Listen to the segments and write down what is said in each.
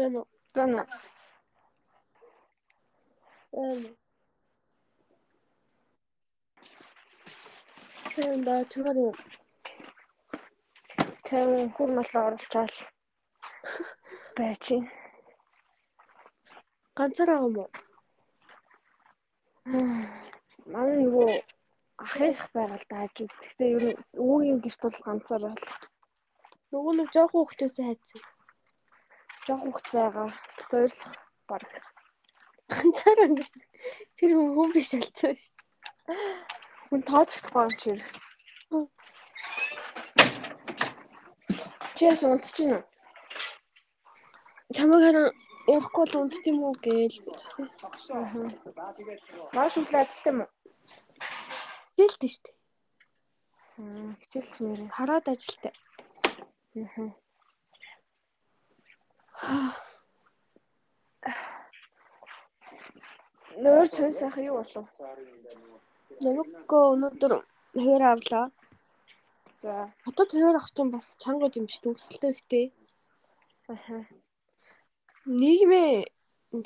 Байна уу? Байна уу? Байна. Тэгвэл ба чигээр юу? Тэр хүн мал оруулчаал байж юм. Ганцаар байгаа юм уу? Манай нөгөө ах их байгаад тааж. Гэхдээ ер нь өвөгийн гэрт бол ганцаар бол Нөгөө нэг жоох хүүхдээсээ хайцсан. Жоох хөвгт байгаа. Зөвл баг. Ганцаар ангас. Тэр хүн хүн биш алцсан шүү. Хүн тооцохдохгүй юм чи ерөөс. Чи яс унтчихна уу? Чамайг хараа ярихгүй л унтд юм уу гээл бичсэн. Маш өглөө ажилласан юм уу? Хичээлтэй шүү дээ. Хичээлч нэрээ. Хараад ажилтай. Аа. Нөр цай сайхан юу болов? Намайгөө өнөөдөр хэвээр авлаа. За. Хотод хэвээр авах чинь бас чанга юм шүү төгсөлтөө ихтэй. Аха. Нийгмээ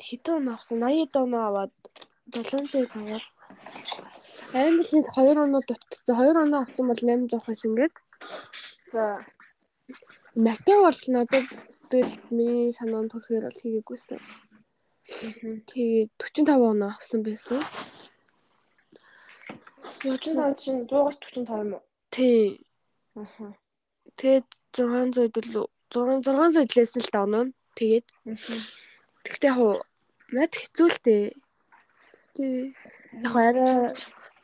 хитэн авсан 80 доноо аваад 700 таваад Английн 2 оноо дутцсан. 2 оноо авсан бол 800 байсан ингээд. За. Матео бол надад сэтгэл миний санаанд төрөхээр бол хийгээгүйсэн. Тэгээд 45 оноо авсан байсан. Чин танд чинь 100-аас 45 юм уу? Тий. Аха. Тэгээд 600 л 6 600 лээсэн л та оноо. нь. Тэгээд тэгтээ яг над хэцүү л дээ. Тэгтээ яг арай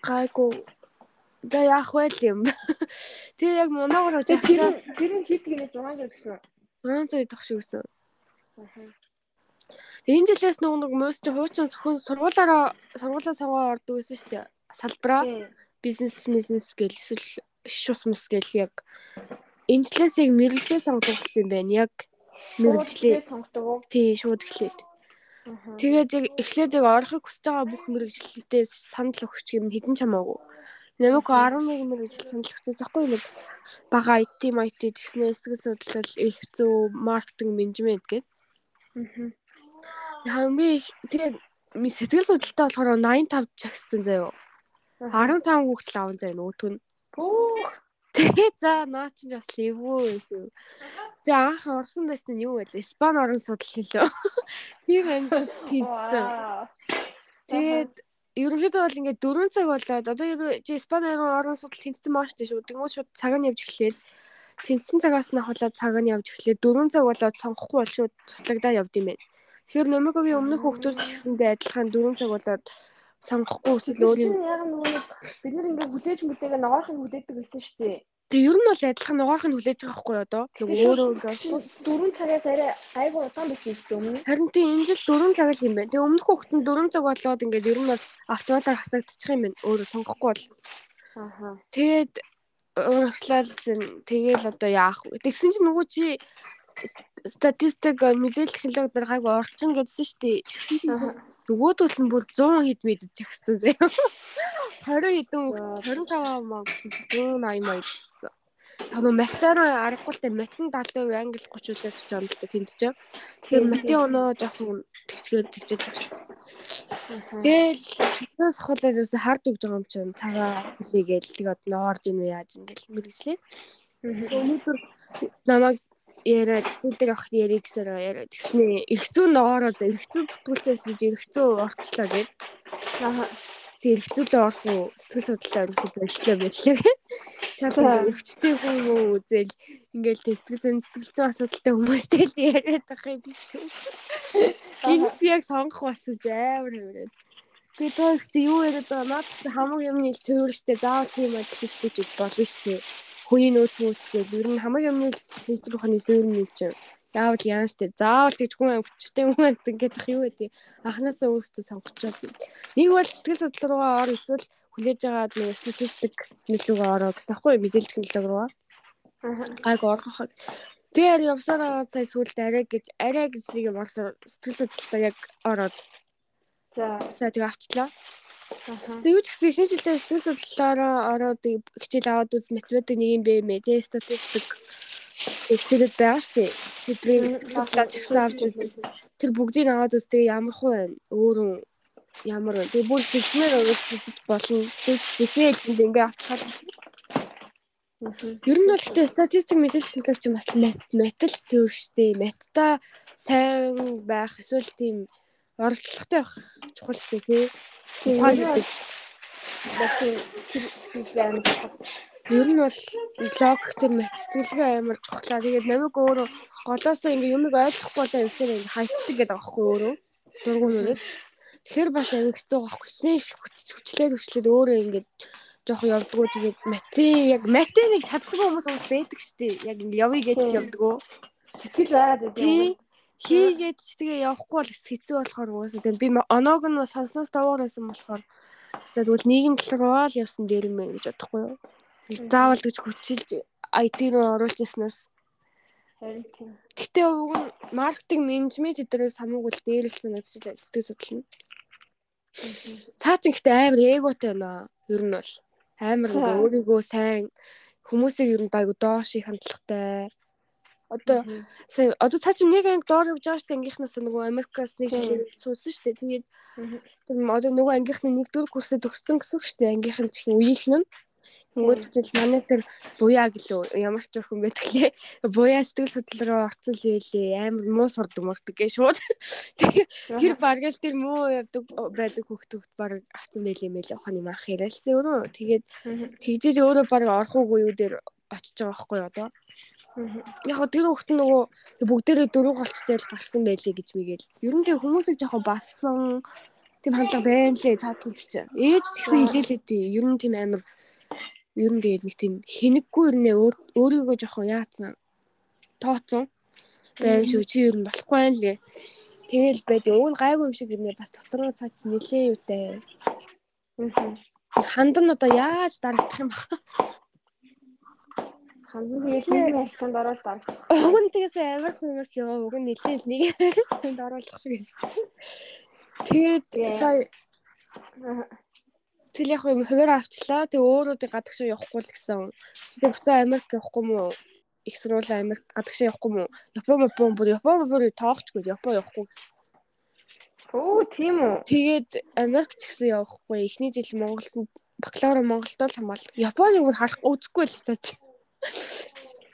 гайгүй Да яах вэ юм. Тэгээ яг моногоор Тэр жахлаа тэр нь хит гинэ 600 гэсэн. 600 идэх шиг гэсэн. Тэгээ энэ жилээс нөгөө нэг муус чи хуучин зөвхөн сургуулаараа сургуулаа сонгоо ордог байсан шүү дээ. Салбараа бизнес бизнес гэл эсвэл шус мус гэл яг энэ жилээс яг мэрэгчлээ сонгох юм байна. Яг мэрэгчлээ сонгодог уу? тий шууд эхлээд. Тэгээд яг эхлээд яг орохыг хүсэж байгаа бүх мэрэгчлэлтэй санал өгч юм хідэн чамаагүй. Намайг 11 мэрэгжил санал өгсөн байхгүй нэг бага IT IT тэгснээр сэтгэл судлал их зүй маркетинг менежмент гэдэг. Аха. Хамгийн их тэгээд сэтгэл судлалтай болохоор 85 чагссан заяо. 15 хүүхэд л аван заяа нөгөөтг нь. Пүүх. Тэгээд за наа чинь бас эвгүй шүү. За анх орсон байсан нь юу вэ? Испани орон судал хэлөө. Тийм ангид тэнцсэн. Тэгээд ерөнхийдөө бол ингээд 4 цаг болоод одоо чи Испани орон судал тэнцсэн маш тийм шүү. Тэнгүүд шууд цаг нь явж эхлээд тэнцсэн цагаас нь хавлаад цаг нь явж эхлээд 4 цаг болоод сонгохгүй бол шууд туслагдаа явд юм байна. Тэгэхээр Номикогийн өмнөх хүмүүс ч гэсэндээ адилхан 4 цаг болоод сонгохгүй эсвэл өөр юм. Яг нөгөө бид нар ингээ хүлээж мүлээгээ ногоорхыг хүлээдэг гэсэн шүү дээ. Тэг ер нь бол адилхан нугаахыг хүлээж байгаа байхгүй одоо. Нэг өөрөө ингээ. Дөрөв цагаас арай айгуу удаан байсан шүү дээ өмнө. Харин тийм энэ жил 4 цаг л юм байна. Тэг өмнөх хүүхэд нь 4 цаг болоод ингээд ер нь бол автоматар хасагдчих юм байна. Өөрөө сонгохгүй бол. Аха. Тэгээд урагшлалсан тэгээл одоо яах вэ? Тэгсэн чинь нөгөө чи статистик мэдээлэл технологи дээр гайг орчин гэдсэн шүү дээ. Нөгөөдөл нь бүр 100 хэд мэдэж өгсөн заяа. 20 хэдэн хүүхэд 25 маа 180 маа гэсэн. Тануу матаар аргагүй л мат нь 70% англи 30% гэж л да тэнд ч. Тэгэхээр матын оноо жоохон тэгчгээр тэгчээд байна. Тэгэл чөлөөс ахуулаад юусе хард өгж байгаа юм чинь цагаа хэлийгээл тэг одоо орж ийн үү яаж ин гэл мэрэгчлээ. Өнөөдөр намайг яриад дээр авах яриг гэсээр яриад тэгснээ эргцүү ногоороо за эргцүү бүтгүүлцээс чи эргцүү орчлоо гэд. Аха. Тэг эргцүүлээ орох уу сэтгэл судлалаа ерөөсөө болчлоо боллоо. Шалгал өвчтэй хүн үү үзэл ингээл сэтгэл зүйн сэтгэл зүйн асуудалтай хүмүүстэй л яриад байгаа юм биш үү. Гинт яг сонгох басж амар хөврээд. Би тоо чи юу яриад байгаа наад хамаг юмны төвөр штэ заавал тийм ажил хийх болно штэ. Хүний нөөц нөөцгээл ер нь хамаг юмны сэтэл ухааны сөрний чинь яавал яан штэ заавал гэж хүн өвчтэй хүн ингээд ах юу гэдэг? Анханасаа өөртөө сонгочоод нэг бол сэтгэл судлал руугаа ор эсвэл хүлээж байгаа нэг статистик нөлөөгөө ороо гэсэн аахгүй мэдээлэл технологи руугаа. Аха. гайг оргох. Тэр явсараа сая сүлд арай гэж арай гэж нэг юм орсон сэтгэл судлалтаа яг ороод. За. сая тэг авчлаа. Тэг юу ч гэсэн ихэнх шилдэ сэтгэл судлалаараа ороод хичээл аваад үз математик нэг юм бэ мэ? Тэ статистик хичээлүүд байгаа шүү дээ. Тэдний сэтгэлдээ чагсаа авч үз. Тэр бүгдийг аваад үзтээ ямар хуу байна? Өөрөө ямар вэ? Тэгээ бүр хэлмээр өгөөж хийж болно. Тэгээ хэлцэнд ингээ авчихад. Ер нь бол тэ статистик мэдээлэл төлөвч бас метал зөөр штэ. Метта сайн байх эсвэл тийм оролцохтой байх чухал штэ тий. Тэгээд тэр Ер нь бол лог тэр мэдтгэлгээ амар чухлаа. Тэгээд намайг өөрөө голоосоо ингээ юмыг ойлгохгүй болоо ихтэй ингээ хайчдаг гэдэг аахгүй өөрөө. Дургуун үрээд. Тэгэхээр бас амар хэцүү байхгүй. Хичнээн хүчлээд хүчлээд өөрөө ингээ жоох явдггүй тэгээд мати яг мати нэг чаддаг хүмүүс бас байдаг штэ. Яг ингээ явъя гэж явдггүй. Сэтгэл байгаад байдаг. Хийгээд ч тэгээ явахгүй бол хэцүү болохоор угаасаа тэгээд би оноог нь санснаас даваар байсан болохоор тэгвэл нийгэм талраа л явсан дээр юм гэж бодохгүй юу. Заавал гэж хүчилж IT руу оруулж яснаас харин тийм. Гэтэ уг нь маркетинг менежмент эдгээрээс хамаагүй л дээрэлсэн ажил ажилладаг судлал нь. Цаа чин гэтэ амар эготой байна. Ер нь бол амар өөрийгөө сайн хүмүүсийг ер нь айгу доош их хандлагатай. Одоо сая одоо цаа чин нэг анги доор явж байгаа штэ ангийнхнаас нөгөө Америкаас нэг суусан штэ. Тэгээд одоо нөгөө ангийнхны нэгдүгээр курсээ төгссөн гэсэн штэ ангийнхан чихэн үеийнхэн нь Тэнгүүд жил манай тэр буяа гэлөө ямар ч охин байдаг лээ. Буяа сэтгэл судлал руу орсон л байлээ. Амар муу сурдаг мөрдөг гээ шууд. Тэр баргал тэр муу явдаг байдаг хөхтөгт баг авсан байлээ мэлээ ухааны мах яриалсан өөрөө. Тэгээд тэгжээж өөрөө баг орох уугүй юу дээр очиж байгаа байхгүй одоо. Яг тэр хөхт нөгөө бүгдээрээ дөрөв голчтой л гарсан байлээ гэж мэгэл. Ер нь тэг хүмүүсийг жоохон бассан тийм хандлага байна лээ цаадгал чинь. Ээж ч гэсэн хэлээлээ тий. Ер нь тийм амар ер нь тэгээд нэг тийм хэнэггүй ер нь өөрийгөө жоохон яатсан тооцсон. Байх шүү чи ер нь болохгүй байх лээ тэгэл байд уг нь гайгүй юм шиг ер нь бас дотроо цаач нилээ юутай хандан одоо яаж дарагдах юм бэ? Хандан нилээ ялцанд ороод дарагдах уг нь тэгээс амар хүмүүс яваа уг нь нилээ нэг ялцанд оруулах шиг. Байсан тэгээд сая Тэгэл яг юм хуваар авчлаа. Тэг өөрөөдөө гадагшаа явахгүй л гэсэн. Тэгээ буцаа Америк явахгүй мó? Их сурвалаа Америк гадагшаа явахгүй мó? Япон Япон бүр Япон бүр тоохчгүй Япон явахгүй гэсэн. Оо тийм үү. Тэгээд Америк ч гэсэн явахгүй. Эхний жил Монголд бакалавра Монголд л хамаал. Японыг бүр харах үзэхгүй л стач.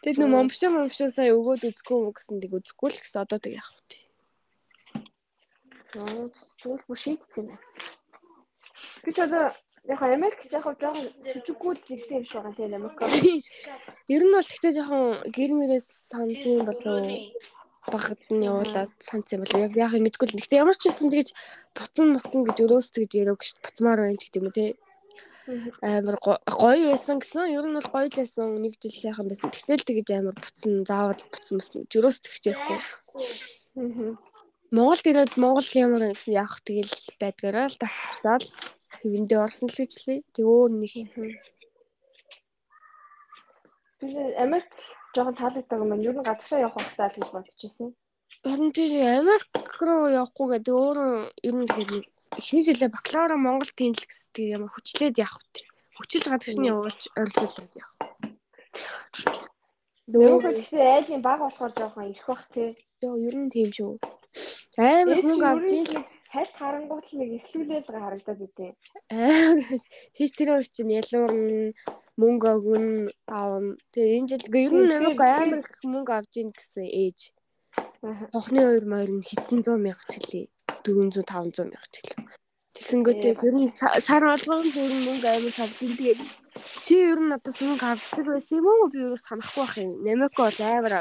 Тэгээд нөө момшоо момшоо сая өгөөд үзэхгүй мө гэсэн тийг үзэхгүй л гэсэн одоо тэг явах тий. Аа тэгвэл бүр шийдсэн юм байна. Би ч одоо Яг Америк яг жоохон сүжиггүй л ирсэн юм шиг байгаа тийм Америк. Ер нь бол гэхдээ жоохон гэр мөрөөс сансан болов багт нь явуулаад санц юм болов яг яг мэдгүй л. Гэхдээ ямар ч байсан тэгэж буцан буцан гэж өрөөс тэгж яриаг ш буцмаар байна гэдэг юм те. Амар гоё байсан гэсэн. Ер нь бол гоё л байсан. Нэг жил яхан байсан. Тэгтэл тэгэж амар буцан заавал буцан буцан өрөөс тэгж явахгүй. Монгол ирээд Монгол ямар гэсэн яах тэгэл байдгаараа л тас буцаал хэвэндээ орсон л гэж лээ. Тэг өөр нэг Би Америк жоохон таалагддаг юм. Юу н гадагшаа явах хэрэгтэй л гэж бодож ирсэн. Харин тэр Америк руу явахгүй гэдэг өөрөө ер нь тэгээд эхний жилээ бакалавра Монгол тэнэл гэсэн тийм ямар хүчлээд явах вэ? Хүчил гадагшны явуулж орилуулад явах. Нөгөө гэсэн айлын баг болохоор жоохон ирэх бах тий. Йоо ер нь тийм шүү. Амар хүн авч ийн салт харангуут л нэг эхлүүлээл харагдаад үтэй. Аа тийч тэр өөр чинь ялуур мөнгө өгн аавн. Тэгээ энэ жил ер нь намайг амар их мөнгө авч ийн гэсэн ээж. Хохны хоёр морь нь хитэн 100 мянга тэлээ. 400 500 мянга тэлээ. Тэгсэнгөтэй ер нь сар болгоом ер нь мөнгө амар тавдсан. Тэгээд чи ер нь одоо мөнгө авдаг байсан юм уу? Би юу санахгүй байх юм. Намайг бол амар.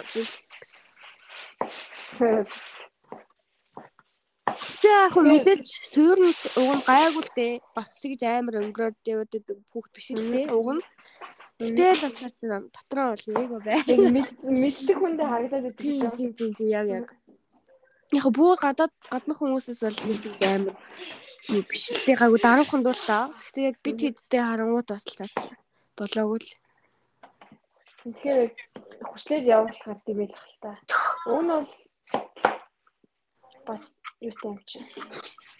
Гэтэ яг хөө мэдээч суурнч уг нь гайгүй л дээ. Бас тэгж амар өнгөрөөд яваад хүүхд биш л дээ. Уг нь Гэтэл бас дотроо бол эйгөө бай. Мэддэг хүндээ харагдаад байдаг. Тийм тийм тийм тийм яг яг. Яг бүр гадаад гаднах хүмүүсээс бол нэг тийм амар юу биш л дээ. Гайгүй даруухан дуу л та. Гэтэ яг бид хэдтэй харангууд бас л цаач. Болоогүй л. Тэгэхээр хүчлээд явуулахар тийм л хэл та. Нь бол бас юутай юм чи.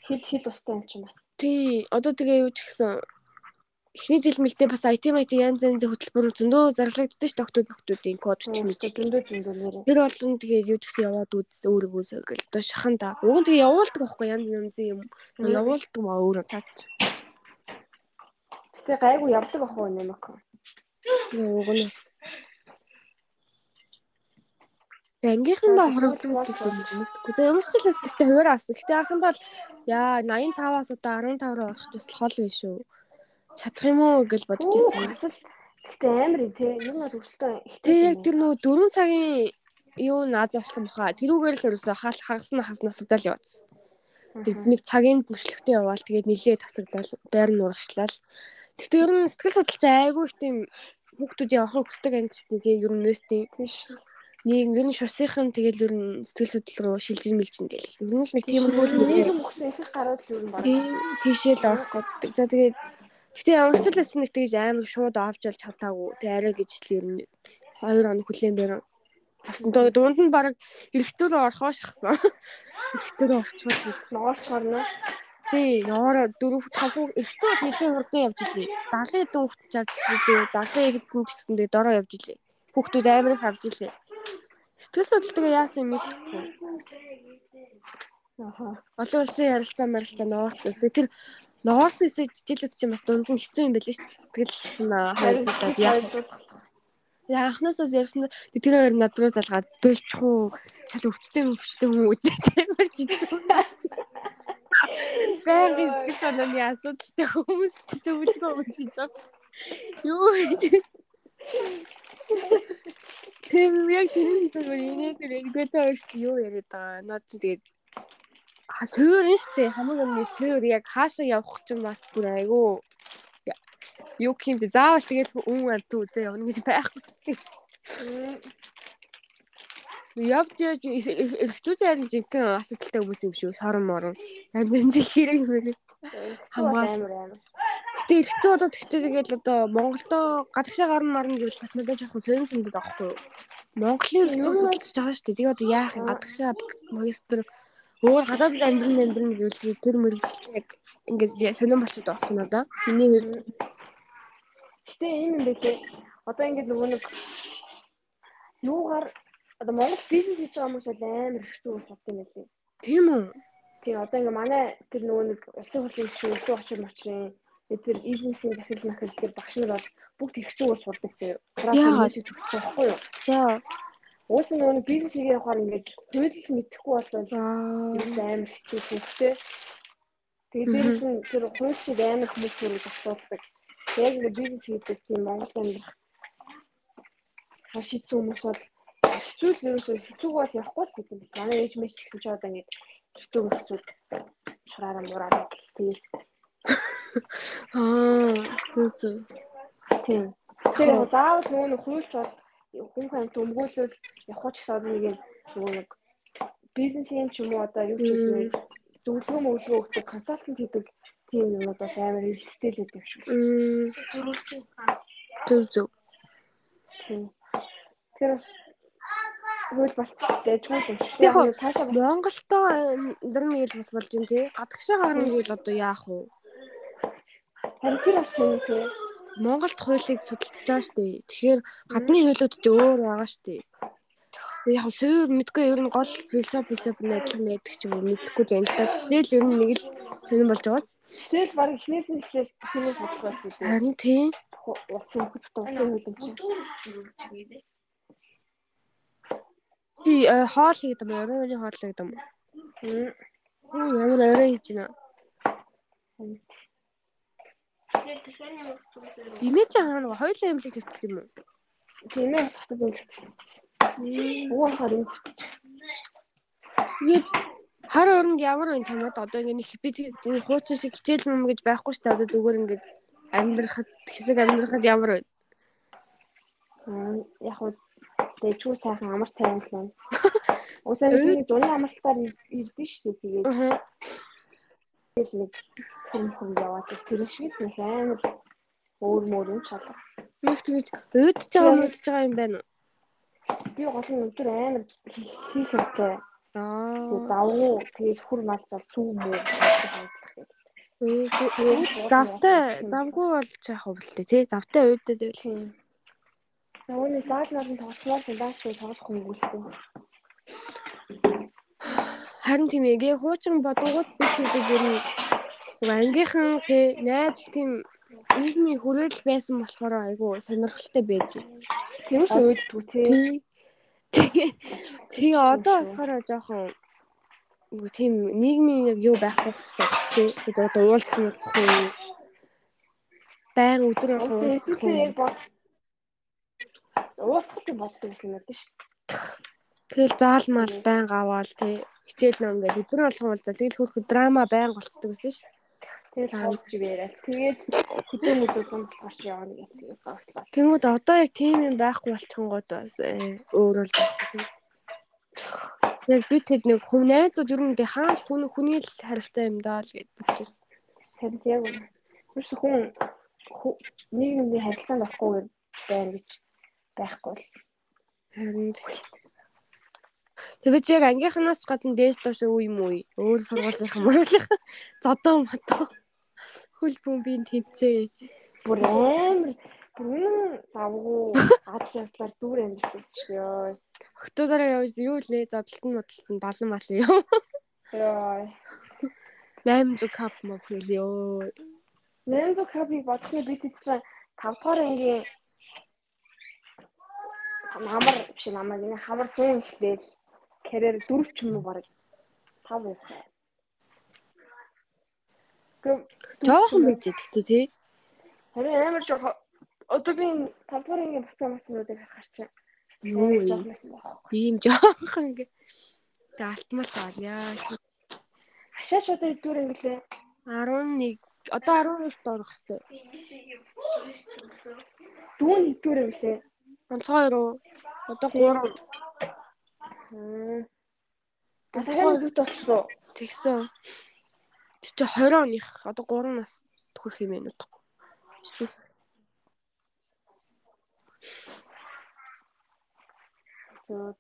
Хил хил устай юм чи бас. Тий, одоо тэгээ юу ч гэсэн эхний жил мэлдээ бас IT MIT янз янзын хөтөлбөрүүд зөндөө зарлагддаг ш доктор доктуудын код ч юм уу. зөндөө зөндөө. Тэр болон тэгээд юу гэсэн яваад үз өөрийгөө сөгөл одоо шаханда. Уг нь тэгээ явуулдаг байхгүй янз янзын юм. Явуулдаг маа өөрөө цаач. Гэтэ гайгүй явдаг ах уу нэмэк. Уг нь Ангийнхандаа хорогддог мэдгүй. За ямар ч л бас тэгтээ хуваар авсан. Гэтэ анханд бол яа 85-аас одоо 15 руу орох бас хол биш шүү. Чадах юм уу гэж бодож ирсэн. Асал гэтээ амар тий. Юу над өсөлтөө Тэг яг тэр нөгөө 4 цагийн юу нааз болсон баха. Тэрүүгээр л ерөөсөө хал хагасна хаснаас удаа л яваадсан. Тэг нэг цагийн бүшлэгтэй яваал тэгээд нилээ тасагдал байр нь урагшлал. Тэгтээ ер нь сэтгэл судлаач айгүй их тийм хүүхдүүдийн авахыг хүсдэг анчтай тийм ер нь нөөстэй тийш нэг ер нь шусынхан тэгэл ер нь сэтгэл судлал руу шилжиж мэлжин гэл. Ер нь л нэг тиймэрхүү л нэг нийгэм өгсөн их гараад л юу юм байна. тийшээ л орох гэдэг. За тэгээд гэтээ амарчлаас нэг тэгж амар шууд авч олж чадаагүй. Тэг арай гэж л ер нь 2 хоног хүлээн дээр авсан. Дунд нь баг эргэцүү рүү орохоо шахсан. Эргэцүү рүү орчвол Ноорч хорно. тий ноор дөрөв тавгүй эргэцүү бол нэлээд хурдан явж илээ. 70 хэдэн хүүхд ч авч илээ. 70 хэдэн ч гэсэн тэгээ дороо явж илээ. Хүүхдүүд амар их авж илээ. Сэтгэл судлалтыг яасан юм мэдэхгүй. Аха. Олон улсын ярилцаа марилцаа ноорт үсэ тэр ноорс үсэ жижиглүүд чинь бас дунд нь хэцүү юм байл ш сэтгэл хайрлуулаад яа яа анхнаасаа ярьсан тэр хоёр над руу залгаад бэлчхүү чал өвчтэй өвчтэй юм. Үү гэмээр хэлсэн. Бෑм сэтгэл санааны асуудалтай хүмүүс төвлөгөө өгч гэж байна. Юу гэж? Тэр яг тэр тэр энэ тэр энгөтэй өрт юу яриад байгаа. Наад чи тэгээд суур нь штэ хамгийн өмнө суур яг хаашаа явах ч юм бас бүр айгүй юу гэмдэ заавал тэгээд үн амт үзээ явна гэж байхгүй штэ. Явж яаж эрхтүү зарим жинхэнэ асуудалтай хүмүүс юм шүү. Сорон морон. Янз янз хэрэг юм. Амар. Гэтэ эрхцүү одоо тэгтээ тэгээд одоо Монголдо гадагшаа гарна марна гэвэл бас надад жоохон сонир санагдаад байхгүй юу? Монголын эрхцүү судалж байгаа шүү дээ. Тэгээд одоо яах юм гадагшаа магистр өөр гадаадд амьдрын амьдрын гэвэл тэр мөрөлдөлт яг ингээд сонирн болчиход байгаа байхгүй надаа. Миний хувьд Гэтэ ийм юм байлээ. Одоо ингээд нөгөө нэг юугаар одоо Монгол бизнес хийж байгаа хүмүүс бол амар хэцүү ус бод юм байлээ. тийм үү? Тийм одоо ингээ манай тэр нөгөө нэг улсын хурлын гишүүн өдөө очир мочрын тэр бизнесийн захирал махирал тэр багш нар бол бүгд хэцүү ус болдог зөө. Яагаад? Франц төгсөж байхгүй юу? За. Уус нөгөө нэг бизнес хийгээ явахаар ингээд хууль мэдэхгүй болвол ерөөс амар хэцүү хөвгтэй. Тэгээд дээрээс нь тэр хуульчид амар хүмүүс төрөж асуудаг. Яг ингээ бизнес хийдэг тийм Монгол амьдрах хашид хүмүүс бол хэцүү л ерөөсөө хэцүүг бол явахгүй л гэдэг юм. Манай ээж мэс ч гэсэн ч одоо ингээд хэцүү хэцүү шараараа мураараа гэлтэй. Аа. Зүг зүг. Тийм. Тэр заавал нөгөө нэг хуульч бол хүн хамт өмгөөлөл явах ч гэсэн одоо нэг юм нөгөө нэг бизнесийн ч юм уу одоо юу ч юм зөвлөгөө мөглөө өгдөг консалтант хийдэг тийм юмуд бол амар эрэлттэй л байдаг шүү. Төрүүлчин. Зүг зүг. Тийм. Тэр бас хөл бас дэжгүй юм шүү. Яг цаашаа бас Монголдо амьдрын ил бас болж байна тий. Гадагшаа гарна гэвэл одоо яах вэ? харин тэр бас юм тий. Монголд хуулийг судалж байгаа шүү дээ. Тэгэхээр гадны хуулиуд ч өөр байгаа шүү дээ. Яг суур мэдгүй ер нь гол философи философи найдлага мэддэг ч юм уу мэдхгүй л энэ та. Тэгэл ер нь нэг л сонирн болж байгаа. Тэгэл баг эхнээс нь эхлээл эхнээс бодлого байх үү. Харин тий. Улсын хөлт улсын хөлөмч. Чи э, хоол хийдэг юм уу? Оройны хоол хийдэг юм уу? Оо ямар орой хийж байна. Имэж аа нэг хоёулаа имлэг тавьчихсан юм уу? Тийм ээ сахтад үлдэх. Угаасаар юм тавьчих. Тэгээд хар оронд ямар вэ чамд одоо ингэ нэг би нэг хуучин шиг хичээл юм гэж байхгүй шүү дээ. Одоо зүгээр ингэ амьдрахад хэсэг амьдрахад ямар вэ? Аа яг хуу дэжгүй сайхан амар тайван л байна. Усаа нэг зуны амралтаар ирдэн шүү дээ. Тэгээд Аа. тэгэл нэг хүм яваад тэр шиг нэг амар өөр мөр юм шалга. Юу тэгэж уудж байгаа юм уудж байгаа юм байна уу? Би гол нь өдөр амар хийх юмтай. Аа. Завгүй тэгээд хүр мал зав цүү мөө хандлах гэдэг. Завтай завгүй болж яах вэ тий? Завтай уудад байл. Нөгөө заал нарны тоглолцмоор фундаш дээр тоглох хүн үлдээ. Харин тийм ээ хуучин бодгоод би хийдэг ер нь ангийнхан тий найз тийм нийгмийн хүрээлэл байсан болохоор айгу сонирхолтой байж. Тэрс өөддгүү тий. Тэгээ одоо болохоор жоохон нөгөө тийм нийгмийн яг юу байх болчиход тий. Одоо уулзсан уулзах уу. Баян өдөр болох уулзах уу. Уулзах юм боддог гэсэн юм байна шүү дээ. Тэгэл заалмал баян аваад тий. Хичээл ном гэдэг өдөр болгон уулзал тэгэл хөрх драма баян болцдог гэсэн шүү. Тэгэл хаалж яриад. Тэгээд хөдөөнүүд үзэн болохоор чи явна гэдэг бодлоо. Тэнгүүд одоо яг тийм юм байхгүй болчихгонгод бас э, өөрөө л. Яг би тэд нэг хүн найзууд ер нь тэг хаанч хүн хүний л харилцаа юм даа л гэж бодчих. Сайн яг үнэ. Юус хүн нийгмийн харилцаанд орохгүй байна гэж байхгүй л. Харин Тэг би яг ангийнханаас гадна дээс доош уу юм уу? Өөр сургуулийн хамгаалах. Зодоо мото хөл бөмбөгийн тэмцээ. Бүр амар бүр завгүй адал явдлаар дүүр амьд байсан шүү ёо. Октоодороо явж юу лээ зодтолт нь бодлолт нь балан балан ёо. Яа. 800 кап мөн ёо. 800 капыг бодохны бид чинь 5 дугаар ангийн намар биш намар энэ хамар хүн хэлээл карьер дөрв ч юм уу баг 5 уу. Жоохон байж гэхдээ тий. Харин амар жоохон одоо би 5 дугаар ангийн бацаа маснуудыг харахаар чинь юу ийм жоохон ингээ тэгээ алтмал байна. Хашаач одоо эдгээр ингэлээ 11 одоо 12 доор орох хэвээр. Дүүн эдгээр ингэлээ. Онцгой руу одоо 3. Асаа юу болчихсон. Тэгсэн. Тэг чи 20 оных одоо 3 нас хүрэх юм байна удахгүй. Зөө.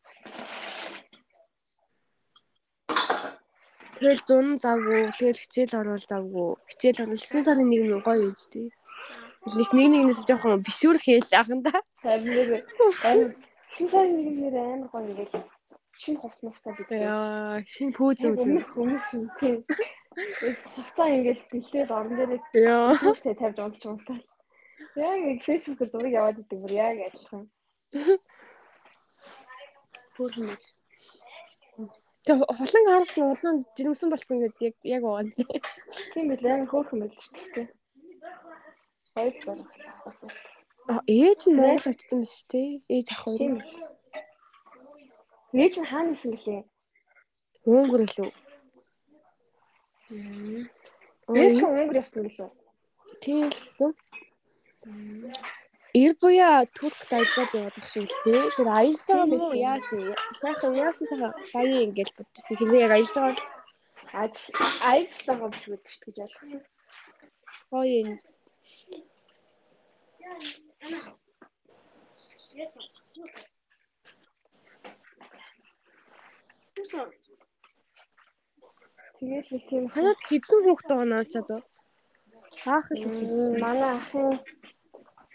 Тэгэл зун завгүй, тэгэл хичээл орвол завгүй. Хичээл орвол 9 сарын 1-ний гоё үйж тий. Нэг нэг нэгнээс жоохон бишүүр хээл аханда. Харин нэр 9 сарын 1-ний амар гоё ингээл шинэ хувцас мувцаа бид. Яа, шинэ пүүз үзэн. Өмнөх шинэ тий. Хувцаа ингээл бэлдээд орон дээрээ Яа. тавьж унтч унтаа. Яг нэг фэйсбүүкээр зураг яваад идэг бүр яг адилхан. Бүрмэд. Тэг холон харсан улаан жирэмсэн болсон гэдэг яг яг уул. Тийм билээ амар хөөрхөн байл шүү дээ. Хоёр зураг бас. А ээж нь Монгол очсон биш үү те? Ээж ах хоёр. Ээж нь хаана исэн гэлээ? Өнгөр лөө. Ээж нь өнгөр явсан гэлээ. Тийм гэсэн. Ир буяа турк дайлаад яваад ах шиг л дээ. Тэр аялж байгаа юм уу? Яасан? Сайхан яасан сайхан баян ингээл бодчихсон. Хинээ яг аялж байгаа л ажил аялжлаа юм шиг шүү гэж ойлгосон. гоё юм. Тэгээд нэг тийм Ханаад хэдэн хүүхэд байгаа наа чад уу? Аах л хэлсэн. манай ахын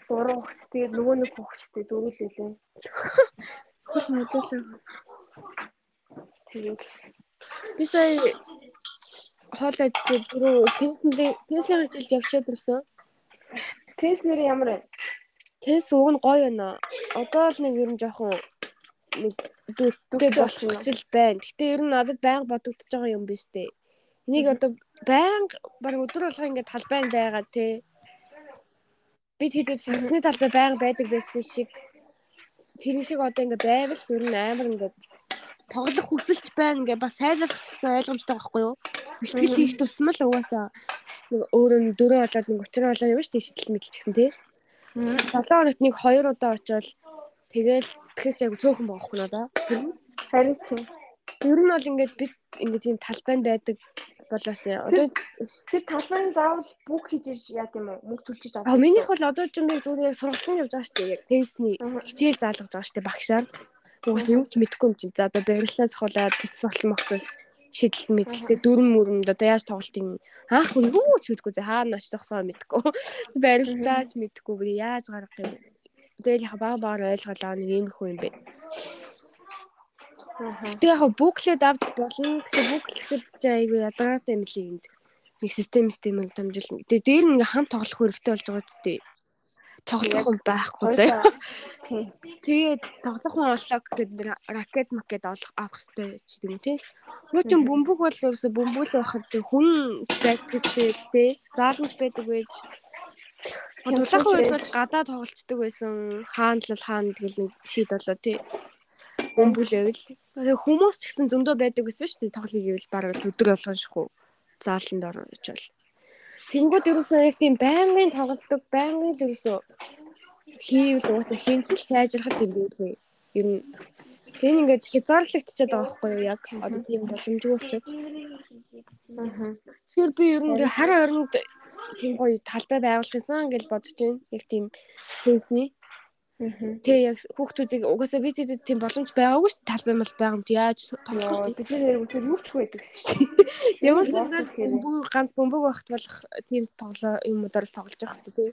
гурван хүүхэд тэгээд нөгөө нэг хүүхэдтэй дөрөв л үлээ. Хөл мөлөөсөн. Тэгээд Би сая хоолой идчихээ дөрөв тестэнд тестийн хичээлд явчаад ирсэн. тест нэр ямар вэ? Тест уг нь гоё байна. Одоо л нэг юм жоохон нэг дүүтэй болох хичээл байна. Гэтэ ер нь надад байнга бодогдож байгаа юм биш үү? Энийг одоо байнга баг өдөр болгоо ингээд талбайн байгаа тий. Бид хэдэд сансны талбай байнга байдаг байсан шиг тэр шиг одоо ингээд байвал ер нь амар ингээд тоглох хүсэлж байна ингээд бас сайлуулах гэсэн ойлгомжтой байхгүй юу? Бэлтгэл хийх тусмал угаасаа нэг өөрөө дөрөв болоод нэг өчрөө болоо юм шүү дээ шийдэл мэдлж гэсэн тий. 7 хоногт нэг 2 удаа очивол тэгэл тэгэхээр яг цөөхөн баахгүй надаа. Харин тийм. ер нь бол ингээд бид ингээд тийм талбайд байдаг болоос одоо Тэр талбайн заавал бүх хийж яа гэм үү? Мөнгө төлчих А минийх бол одоо ч юм би зүгээр яг сургалтын явж байгаа шүү дээ. Яг тестний хичээл заалгаж байгаа шүү дээ багшаар. Угаас юу ч мэдэхгүй юм чинь. За одоо барилгаас хулаад бэлтгэл болмогсол шидэл мэдлээ дөрөн мөрөнд одоо яаж тоглолтын анх юу ч мэдгүй зэ хаана очиж зогсоо мэдгүй барилтаач мэдгүй яаж гарах юм тэгэл яха баг багаар ойлгоолаа нэг иймэрхүү юм байна Гэтэ яг буклет авч болно. Гэтэ буклет ч айгүй ядгатай юм лий энд. Нэг систем системийг дамжуулна. Тэгээ дээр ингээм хамт тоглох хэрэгтэй болж байгаа үстэй тоглох хүн байхгүй заяа. Тэгээд тоглох хүн боллоо гэдэг ракет макет авах хэрэгтэй ч юм тий. Юу ч бөмбөг бол ерөөсө бөмбөг л байхад хүн ракет тий заалмж байдаг байж Тулахын үед бол гадаа тоглолцдог байсан. Хаан л хаан тэгэл нэг шийд болоо тий. Бөмбөлөөл. Хүмүүс ч гэсэн зөндөө байдаг гэсэн шүү дээ. Тоглоё гэвэл бараг л өдөр болгон шихгүй. Зааланд орж бол. Тэнгүүд ерөөсөө яг тийм байнгын тоглолдог, байнгын л ерөөсөө хийвэл уусаа хинч л сайжрах юм билээ. Ер нь Тэн ингээд хязгаарлагдчихад байгаа байхгүй юу яг одоо тийм боломжгүй болчиход. Тэгэхээр би ер нь хар оронд тийм гоё талбай байгуулах гэсэн гэж бодож байна. Яг тийм фэнсний. Тэг яг хүүхдүүдийг угаасаа би тэдэд тийм боломж байгаагүй ш талбай мал байгаа юм чи яаж тоглох вэ? Бид нэр бүгд юу ч байдаг гэсэн чи. Ямар ч зүйл бөмбөг ганц бөмбөг багт болох тийм тоглоо юмудаар тоглож байгаа хэрэгтэй тий.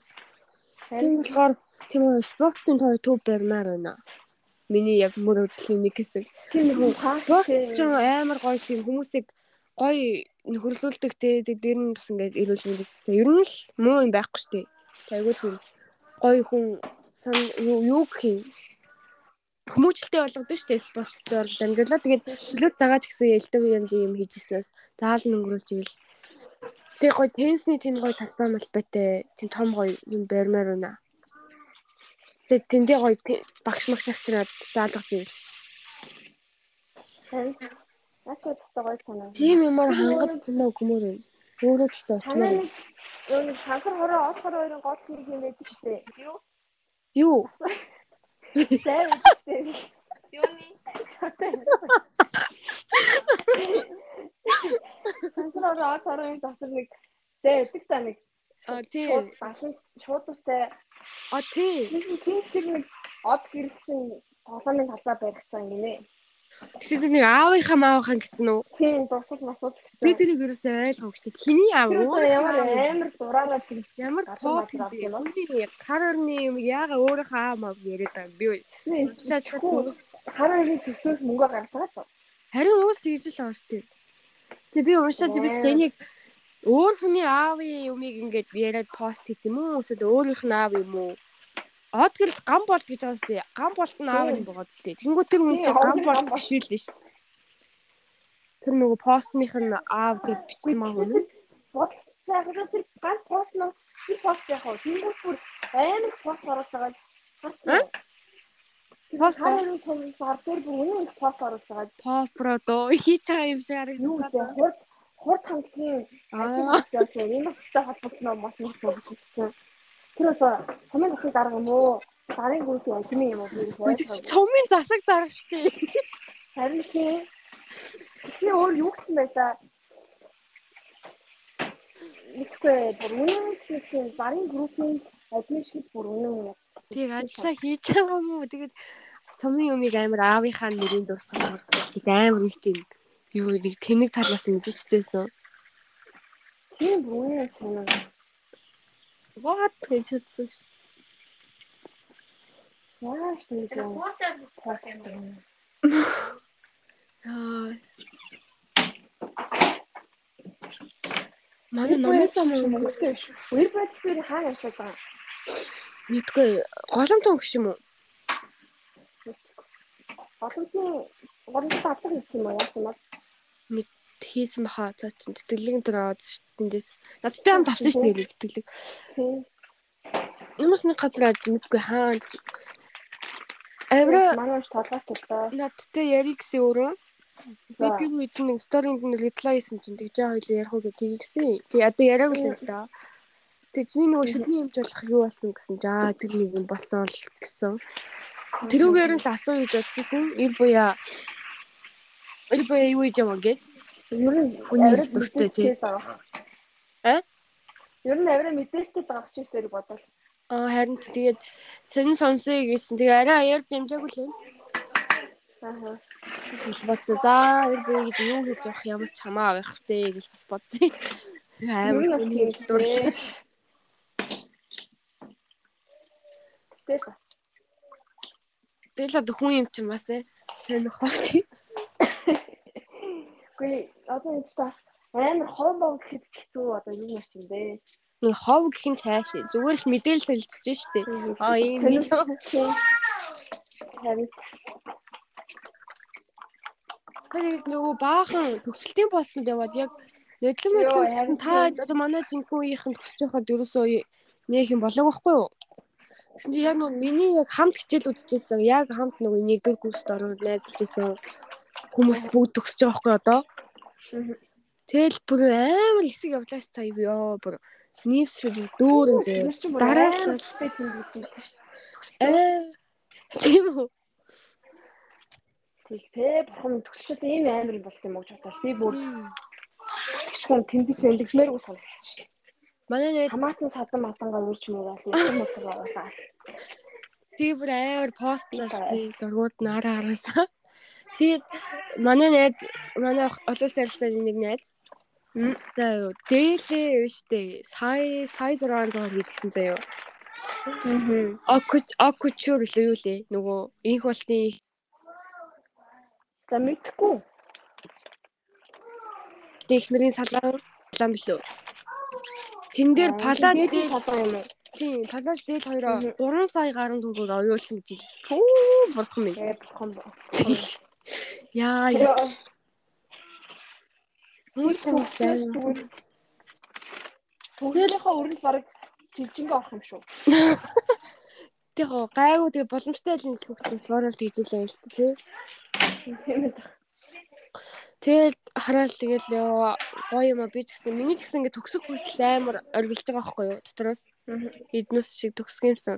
Тийм болохоор тийм үү спортын той төв барьмаар байна. Миний яг мөр өдлийн нэг хэсэг. Тийм нэг спорт ч амар гоё тийм хүмүүсийг гоё нөхөрлүүлдэг те дээр нь бас ингээд эрүүл мэндийн ер нь л муу юм байхгүй штэ. Айгуу тийм гоё хүн сан юу гэх юм хүмүүжлтэй болгодог шүү дээ спортоор дамжуулаад тэгээд чөлөөт цагаач гэсэн ялтай янз юм хийжснээс заал нь өнгөрүүлж ивэл тэг гоё тенсний тийм гоё талбай малбайтай тийм том гоё юм барьмаар байна. Тэгээд тэндээ гоё багш магш авчираад заалгаж ивэл. Ачаа тустай гоё санаа. Тийм юмар хангаж зэмээ гүмөр юм. Өөрөө ч гэсэн очмоор. Юу сансар хороо оолохоор хоёрын гол хэрэг юм байдаг шүү дээ. Юу? Юу? Зай үстэй. Юуны чатай. Сансраа атарын засар нэг зай өгдөг та нэг. А тийм. Бахан шуудтай. А тийм. Тийм тийм нэг од гэрэлсэн тоглоомын талбай барих гэж байгаа юм нэ. Тэгэхээр нэг аавынхаа маавынхаа гэсэн үү? Тийм, дурсал гэсэн. Би тэрийг ерөөсөө ойлгоогүй. Хиний аав үү? Ямар амар дураараа тийм ямар поп юм бэ? Харорны юм яага өөрийнхөө аав мав яриад байгаа би үү? Харорны төсөөс мөнгө гаргаж байгаа шүү. Харин уус тэгж л байгаа шүү. Тэгээ би уушаад би тэнийг өөр хүний аавын юмыг ингээд яриад пост хийсэн юм уу? Эсвэл өөрийнх нь аав юм уу? Од гэрэл гам болт гэж байгаа зү. Гам болт нь аав нь байгаа зү. Тэнгүү тэр хүн чинь гам болт биш л шүү. Тэр нөгөө постных нь аав гэж бичсэн маа хүн. Бодол цаахаа тэр ганц пост нь тэр пост яг хоо. Тэнгүү бүр амар пост оруулж байгаа. Пост харин сонсоор тэр бүр үнэн пост оруулж байгаа. Попро доо хийж байгаа юм шиг харагдсан. Юу хурд хандлагын ажил гэж юм бастай холбогдно мод нэг болсон. Тэр одоо цомын засаг дарга юм уу? Дарын гүрийн альбины юм уу? Цомын засаг дарга штеп. Харин тийм. Тэсний өөр юу гэсэн байлаа? Мэдгүй бүр үнэн тийм дарын группийн админ шиг бүр үнэн. Тийг ажиллаа хийж байгаа юм уу? Тэгээд цомын юмыг амар аавынхаа нэрийн дурсгал болсон. Тэг амар нэг тийм юу нэг тэнэг талаас нь бичсэн. Тийм үнэн санаа. What гэж хэлсэн шүү. Яаш тэгж юм. Аа. Манай номоосоо мөнгөтэй шүү. Үер байдлаар хаана ажиллаж байгаа? Мэдгүй голомтон гэх юм уу? Голомтны голомт татлаг хийсэн юм уу? Яасан бэ? Хийсэн баха цаа чин тэтгэлэг дээр аваад ш тэндээс надтай хамт авсан ш нэрээ тэтгэлэг. Юмс нэг газар аж мэдгүй хаан. Авра манайш толгойт удаа. Надтай яри гэсэн өөрөө. Видео үед нэг сторинд нь реплай хийсэн чинь тэгж хоёул ярих уу гэж тэгсэн. Тэг одоо яриаг л л да. Тэг чиний нөгөө шүдний юмж болох юу болсон гэсэн. За тэр нэг юм болсон л гэсэн. Тэрүүгээр л асуу гэж бодсон. Ир буяа. Ир буяа юу хийж юм гээд Ер нь хүний дуртай тий. А? Ер нь авираа мэдээлэлтэй байгаа ч ихтэй бодвол. Аа харин тэгээд сонин сонсоё гэсэн. Тэгээ арай аяар жамжаагүй л юм. Аа. Тэгэл бодсон. За эр би гэдэг юу хийж явах ямар ч хамаа байх втэ гэж бас бодсон. Амар хүний дурлал. Тэгэл бас. Тэгэл одоо хүн юм чинь бас э сонирхолтой. Үгүй одоо энэ ч бас амар хов бов гэхэд ч хэцүү одоо юу юм бэ? Нэг хов гэх нь цааш. Зүгээр л мэдээлэл солилцож штэ. Аа ийм. Харин Тэр нөгөө баахан төгсөлтийн болтонд яваад яг нэдлэн мэдлэн гэсэн та одоо манай жинхэнэ үеийнхэн төгсөж байхад ерөөсөө нэг юм болоо байхгүй юу? Гэсэн чи яг нөгөө миний яг хамт хичээл үзчихсэн. Яг хамт нөгөө нэгдүгээр курст ороод найзалж исэн хүмүүс бүгд төгсөж байгаа юу одоо? Тэгэл бүр амар хэсэг явлаач цаа ёо бүр нийвс шиг дүүрэн зөө. Дараалал тэмдэглэж байсан шүү. аа тийм үү? Тэгэл тэ бурхан төгсөлтөд ийм амар юм болт юм уу гэж бодож би бүр тэгч хүн тэмдэж бэлдгмээргүй санагдсан шүү. Манай найз Хамаатан садан матангаа үрж муугаад ясан бодлого оруулаа. тийм бүр амар постлалцсан дургууд нараа хараасаа. Тэгээд манай найз манай олон сарилцааны нэг найз Мм. Юу дээлээ штэ сая сая 600 хэлсэн заяо. Мм. Окуч окучур л юу лээ нөгөө инх болтны За мэдхгүй. ихнэрийн салаан салаан билүү. Тэн дээр палаж дээр садан юм уу? тийм палаж дээр хоёроо 3 сая гаруй төгрөг оюулсан гэж хэлсэн. Пүү бурхан минь. Бурхан. Яа Яа. хүмүүс юм сайн. Төгсөлийнхөө өрөнд баг жилжингээ орох юм шүү. Яг гоо гайгүй тэгээ боломжтой л нэг хөгжим суурал гэж хэлээ л тий. Тийм ээ. Тэгэл хараал тэгэл ёо гоё юм а би ч гэсэн миний ч гэсэн ингээ төгсөх хүсэл амар оргилж байгаа байхгүй юу дотроос эднүс шиг төгсгөө юмсан.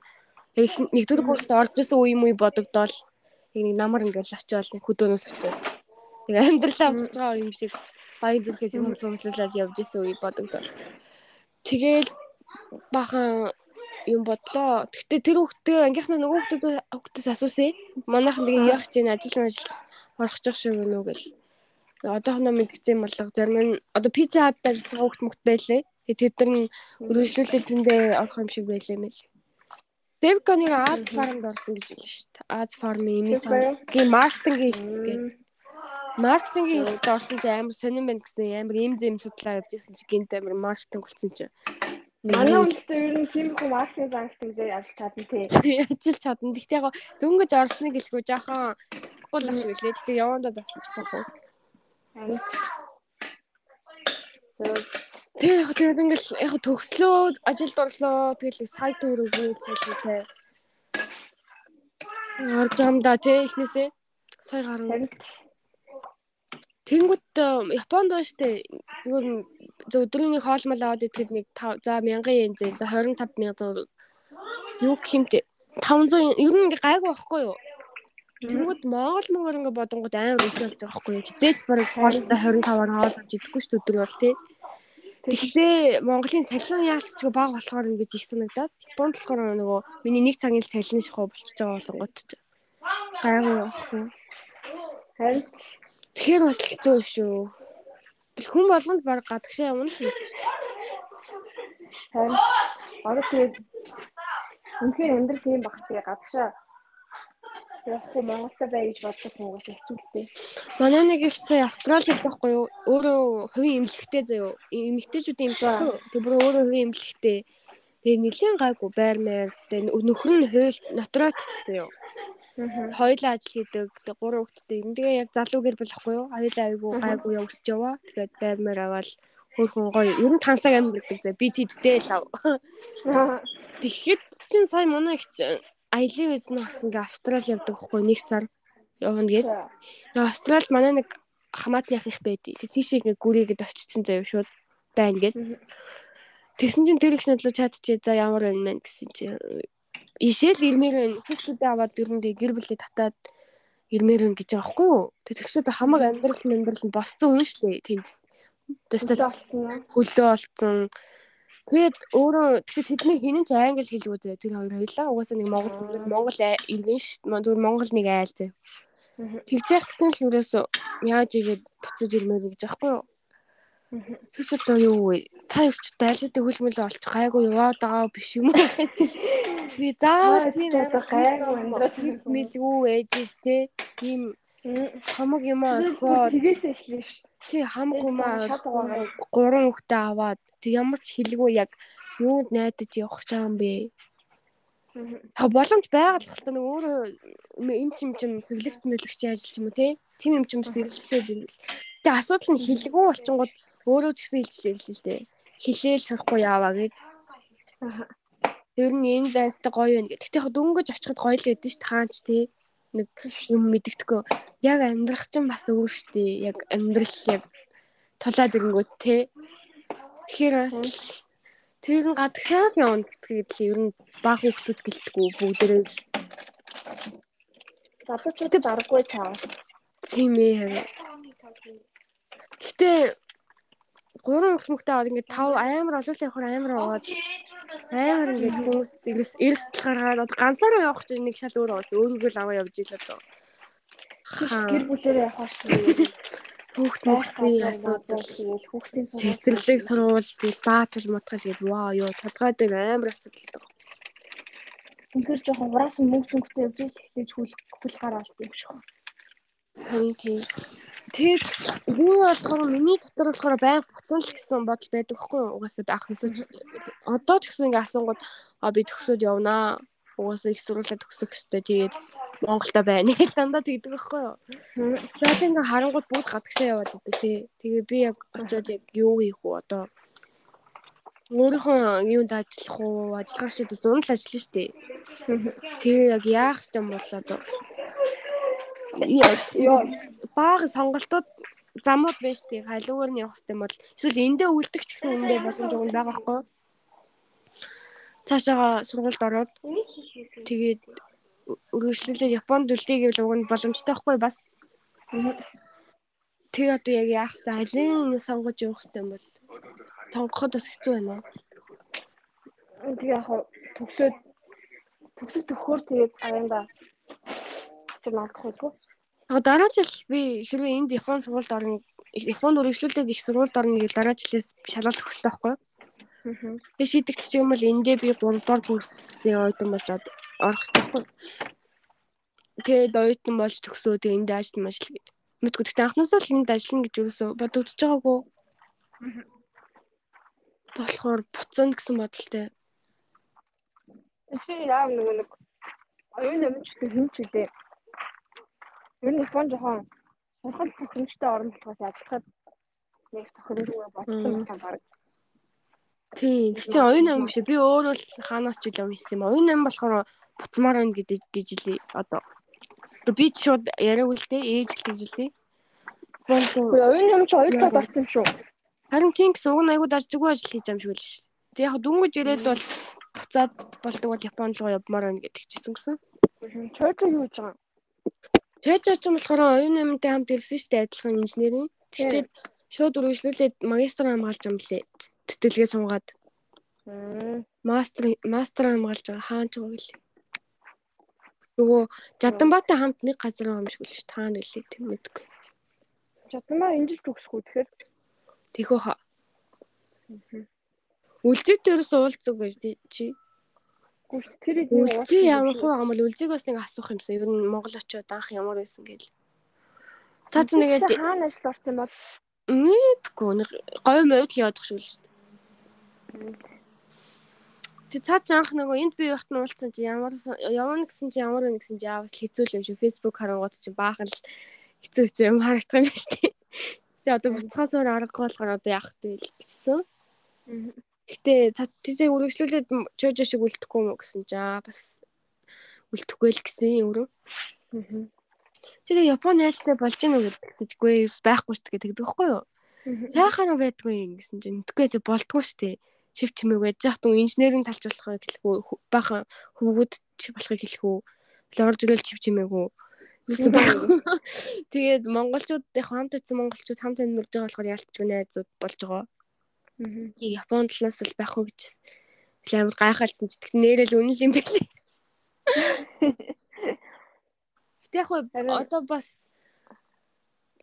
Яг их- нэгдүгээр курст орж исэн үе юм уу бодогдоол яг нэг намар ингээл очиод нэг хөдөөнөөс очиод тэгээ амьдралаа авсаж байгаа юм шиг баян зүрхээс юм цуглуулаад явж исэн үе бодогдоол. Тэгэл бахан юм бодлоо. Гэтэ тэр хүүхдээ ангийнхны нөгөө хүүхдүүд хүүхдээс асуусан. Манайхан тэгээ яах энэ ажил ажил орохчих шиг өнөө гэл. Одоохоно мэдгцэн болго зарим нь одоо пицца хат дээр байгаа хүүхд мөхт байлээ. Тэгээ тэд нар өргөжлүүлээд тэндээ орох юм шиг байлээ мэл. Дэвка нэг Аз фармд орсон гэж хэлсэн шүү дээ. Аз фармын имийн сан. Гийн маркетингийн хэлцгээ. Маркетингийн хэлцээд орсон чи амар сонирн байна гэсэн амар им зэм судлаа явж ирсэн чи гинт амар маркетинг болсон чи. Манай үнэлтээ ер нь тийм их маркетинг зангт гэж ажиллаж чадна тий. Ажиллаж чадна. Гэхдээ яг дөнгөж орсныг гэлгүй жоохон гол ах шиг лээ. Тэгтээ явандаа болсон ч байхгүй. Тэг яг тэгээд ингээл яг төгслөө ажилд орлоо тэгэл сайт өрөөгөө цайлгүй. Орж амда тэг ихнээсээ сая гарна. Харин. Тэнгүүт э, Японд байна штэ. Зүгээр өдрийн хоолмол аваад идэхэд нэг за 1000 yen зэ 25000 төгрөг. Юу гэх юм те 500 ер нь ингээ гайгүй байхгүй юу? Тэнгүүд Монгол мөнгөөр ингээ бодонгууд амар их болж байгаа юу? Хизээч бараг хоолтой 25-аар хоол авч идэхгүй шүү дээ бол тий. Тэгтээ Монголын цалин яалтчгүй баг болохоор ингэж их санагдаад Японд болохоор нөгөө миний нэг цагийн цалин шахуу болчихж байгаа болонгууд ч гайгүй байхгүй. Харин. Тэгэхээр бас хэцүү шүү. Хүн болгонд баг гадагшаа явна л гэж шүү. Харин. Одоо тэгээд үнхээр амьдрал тийм баг тэгээ гадагшаа явахгүй Монголда бай гэж боддог хүмүүс хэцүүлтэй. Манай нэг их сая Австрали байхгүй юу? Өөрөө хувийн эмнэлэгтэй заяо. Эмэгтэйчүүдийн эмнэлэгтэй. Тэг бүр өөрөө хувийн эмнэлэгтэй. Тэгээ нэлийн гайгүй байр маяг. Тэгээ нөхөр нь хууль нотрот ч заяо. Хоёулаа ажил хийдэг. Тэг гурван хүүхэдтэй. Юм тэгээ яг залуу гэр болохгүй юу? Хоёулаа айгүй гайгүй явсч яваа. Тэгээд байр маяг аваад хөрхөн гоё. Ер нь тансаг амьддаг заяа. Би тэддээ л ав. Тэгэхэд чин сая манай их чинь аялын визнээс ингээ Австрали явдаг байхгүй нэг сар явна гээд. Тэгээ Австралид манай нэг хамаатны ах их байдий. Тэг тийш ингээ гүрийгэд очицсан заяа шууд байна гээд. Тэгсэн чинь тэр их надлуу чадчихээ за ямар байна мэн гэсэн чинь ишэл ирмээр байна. Хүүхдүүдээ аваад дөрөндөө гэр бүлээ татаад ирмээр байна гэж байхгүй юу? Тэг тэгсүүд хамаг амьдрал амьдрал нь босцсон хүн шүү дээ. Тэнд. Тэстэ болсон юм. хөлөө олцсон. Тэгээд өөрөө тэгэхээр тэдний хинэн ч англи хэлгүй зөө тэр хоёр хоёлаа угаасаа нэг монгол нэг монгол иргэн ш. Зүгээр монгол нэг айл зөө. Тэгж яах гэсэн л юурээс яаж игээд буцаж ирмээр гэж аахгүй юу? Тэгс одоо юу вэ? Та юу ч дайлуудыг хөлмөл олж гайгүй яваад байгаа биш юм уу? Тэгээ заавал тийм одоо гайгүй амьдрал мэлгүй ээжиж те тийм хамаг юм аа тэгээс эхлэн ш. Тий хамаг юм аа гурван хүүхдээ аваад тэг ямар ч хэлгүй яг юунд найдаж явах гэж байгаа юм бэ? Та боломж байгаа л хэлтэ нэг өөрөө эм чим чим сэвлэгт мэлэгч ажиллаж юм уу те? Тим юм чим сэргэлтэй би. Тэгээ асуудал нь хэлгүй болчингууд өөрөө ч гэсэн хэлжлээ л дээ. Хэлээл сурахгүй яаваа гэд. Тэр нь энэ зайстай гоё байна гэх. Гэтэ яг дөнгөж очиход гоё л байдсан ш таанч тий. Нэг юм мэддэхгүй. Яг амьдрах чинь бас өөр штэ. Яг амьдрал яг тулаад ирэнгүүт тий. Тэгэхээр бас тэр нь гадагшаад явна гэцгээд л ер нь баг хүүхдүүд гэлтгүү бүгдээрээ. Л залуучууд аргагүй чаас. Тийм ээ харин. Гэтэ гурван их мөхтэй аваад ингээд тав амар олуулаа явахаар амар аваад амар ингээд хүмүүс эрс эрс гаргаад одоо ганцаараа явах чинь нэг шал өөр бол өөрийгөө л аваа явж ийл одоо гэр бүлээрээ явах чинь хүүхд мөхний асуудал тэгэл хүүхдийн цэцэрлэг сурвал тэгэл баатал мутгал тэгэл ваа ёо толгой дээр амар асуудал Үнэхээр жоохон ураасан мөнгө зүнгтэй явж эхлэж хүл хүл гараад юм шиг. Харин тийм. Тэгээд юу болохоор миний дотор болохоор байг буцсан л гэсэн бодол байдаг хгүй юу? Угаасаа байхнасаа ч одоо ч гэсэн ингээ асуугууд а би төгсөөд явнаа. Угаасаа их сургуулаа төгсөх хэрэгтэй. Тэгээд Монголда байна. Дандаа тэгдэг байхгүй юу? Тэгээд ингээ харангууд бүгд гадагшаа яваад идэг тий. Тэгээ би яг очиод яг юу хийх вэ одоо? Өөрийнхөө юунд ажиллах уу? Ажиллагаа шиг зуун л ажиллана шүү дээ. Тэгээ яг яах юм бол одоо бага сонголтууд замууд байж тийг халуугаар нь явах хэрэгтэй бол эсвэл эндээ үлдэх ч гэсэн эндээ боломж өгөн байгаа хгүй. Цаашаага сургуульд ороод тэгээд үргэлжлүүлээд Японд үлдээ гэвэл уг нь боломжтой хгүй бас. Тэг одоо яг яах вэ? Алийн сонгож явах хэрэгтэй юм бол сонгоход бас хэцүү байна. Тэг яг төгсөөд төгсөх төхөөр тэгээд аяанда чинь олдох байлгүй. Яг дараа жил би хэрвээ энд Японы сургуульд орно Японд үргэлжлүүлээд их сургуульд орно гэж дараа жилээс шалгалт өгсөн байхгүй юу? Тэгээ шийдэгдчих юм бол эндээ би 3 дугаар курсын оюутан болоод орох юу? Тэгээд оюутан болж төгсөө тэгээ энд ажиллана мэл гээд. Мэдгүй гэхдээ анхнаасаа л энд ажиллана гэж юусоо бодогдож байгаагүй. Болохоор буцана гэсэн бодолтой. Чи яа нэг нэг оюун амьд хэм ч үлээ Ер нь Япон жоохон сургал тохиромжтой орн болохоос ажиллахад нэг тохиромжгүй бодсон байна баг. Тийм. Тэг чи оюун ном биш. Би өөр бол хаанаас ч үлэм хийсэн юм. Оюун ном болохоор буцмаар байна гэдэг гэж хэлээ. Одоо. Би ч шууд яриаг үлдээ ээж л гэж хэлээ. Оюун ном ч оюутан болсон юм шүү. Харин тийм гэсэн уг айгуу дажгүй ажил хийж юм шиг л ш. Тэг яг дүнгэж ирээд бол буцаад болдог бол Японд руу явмаар байна гэдэг чийсэн гэсэн. Чойцоо юу гэж байгаа Тэд ч юм болохоор оюун нэмэнтэй хамт ирсэн шүү дээ адилхан инженерийн. Тэгчээд шууд үргэлжлүүлээд магистр хамгаалж юм лээ. Тэтгэлгээ сунгаад. Мастер мастер хамгаалж байгаа хаан ч байгаа лээ. Нөгөө Жаданбаатай хамт нэг газар шиг л ш таана гэлээ тийм мэдгүй. Жаданбаа инжилж өгсгүү тэгэхээр Тэхөө хаа. Үлзий дээрээс уулзаг гэж чи. Үгүй тэр үлзий ямар байгаа бол үлзийг бас нэг асуух юмсан. Ер нь Монгол очиод анх ямар байсан гэж. Та ч нэгээд хаана ажил орсон бол мэдгүй нэг говь мовд л явах шиг л шүү дээ. Тэг цаа ч анх нөгөө энд би явахт нь уулцсан чи ямар явна гэсэн чи ямар нэг гэсэн чи яавал хэцүү л юм шиг фэйсбүүк харангууд чи баахан л хэцүү хэцүү юм харагдах юм байна шүү. Тэгээ одоо буцхаасаар аргагүй болохоор одоо яах вэ гэжсэн. Гэтэ цацыг үргэлжлүүлээд жожо шиг үлдэхгүй юм гэсэн жаа бас үлдэхгүй л гэсэн өөрөө. Аа. Тэгээ Японы айлтай болж гэнэ үү гэсэн чиггүй байхгүй шүү дээ тэгдэг байхгүй юу? Яахаа байдгүй юм гэсэн чинь мэдгүй тэг болдгоо шүү дээ. Чив чимээг байж яах тун инженерийн талч болохыг хэлэх үү бахан хөвгүүд чи болохыг хэлэх үү лоржлол чив чимээгүү Тэгээд монголчууд яг хамт ирсэн монголчууд хамт амьдарч байгаа болохоор яалтчгүй найзууд болж байгаа. Тийг Японд талаас бол байх уу гэж амар гайхалтай ч нэрэл үнэн юм байлээ. Гэтэ яг одоо бас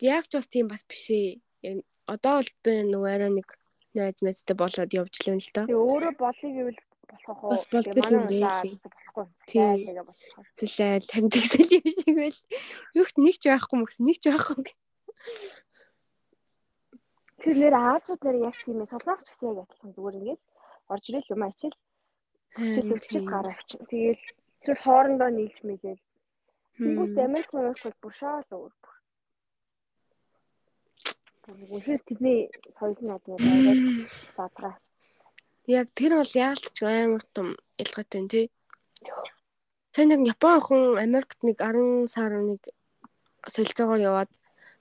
яг ч бас тийм бас биш ээ. Одоо бол би нөгөө арай нэг найз мэдтэй болоод явж лээ л да. Тэгээ өөрөө болъё гэвэл болох уу? Бас болдго юм байлээ. Тийм. Зэлээ таньдаг зэл юм шиг байл. Юхт нэг ч байхгүй мөкс нэг ч байхгүй. Тэр нэр Аазууд нэр яг тийм ээ. Солонгоч гэсэн яг адилхан зүгээр ингээд орж ирэл юм ачил. Өвчс гараа авчих. Тэгээл зөв хоорондоо нийлж мэлээл. Тэнгүүт Америк Америк бол бүр шаал өөр бүр. Үнэхээр тэдний соёл нь одоо байгаад задраа. Яг тэр бол яалтч амар том ялгаатай тий. Сайн нэг Япон хүн Америкт нэг 10 сар нэг солилцоогоор яваад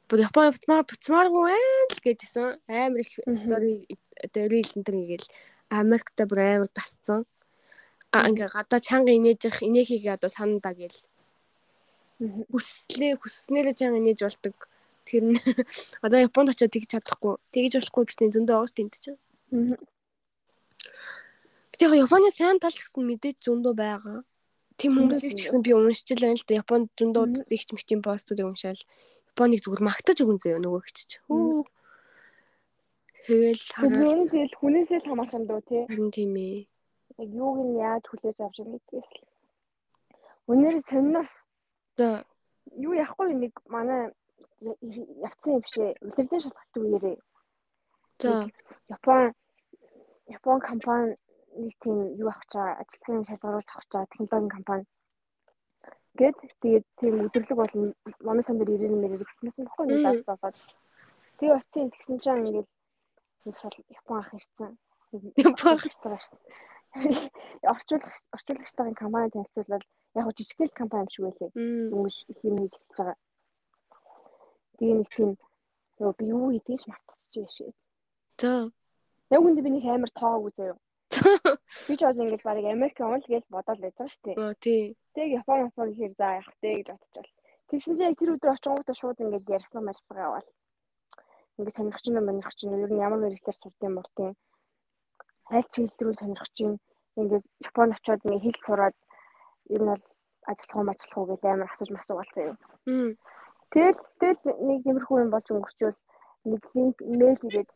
бүр Япон бутмаа буцмааргүй байл гэдгсэн амар их стори дөрил энэ төр ингээл Америкт бүр амар тасцсан. Ингээ гадаа чанга инээж явах инээхийг одоо санандаа гээл. Хүслээ хүснээрээ чанга инээж болдог Тэр нь одоо Японд очиод тэгж чадахгүй. Тэгж болохгүй гэсэн зөндөө оос тэмт чинь. Гэтэ яг Японы сайн тал гэсэн мэдээж зөндөө байгаа. Тим хүмүүсийг ч гэсэн би уншчихл байна л да. Японд зөндөө зэгч мэгчийн постуудыг уншаал. Японыг зүгээр магтаж өгөн зөө нөгөө хичж. Хөө. Тэгэл хараа. Юу тэгэл хүнээсээ л хамаарх юм дөө тий. Харин тийм ээ. Яг юуг нь яаж хүлээж авч байгаа гэдгээс л. Үнээр сонноос. За юу яахгүй нэг манай явцсан юм бишээ. Улирлын шалгалтын үеэрээ. За Япон Япон компани нэг тийм юу авах чаа ажилтны шалгаруулж авах чаа технологийн компани гэд тэгээд тийм өдөрлөг бол манай сан дээр 90 мэрэг гэсэн баггүй нэг даас болоод тэгээ очив тэгсэн чинь ингээд нэг сал Япон ах ирсэн. Япон ах ирсэн. Орчуулагч орчуулагчтайгийн компани танилцуулаад яг хөө жижигхэн компани юм шиг байлээ. Зүнгэж их юм хийж эхэлж байгаа. Тэгээ нэг тийм нөгөө би юу хийдэж мартчихжээ шээ. За. Яг үндэ би нэг амар тоо үзээ юу. Би ч одоо ингэж барыг Америк онл гэж бодоод байж байгаа шүү дээ. Оо тий. Тэг Япон Япон гэхээр за явах дээ гэж бодчихвол. Тэгсэн чинь тэр өдөр очингуудаа шууд ингэж ярьсан марсгаа явал. Ингэ сонирхч юм манирхч юм ер нь ямар мэрэгчлэр сурдсан муртын. Аль ч хэл рүү сонирхч юм. Ингээд Японд очиод ингэ хэл сураад ер нь бол ажиллах уу ажиллах уу гэж амар асууж масуугаалцсан юм. Тэгэл тэгэл нэг тиймэрхүү юм болж өнгөрчөөл нэг линк мэйл хийгээд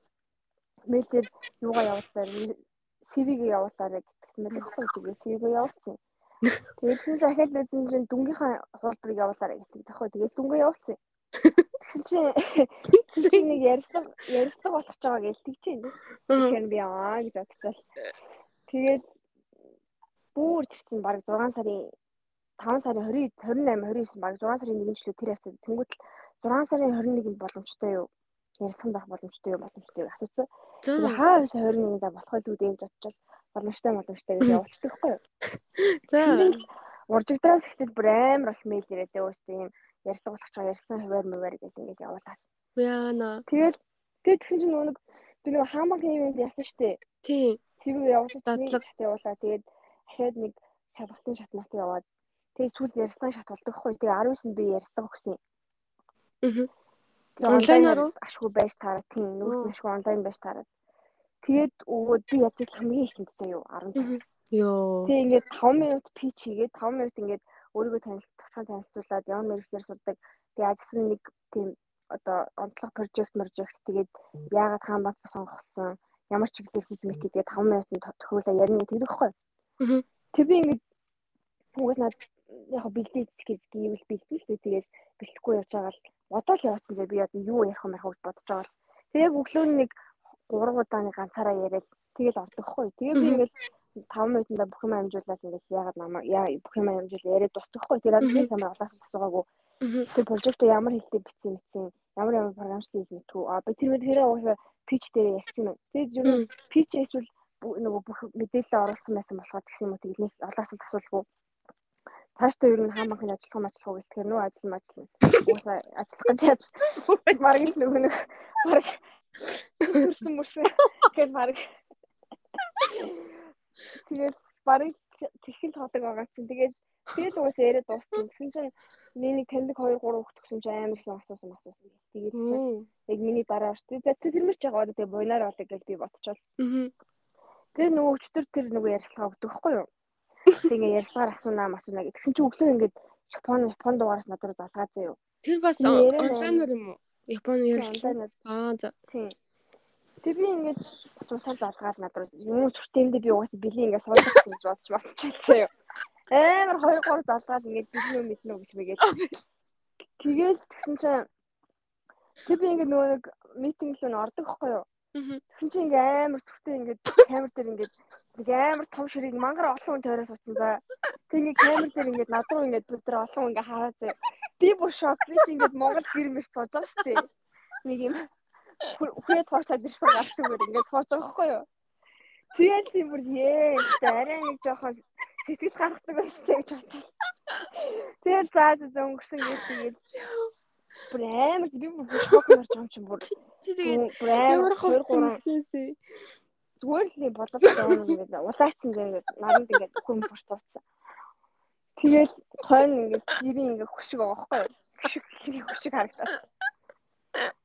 мэйлээр юугаа явуулсаар CV-гээ явуулаарай гэсэн мэт байхгүй тэгээд CV-гээ явуулсан. Тэгээд чинь захиал үзэн чинь дүнгийнхаа хуулбарыг явуулаарай гэдэг тоххой тэгээд дүнгээ явуулсан. Тэгсэн чинь нэг ярьслаг ярьслаг болох ч байгаа гэж тэгчихээн. Тэгэхээр би аа гэж бодчихвол тэгээд бүр тэр чинь баг 6 сарын 5 сарын 20 28 29 баг 6 сарын 1-ний жилүү тэр явцад тэнгуут 6 сарын 21-нд боломжтой юу? Ярилцсан байх боломжтой юу? Боломжтой юу? Асуусан. Хаа биш 21-нд за болох байлгүй гэж бодчихвол боломжтой боломжтой гэж явуулчихдаг байхгүй юу? За. Уржигдраас эхлээд бүр амар их мэйл ирээд өөстэй юм ярьсан болох ч ярьсан хуваар мөвөр гэж ингэж явуулаад. Яана. Тэгээд тэгээд тэгсэн чинь нөгөө би нөгөө хаамаг хэвэнд яасан штэ. Тий. Цэвэг явуулаад дадлаг явуулаад тэгээд дахиад нэг шалгалтын шатнат яваад Тэгээд сүүл ярьсан шат болдог хгүй. Тэгээ 19-нд би ярьсан өгсөн. Аа. Онлайнаар ашгүй байж таараа тийм нөгөө ашгүй онлайн байж таараа. Тэгээд өгөөд би яаж хамгийн ихэнд заяа юу 15. Йоо. Тэгээ ингээд 5 минут пич хийгээд 5 минут ингээд өөрийгөө танилцуулж товчхон танилцуулаад ямар мэрэгчлэр суддаг. Тэгээ ажилласан нэг тийм одоо онцлог прожект прожект тэгээд яагаад хаан банк сонгогдсон ямар чиглэлээр хийж мэт гэдэг 5 минутанд тохиолоо ярина гэдэг байхгүй. Тэг би ингээд угаас над яг бэлдээ гэж гівэл бэлдээ л тэгээд бэлтгэхгүй явж байгаа л одоо л явуулсан зэрэг би одоо юу ярих юм гэж бодож байгаа л тэгээ өглөө нэг 3 удаа нэг ганцаараа яриад тэгэл ордогхгүй тэгээ би ингээл 5 минутанда бүх юм амжуулаад ингээл яагаад намаа яа бүх юм амжуул яриад дуусчихгүй тэгээд би тамаа улаас асуугаагүй тэр прожектыг ямар хэлтэй бичсэн мэтсэн ямар ямар програмч хийж мэдтгүү а би тэр тэрээ угаасаа пич дээр ярьсан юм. Тэгээд юу пич эсвэл нөгөө бүх мэдээлэл оруулсан байсан болохоор тэгсэн юм уу? Тэгээд нэг олон асуулт асуулгүй цаашдаа ер нь хааманхын ажиллах ажиллах гэх тэгэхээр нөө ажил мажил уусаа ажиллах гэж яаж? Марг л нөгөө нэг марг. Хүрсэн мөрсөн гэж марг. Тэгээд барыг тэхэл ходог байгаа чинь. Тэгээд тэгээд угаасаа яриад дууссан тэгсэн чинь миний таньдаг 2 3 хүүхд төгсөн чинь амар их асуусан асуусан. Тэгээд яг миний дараа шүү дээ тэр мэр ч яг одоо тэгээд буйнаар болоо гэж би бодчихвол тэгээд нөгөө өчтөр тэр нөгөө ярьслага өгдөг хгүй юу Тэгээ ярьсаар асуунаа масуунаа гэтгсэн чинь өглөө ингээд Япон Япон дугаараас надад залгаа заяа. Тэр бас онлайнаар юм уу? Японы ярилцлага. Аа за. Тийм. Тэр би ингээд цусаар залгаад надад юм сүртэндээ би угаасаа били ингээд суулгах гэж бодож бодчихлаа юу. Амар 2 3 залгаад ингээд били юм мэднэ гэж мэгээд. Тэгээд тэгсэн чинь тэр би ингээд нөгөө нэг митинг л н ордог хгүй юу. Тэгсэн чинь ингээ амар сүртэй ингээд камер дээр ингээд нэг амар том ширийг мангар олон хүн тойроос утсан за. Тэг ингээ камер дээр ингээд над руу ингээд бид нар олон ингээ хараа зэ. Би бүр шок. Би чи ингээд Монгол гэр мэрч сууж байгаа дээ. Нэг юм хүрээ тоочаад ирсэн гарцгаар ингээд сууж байгаа хгүй юу. Тэгээд би бүр ээ арай нэг жоохон сэтгэл гаргадаг байж тээ гэж бодлоо. Тэгээд заа заа өнгөрсөн гэж тэгээд бүр амар би бүр шок марч юм чинь бүр. Тэгээд ямар хөвсөн үстэйсээ. Зүгээр л бодож байгаа юм ингээд улаацсан ингээд наранд ингээд хүн бортууцсан. Тэгээд хойно ингээд гэрийн ингээд хөшиг байгаа байхгүй? Хөшиг гэрийн хөшиг харагдаад.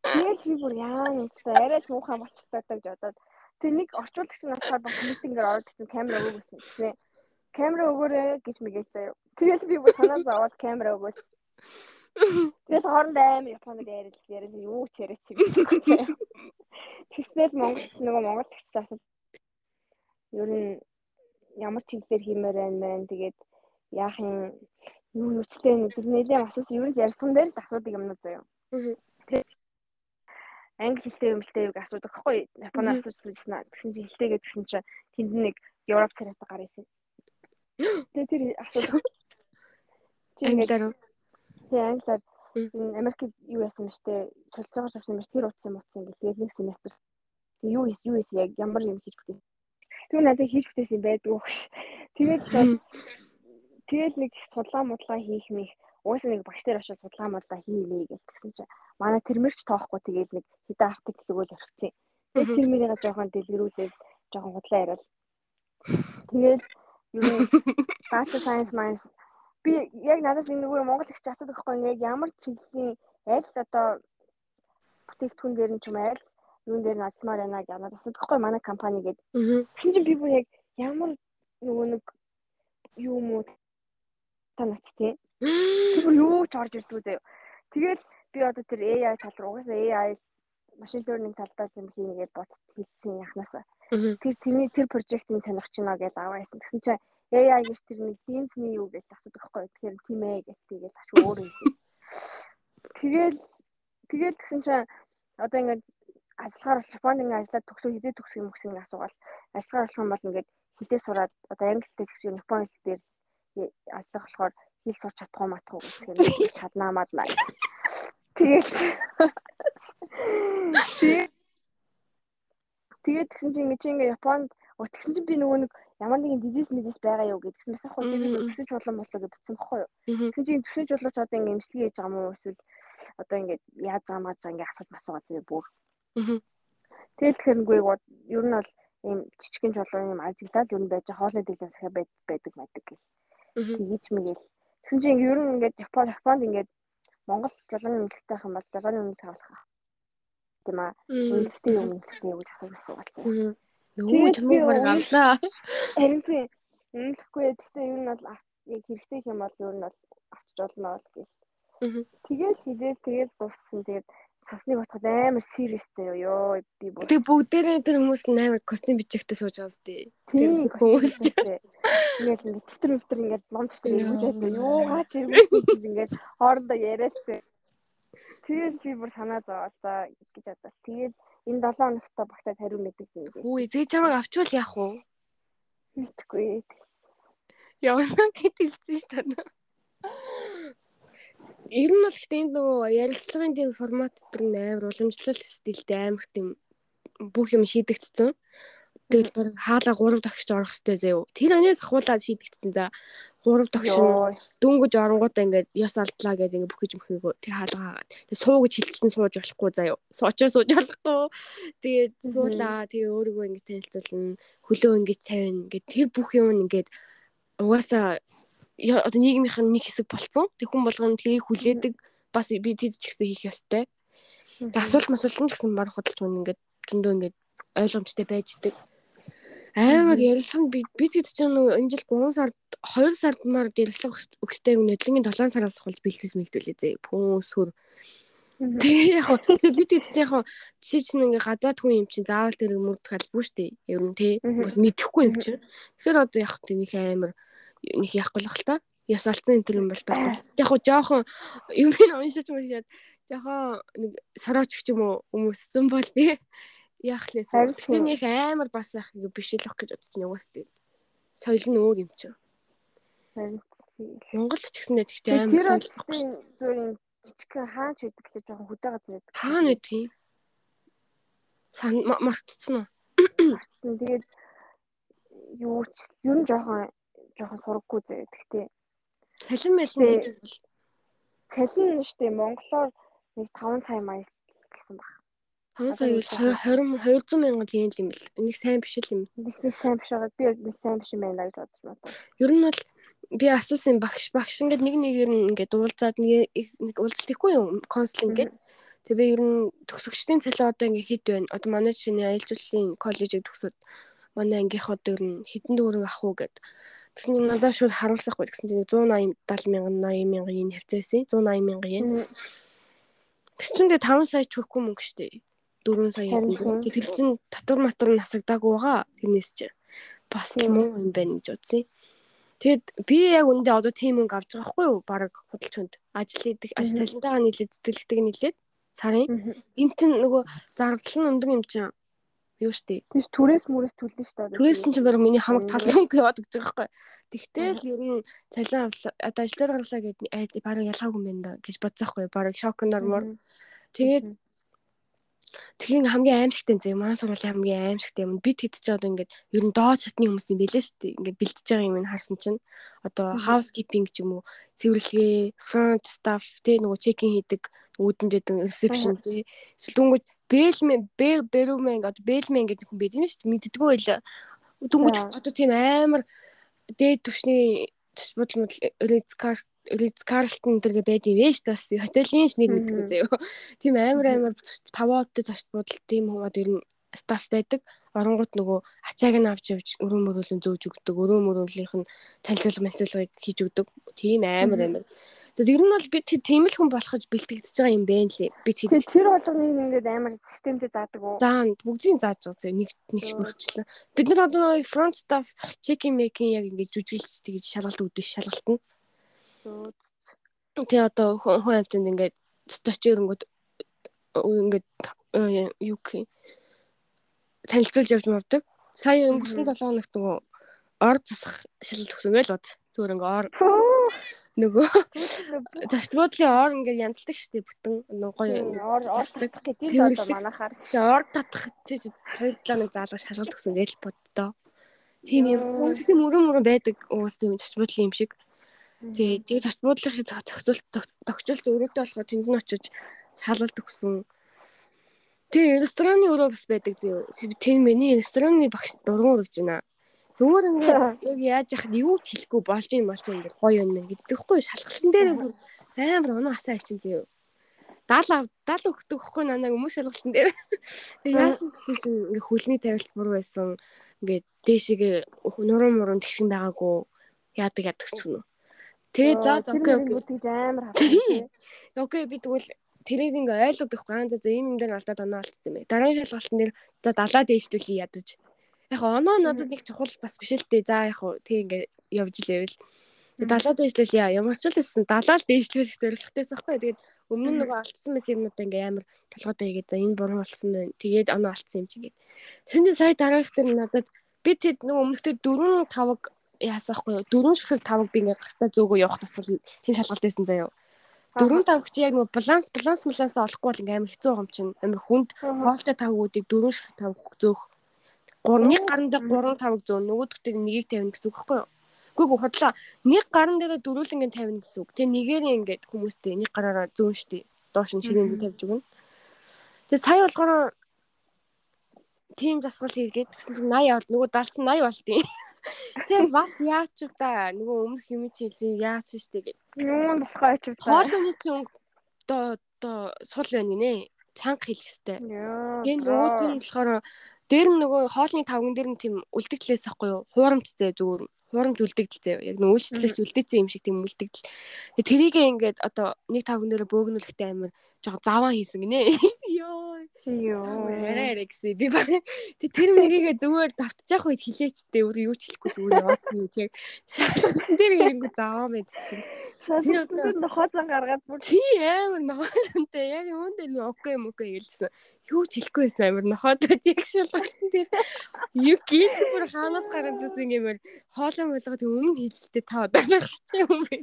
Тэгээд би бүр яа нэгтэй арай ч муухай болчихдаг гэж бодоод тэг нэг орчуулагч нь болохоор бас митингээр ороод ирсэн камера өгөөсөн гэсэн. Камера өгөөрэй гэж мэгээд заяа. Тэгээд би бүр санаа зовоод камера өгөөс. Тэгээд хоорондоо аим японог ярилсан яриасан юу ч яриадсан юм байна. Тэгснээр Монгол нөгөө монгол гэгч асуу. Ер нь ямар чиглэлээр хиймээр байна тэгээд яах юм юу нүцтэй нэг нэлээд асуусан ер нь ярьсан дээр л асуудаг юмнууд заяа англи хэлтэй юм хэлтэй юг асуудаг хгүй японоор асуучихсан гэсэн. Тэгсэн чинь хэлтэй гэдгсэн чинь тэнд нэг Европ царайтай гар ирсэн. Тэгээ тэр асуудаг. Англиар Тэгээ англиар энэ Америк юу яасан мэт те солилцоогоор сурсан мэт тэр утсан мутсан гэх тэгээд нэг семестр. Тэгээ юу хийс юу хийс яг ямар юм хийж бүтээ. Тэр надад хийж бүтээсэн байдгүй гэж. Тэгээд тэгээд нэг судлаа мудлаа хийх мих уусаа нэг багш дээр очиж судалгаа модлаа хийлээ гэж тэгсэн чинь манай тэрмэрч тоохгүй тэгээд нэг хэдэн артикл өгөөл орхицсан. Тэгээд тэрмэрийг жоохон дэлгэрүүлээд жоохон худлаа яриад. Тэгээд юу data science minds би яг надаас энэ нөгөө Монгол ихч асуух байхгүй яг ямар чиглэлийн аль одоо бүтээгдэхүүн дээр нь ч юм аль юун дээр нь ажилламаар байна гэж надад асуух байхгүй манай компани гээд. Тэгсэн чинь би бүр яг ямар нөгөө нэг юу муу та нач тий. Тэр юу ч орж ирдгүй заяа. Тэгэл би одоо тэр AI тал руу угаасаа AI машин learning талдаа юм хийнгээд бот хийсэн яхнаас. Тэр тэрний тэр прожектын сонирхч байна гэж аваа байсан. Тэгсэн чинь AI гэж тэр нэг синсний юу гэж асуудаг байхгүй. Тэгэхээр тийм ээ гэж тийгээд ачаа өөр юм. Тэгэл тэгэл тэгсэн чинь одоо ингээд ажиллахаар Японд ингээд ажиллаад төгсөө хизээ төгсөх юм гэсэн асуугаал ажиллахаар болох юм бол ингээд хилээ сураад одоо англитэй ч гэсэн Японы хэл дээр ажиллах болохоор хэл сурч чадах уу матах уу гэх юм чаднаа маднаа. Тэгээд Тэгээд тэгсэн чинь ингэ чи ингээ Японд тэгсэн чинь би нөгөө нэг ямар нэгэн дизис мизис байгаа юу гэдгсэн бас хөө би төсөж болон болоо гэж бичсэн баггүй юу. Тэгсэн чинь төсөж болооч одоо ингээ имчилгээ хийж байгаа мó эсвэл одоо ингээ яаж байгаа маа ингээ асууж масуугаа зөө бүр. Тэгэл тэгэхээр нүгөө ер нь бол ийм жижигэн чулуун юм ажиглаад ер нь байж хоолой дэлгэн сахиа байдаг байдаг гэл. Тэгэж мэгэл. Тэгсэн чинь ер нь ингээд Япон Японд ингээд Монгол жолооны үнэлгээтэй байх юм бол жолооны үнэлгээ авах тийм аа. Үнэлгээтэй юм үнэлгээтэй юу гэж асууж асуугаалцсан. Нөгөө чамаг баг авлаа. Харин тийм үнэлэхгүй гэхдээ ер нь бол яг хэрэгтэй юм бол ер нь бол авчиж болно бол гэж. Тэгээд хизээс тэгээд дууссан. Тэгээд сосныг бодоход амар serious ёо би бүр. Тэг бүгдээрээ тэр хүмүүс амар костюм бичигтэй сууж байгаа зү. Тийм хүмүүс. Ингээл ингээд төвтөр өвтөр ингээд лом төвтөр өгүүлээд юу гаач ирмээ ингээд хоорондоо яриадсан. Тэгээд би бүр санаа зовоод за гэж бодлоо. Тэгээд энэ 7 хоногт багтаад хариу мэддэг юм гээ. Үгүй зээ чамайг авчвал яах вэ? Мэдхгүй. Явна гэж хэлсэн ш тань. Ер нь бол гэхдээ энэ нөгөө ярилцлагын тийм формат төр амар уламжлал стилтэй амар тийм бүх юм шийдэгдсэн. Тэгэл баг хаалаа 3 тогтч орох хэрэгтэй заяа. Тэр анаас ахуулаад шийдэгдсэн за 3 тогтч дөнгөж оронгуудаа ингээд ёс алдлаа гэдэг ингээд бүхэж мөхөөгөө тэр хаалгаа. Тэг суу гэж хилчсэн сууж болохгүй заяа. Суучаа сууж болохгүй. Тэгээд суулаа. Тэгээ өөрийгөө ингээд танилцуулна. Хөлөө ингээд цавина. Ингээд тэр бүх юм ингээд угаасаа одоо нийгмийнх нь нэг хэсэг болцсон. Тэг хүн болгоно тгийг хүлээдэг бас би тэд ч гэсэн хийх ёстой. Тэг асуулт масуулт нь гэсэн баг худалч хүн ингээд зөндөө ингээд ойлгомжтой байж идэг. Амар ярилцсан би бид хэд ч нэг энэ жил 3 сард 2 сард маар ярилцлага өгөхтэй нэдлэнгийн 7 сараас хол бэлтгэж мэлдүүлээ зэ. Пөөсөр. Тэгээ яг бид хэд ч яг жишээ чинь ингээ гадаад хүн юм чинь заавал тэр мөрдөх албагүй шүү дээ. Ер нь тий. Бас мэдэхгүй юм чинь. Тэгэхээр одоо яг тэнийх амар нэг яахгүй л хэл та. Яс алдсан энэ юм бол байхгүй. Яг жоохон юм уншиж мөшөөд жоохон нэг сорооч ч юм уу хүмүүссэн бол тий яах. Тэгтээ нэг амар бас яах юм биш л ах гэж бодож байна угаас тийм. Соёл нь өөр юм чинь. Монгол ч гэсэндээ тэгтээ амар соёл зүгээр жижигхэн хаач байдаг л жоохон хөдөө газар байдаг. Хаана байдгийг? Сан мартцсан уу? Мартсан. Тэгээд юу ч ер нь жоохон жоохон сураггүй зэ. Тэгтээ цалин мэлэн гэдэг бол цалин нь штэ монголоор нэг 5 сая маяг гэсэн баг. 5 сая гэж 20 200 мянган yen юм бэл. Нэг сайн биш л юм. Нэг сайн биш байгаа. Би нэг сайн биш юм байна гэж бодож байна. Ер нь бол би асуусан багш багш ингээд нэг нэгээр нь ингээд уулзаад нэг нэг уулзлахгүй юм консул ингээд. Тэгээ би ер нь төгсөгчдийн цалин одоо ингээд хэд байна? Одоо манай чинь аялал жуулчлалын коллежийг төгсөөд манай ангийнх одоо ер нь хэдэн төгрөг авах уу гэд. Тэгсэн чинь надад шууд харуулсахгүй гэсэн чинь 180 70 мянган 80 мянган yen хавцаасан. 180 мянган yen. Тэр чинь тэгээ 5 сая ч хөрөхгүй мөнгө шүү дээ. 4 сая чинь татвар матур нь насагдаагүй байгаа. Тэрнээс чи бас муу юм байна гэж бодсон. Тэгэд би яг үндэ одоо тийм мөнгө авч байгаа хгүй юу? Бараг худалч хүнд ажил хийдэг, ажил цалинтайгаа нийлээд зэтгэлдэг нийлээд сарын. Энд чинь нөгөө зардал нь өндөр юм чинь юу штэ. Тийш түрээс мүрээс төлнө штэ. Түрээс чинь бараг миний хамаг тал мөнгө яваад гэж байгаа хгүй. Тэгтэл ер нь цалин одоо ажлаар гарлаа гэдэг бараг ялгаагүй юм байна гэж бодсоохгүй. Бараг шок нормор. Тэгээд Тэгэхээр хамгийн аимшигтай зэ маань сургуулийн хамгийн аимшигтай юм. Бид хэд ч одоо ингээд ер нь доод шатны хүмүүс юм бэлээ шүү дээ. Ингээд бэлдэж байгаа юм харсан чинь одоо housekeeping ч юм уу, цэвэрлэгээ, front staff тэ нөгөө чекинг хийдэг, үүдэн дэдэн reception тэ. Эсвэл дүнгууд бэлмэн, бэрүүмэн одоо бэлмэн гэдэг хүн байд юм шүү дээ. Мэддэггүй байл. Дүнгууд одоо тийм амар дээд түвшний төч бодол Ritz Ritz Carlton дэргээ байдсан вэж бас хотелийн нэр мэдгүй заяа. Тийм амар амар таваадтай зочд бодол тийм хүмүүс ер нь стаф байдаг. Оронгууд нөгөө ачааг нь авч явж өрөө мөрөөлөн зөөж өгдөг. Өрөө мөрөөлийнх нь танилцуулга мэлцүүлгыг хийж өгдөг. Тийм амар амар. Тэгээд ер нь бол бид тийм л хүн болох гэж бэлтгэж байгаа юм бэ лээ. Би тийм. Тэр болгоныг ингээд амар системтэй заадаг уу? За бүгдийг зааж байгаа зэ нэг нэг мөрчлөө. Бид нар одоо нөгөө front staff check-in making яг ингээд жүжиглж тэгж шалгалт өгдөг шалгалт нь. Тэгээ одоо хүн амьтанд ингээд очирэнгүүд ингээд юу гэх юм танилцуулж явж мавдаг. Сая өнгөрсөн 7 хоногт нөгөө ор засах шилэл төгсөн гээл бод. Зүгээр ингээ ор нөгөө зочд буудлын ор ингээ янзлдаг штеп бүтэн гоё ор орсдаг гэдэг одоо манахаар. Тэгээ ор татах 2 7 хоног заалга шалгалт төгсөн гээл боддоо. Тийм юм. Хүмүүс тийм өрөө мөрөө байдаг. Уус тийм зочд буудлын юм шиг. Тэгээ тэгээ зарц буудлах шиг зохицуулт тогтчулт өрөөдөө болохоор тэнд нь очиж шалгалт өгсөн. Тэгээ рестораны өрөө бас байдаг зөө. Тэр миний рестораны багш дургуун гэж байна. Зүгээр ингээд яг яаж яхад юу ч хэлэхгүй болж юм болж ингээд гоё юм байна гэдэг хгүй шалгалтын дээр бүр амар оноо хасаа ичин зөө. 70 70 өгдөг хгүй нанаа хүмүүс шалгалтын дээр. Тэгээ яасан гэсэн чинь ингээд хөлний тавилт буруу байсан. Ингээд дээшээ нуруу муруу тэгшин байгаагүй яадаг яадаг ч юм уу. Тэгээ за окей окей тэгж амар хатаа. Окей би тэгвэл тэрийг ингээ ойлгоод байхгүй аа за ийм юм дээр алдаад оноо алдсан юм байна. Дараагийн шалгалтын дээр за далаа дээшлүүлээ ядаж. Яг оноо надад нэг чухал бас биш л дээ. За яг тэг ингээ явж лээвэл. Тэгээ далаа дээшлүүл яа. Ямар ч л гэсэн далаа л дээшлүүлэх зорилготойс байхгүй. Тэгээд өмнө нь нөгөө алдсан байсан юмнуудаа ингээ амар толгойдоо хийгээд за энэ буруу болсон байна. Тэгээд оноо алдсан юм чигээд. Тэнд сая дараагийнх дээр надад би тэд нөгөө өмнөхтэй 4 5 яасаахгүй юу дөрөв ширхэг тавг би ингээ гартаа зөөгөө явах тасгал тийм шалгалт байсан заяа. Дөрөв тавг чи яг нөгөө баланс баланс балансаа олохгүй бол ингээ амар хэцүү юм чинь амар хүнд хоолтой тавгуудыг дөрөв ширхэг тавг зөөх. Гурны гарын дээр 3 тавг зөөн нөгөөдөгтөг нэгийг тавина гэсэн үг байхгүй юу? Үгүй худлаа. Нэг гарын дээр дөрүүлэнгийн тавина гэсэн үг. Тэгээ нэгээр ингээд хүмүүстэй нэг гараараа зөөн штий. Доош нь ширээнд тавьж өгнө. Тэгээ сая болгоно тийм засгал хийгээд гэсэн чинь 80 бол нөгөө даалц 80 болдیں۔ Тийм бас яач вэ та нөгөө өмнөх юм чи хэлсэн яач штэ гэд. Юун болохоо ч вэ. Хоолны чинь одоо одоо сул байна нэ. Чанга хэлэх хэвээр. Тэгээ нөгөөд нь болохоор дээр нь нөгөө хоолны тавган дээр нь тийм үлдэгдлээс ахгүй юу? Хуурамч зэ зүгээр хуурамч үлдэгдэл зэ яг нэг үйлчлэгч үлдээсэн юм шиг тийм үлдэгдэл. Тэгээ тэрийг ингээд одоо нэг тавган дээр бөөгнүүлэхтэй амир жоо заваа хийсэн гинэ. Йоо. Арай гэсэн. Би баг тэг тэр мэрийгээ зүгээр давтчих үед хилээчтэй өөр юу ч хэлэхгүй зүгээр яваасан юу яг шаардсан дээр ирэнгүү заваа байж шин. Тэр одоо нохоцон гаргаад бүр тий амар нохоцонтэй яг юунд энэ окей юм окей гэлсэн. Юу ч хэлэхгүй байсан амар нохоцод яг шалгалтан дээр юу гинт бүр хаанаас гараад ирсэн юмэр хоолой болгоод өмнө хэлэлтэй та одоо хачаа юм бэ.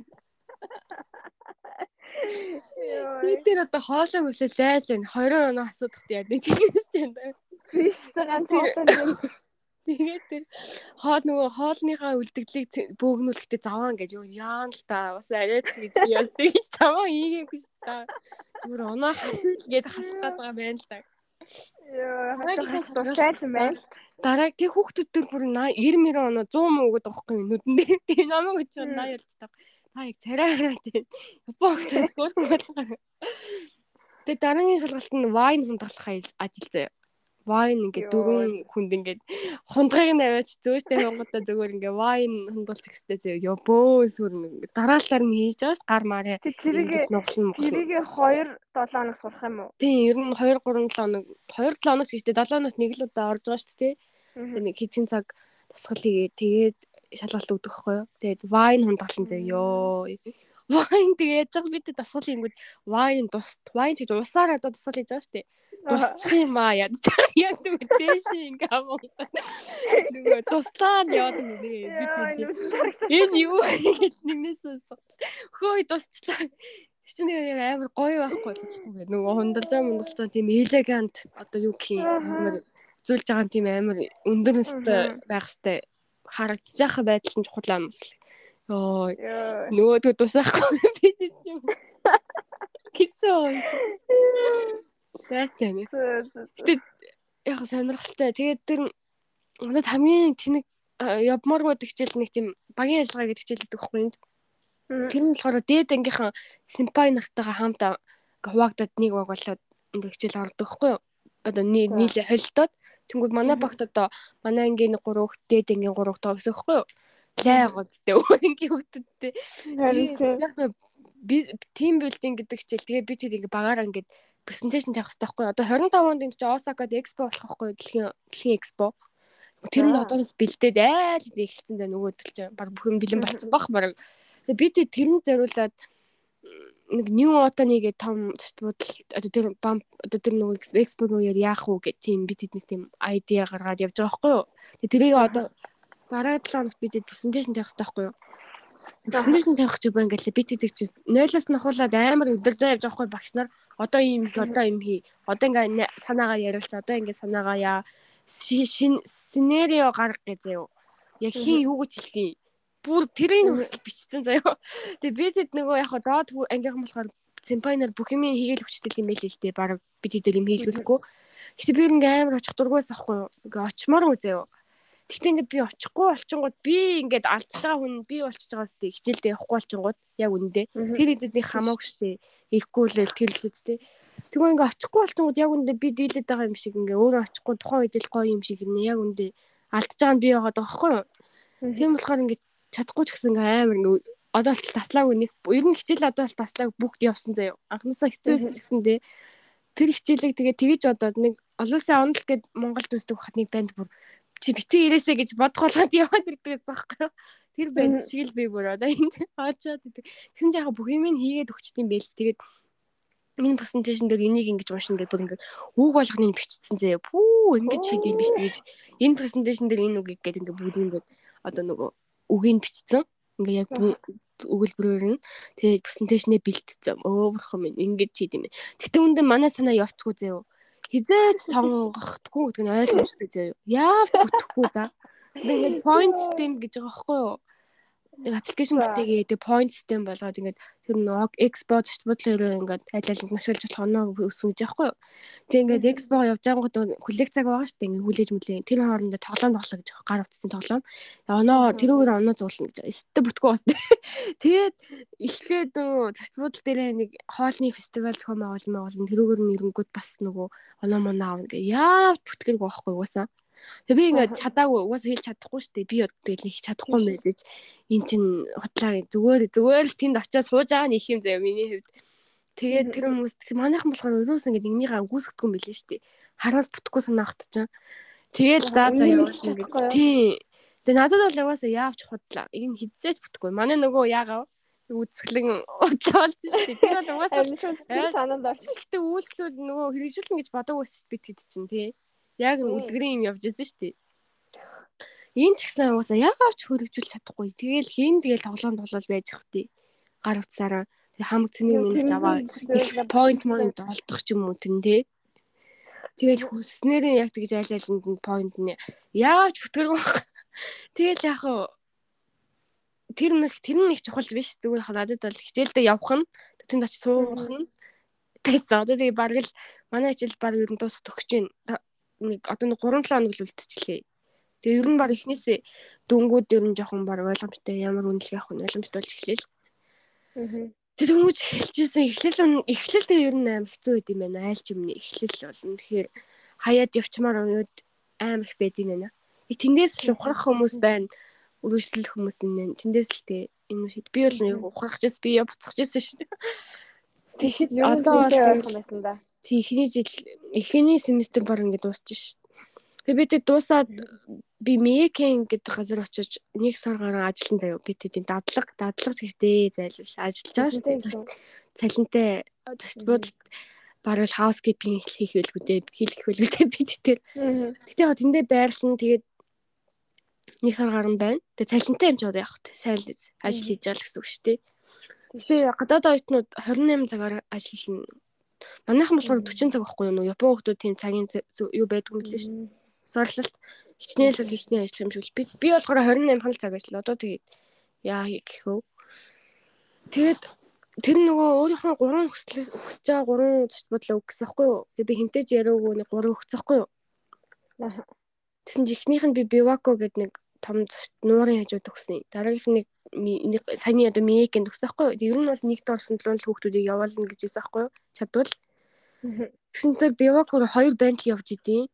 Тэр одоо хоолой мөлөө лайл байна. 20 оноо асуудахт яа нэг тиймээс ч юм байна. биш ганц хоолой Тэгээд тэр хоол нөгөө хоолныхаа үлдэгдлийг бөөгнүүлэхдээ заваан гэж юу яан л та бас арайт гэж яадаг гэж заваан ийгээгүй ш та. Зүгээр оноо хасна л гээд хасах гээд байгаа байна л та. Яа. Дараа тэг хүүхдүүд бүр 90 мөрөн оноо 100 мөн өгöd байгаа хгүй нүдэн дээр тэг намайг ч 80 ялж та та яг царай хараад тийм Японд гөрх болгоо. Тэгээ дараагийн шалгалт нь вайн хундаглах ажил заяа. Вайн ингээд дөрвөн хүнд ингээд хундгыг нь аваач зөөтэй хонгодоо зүгээр ингээд вайн хундгалж ихтэй заяа. Ёбөө сүр дараалалаар нь хийж байгаа ш гар мараа. Тэрийг нуглан муглан. Тэрийг 2 7 хоног сурах юм уу? Тийм, ер нь 2 3 7 хоног 2 7 хоног гэжтэй 7 хоногт нэг л удаа орж байгаа шүү дээ. Нэг хэдхэн цаг тасгалыг тэгээд шалгалт өгдөг хгүй юу. Тэгээд вайн хундаглан заяа. Вайн тэгээд яг бид дасгал юмгууд вайн тус вайн гэж усаар одоо дасгал хийж байгаа шүү дээ. Тусчих юм аа яд яг тийм дээш ингээ амаа. Нөгөө туслаа яваад нэг бид энэ юу нэгнээс хөөе тусчлаа. Чинь яг амар гоё байхгүй болчихгүй. Нөгөө хундалж байгаа мундалж тийм элегант одоо юу гэх юм амар зүйлж байгаа тийм амар өндөр настай байх хэвээр харагдчих байдал нь чухал юм л. Йоо. Нөгөөдөө тусахгүй бид юм. Зайтай нэ. Гэтэ яг сонирхолтой. Тэгээд тэр надад хамгийн тэнэг явмаар байдаг хичээл нэг тийм багийн ажиллагаа гэдэг хичээл гэдэг байхгүй юм. Тэр нь болохоор дээд ангийнхан симпай нартайгаа хамт хуваагдаад нэг баг болоод ингээ хичээл ордог байхгүй юу? Одоо нийлээ холилдоод Тэнгүүд манай багт одоо манай ангийн 3 хүүхд дээд ангийн 3 хүүхд байгаа гэсэн байхгүй юу? Лай гоцтэй өөр ангийн хүүхдүүдтэй. Яг би тим билдинг гэдэг хичээл тэгээ би тэр ингээ багаараа ингээ презентацийн тавих хэрэгтэй байхгүй? Одоо 25 онд энэ Осакад экспо болох байхгүй? Дэлхийн дэлхийн экспо. Тэр нь одоос бэлдээд айл эхэлсэн дээ нөгөөдөл чинь баг бүхэн бэлэн болсон баг. Тэгээ би тэрэнд зориулаад нэг new отоныгээ том бодол одоо тэр бам одоо тэр нөгөө экспогээр яах уу гэх тийм бид нэг тийм айдиа гаргаад явж байгаа байхгүй юу. Тэгээ тэрийг одоо дараа 7 хоногт бид презентацийн тавих хэрэгтэй байхгүй юу. Презентацийн тавих чи баа ингээл бид гэдэг чи 0-оос нахуулаад амар өдөрдөө явж байгаа байхгүй багш нар одоо ийм одоо ийм хий. Одоо ингээ санаагаа ярилц одоо ингээ санаагаа яа шин сценарио гаргах гэж юу. Яг хин юу гэж хэлхий бүр тэрийн хүртэл бичсэн заяа. Тэгээ би тэд нөгөө яг доод ангийнхан болохоор симпайнаар бүх юм хийгээл хүчтэй юм байл л дээ. Бараг би тэд юм хийлгүүлэхгүй. Гэтэ би ингээ амар очих дургуйс ахгүй юу. Ингээ очимоор үү заяа. Тэгтээ ингээд би очихгүй болчингууд би ингээд алдчихж байгаа хүн би болчихж байгаа сте хичээлдээ явахгүй болчингууд яг үндэ. Тэр хэдний хамаагүй штэ. Ирэхгүй л тэр л үстэ. Тэгвэл ингээд очихгүй болчингууд яг үндэ би дийлээд байгаа юм шиг ингээ өөрөө очихгүй тухайн үед л гоё юм шиг нэ яг үндэ алдчихж байгаа нь би яваад байгаа байхгүй юу. Тийм болохоор ингээд чадахгүй ч гэсэн амар ингээ одоо л таслаагүй нэг ер нь хичээл одоо л таслааг бүгд явсан заяа. Анхнаасаа хэцүүсэн ч гэсэн тий. Тэр хичээлийг тэгээ тэгэж одоод нэг олон улсын онол гээд Монголд үздэг хат нэг банд бүр чи битгий ирээсэ гэж бодгоолоод яваад ирдэг байхгүй. Тэр банд шиг л би бүр одоо энд очоод идэг. Тэгсэн чинь яг бүх юм хийгээд өгчт юм байл. Тэгээд миний презентацийн дээр энийг ингэж уушна гэдэг бүр ингээд үг болгоныг бичсэн заяа. Пүү ингэж хийх юм биш тэгэж энэ презентацийн дээр энэ үгийг гээд ингээд бүгд ингээд одоо нөгөө үгийг бичсэн. Ингээ яг өгүүлбэрээр нь тэгээд презентацнээ бэлтцсэн. Өө бурхан минь ингэж чийд юм. Гэтэ үндэ манай санаа явцгүй заяа. Хизээч сонгохдгүй гэдэг нь ойлгомжтой заяа. Яавт бүтэхгүй за. Ингээ point system гэж байгаа байхгүй юу? Нэг аппликейшн бүтээгээ тэг point system болгоод ингээд тэр нэг экспорт бодлоо ингээд аль алинд машиглаж болох оноо өсгөн гэж яахгүй. Тэг ингээд экспо явж байгаагууд хүлээх цаг байгаа дээ. Ингээд хүлээж мүлээ. Тэр хоорондоо тоглоом тоглоо гэж гар утасны тоглоом. Оноо тэрүүгээр оноо зуулна гэж. Өстө бүтгөө бас. Тэгээд эхлээд зочд бодол дээр нэг хоолны фестивал зохион байгуулна байгуулна тэрүүгээр нь эрэнгүүд бас нөгөө оноо моноо аавна гэ. Яавч бүтгэрэг байхгүй угаасаа. Тэг би ингээд чадаагүй угаасаа хэлж чадахгүй шүү дээ. Би тэгэл их чадахгүй мэдээж эн чин хутлаа зүгээр зүгээр л тэнд очиод сууж байгаа нь их юм заяа миний хувьд. Тэгээд тэр хүмүүс манайхан болохоор өрөөс ингээд нэгнийгаа гүйсгэхгүй юм билээ шүү дээ. Хараас бүтэхгүй санаахт чинь. Тэгээд за за явуулна гэж. Тий. Тэгээ надад бол яваасаа яавч худлаа. Энэ хизээч бүтэхгүй. Манай нөгөө яагаа үзэсгэлэн удаалж шүү дээ. Тэр бол угаасаа санаанд орчих. Гэхдээ үйлчлүүл нөгөө хэрэгжүүлнэ гэж бодоагүй шүү дээ бид хэд чинь тий. Яг үлгэрийн юм явж исэн шүү дээ. Энд ч гэсэн угаасаа яагаад ч хөргөжүүлж чадахгүй. Тэгээл хийн тэгээл тоглоом тоглол байж хавтий. Гар утсаараа тэг хамаг цэнийг минь аваа. Point point олдох ч юм уу тэн тий. Тэгэл хүснээрээ яг тэгж айл айланд нь point нь яаж баг. Тэгэл яг хаа тэр нэг тэр нэг чухал биш зүгээр яг надад бол хичээлдээ явах нь тэнд очиж суух нь тэгсэн. Одоо тэгээ баг л манай хичээл баг ер нь дуусах төгсөж байна нэг одоо нэг 3 7 хоног л үлдчихлээ. Тэгээ ер нь баг эхнээсээ дөнгүүд ер нь жоохон баг ойлгомжтой ямар үнэлгээ авах нь ойлгомжтой болж эхлэв. Аа. Тэр хүмүүс эхэлжсэн эхлэл эхлэл тэгээ ер нь аим хэцүү байд юм байна. Айл ч юм нэ эхлэл бол үнэхээр хаяад явчмаар уууд аим их байд юм байна. Яг тэндээс л ухрах хүмүүс байна. Үргэлжлэх хүмүүс нэ. Тэндээс л тэгээ юм шид. Би бол нэг ухрах чээс би буцах чээс шүү. Тэгэхэд одоо бол байх юм байсан да. Тий эхний жил эхний семестр баг ингээд дуусчих ш. Тэгээ бид дуусаад би Мекэн гэдэг газар очиж нэг сар гараа ажиллан заяа. Би тийм дадлаг дадлаг гэжтэй зайлшгүй ажиллаж байгаа дээ. Цалинтай буудалд баруул хаускипинг хийх хэлгүүдээ хийх хэлгүүдээ бид тэр. Гэтэ яг тэндээ байрлан тэгээд нэг сар гарan байна. Тэгээ цалинтай юм ч одоо яг сайн ажил хийж байгаа л гэсэн үг шүү дээ. Гэтэ гадаад оюутнууд 28 цагаар ажиллана Манайхан болохоор 40 цаг байхгүй юу? Япон хүмүүс тийм цагийн юу байдаг юм лээ шүү. Сорлолт хичнээн л хичнээн ажиллах юм шиг л би би болохоор 28 хоног цаг ажиллаа. Одоо тэгээд яа гэх вэ? Тэгээд тэр нөгөө өөрийнхөө гурван хүсэл хүсэж байгаа гурван зочд бодлоо өгсөн байхгүй юу? Тэгээд би хинтэж яриаггүй нэг гурван өгсөн байхгүй юу? Аа. Тэсэн жихнийх нь би Бивако гэдэг нэг том нуурын хажууд өгсөн. Дараагийнх нь нэг саяны одоо мейкэнд өгсөн байхгүй юу. Ер нь бол нэгд орсон төлөв хүүхдүүдийг явуулна гэж хэлсэн байхгүй юу. Чадвал. Тэгсэнтэй Бивакор хоёр бандл явж идэв.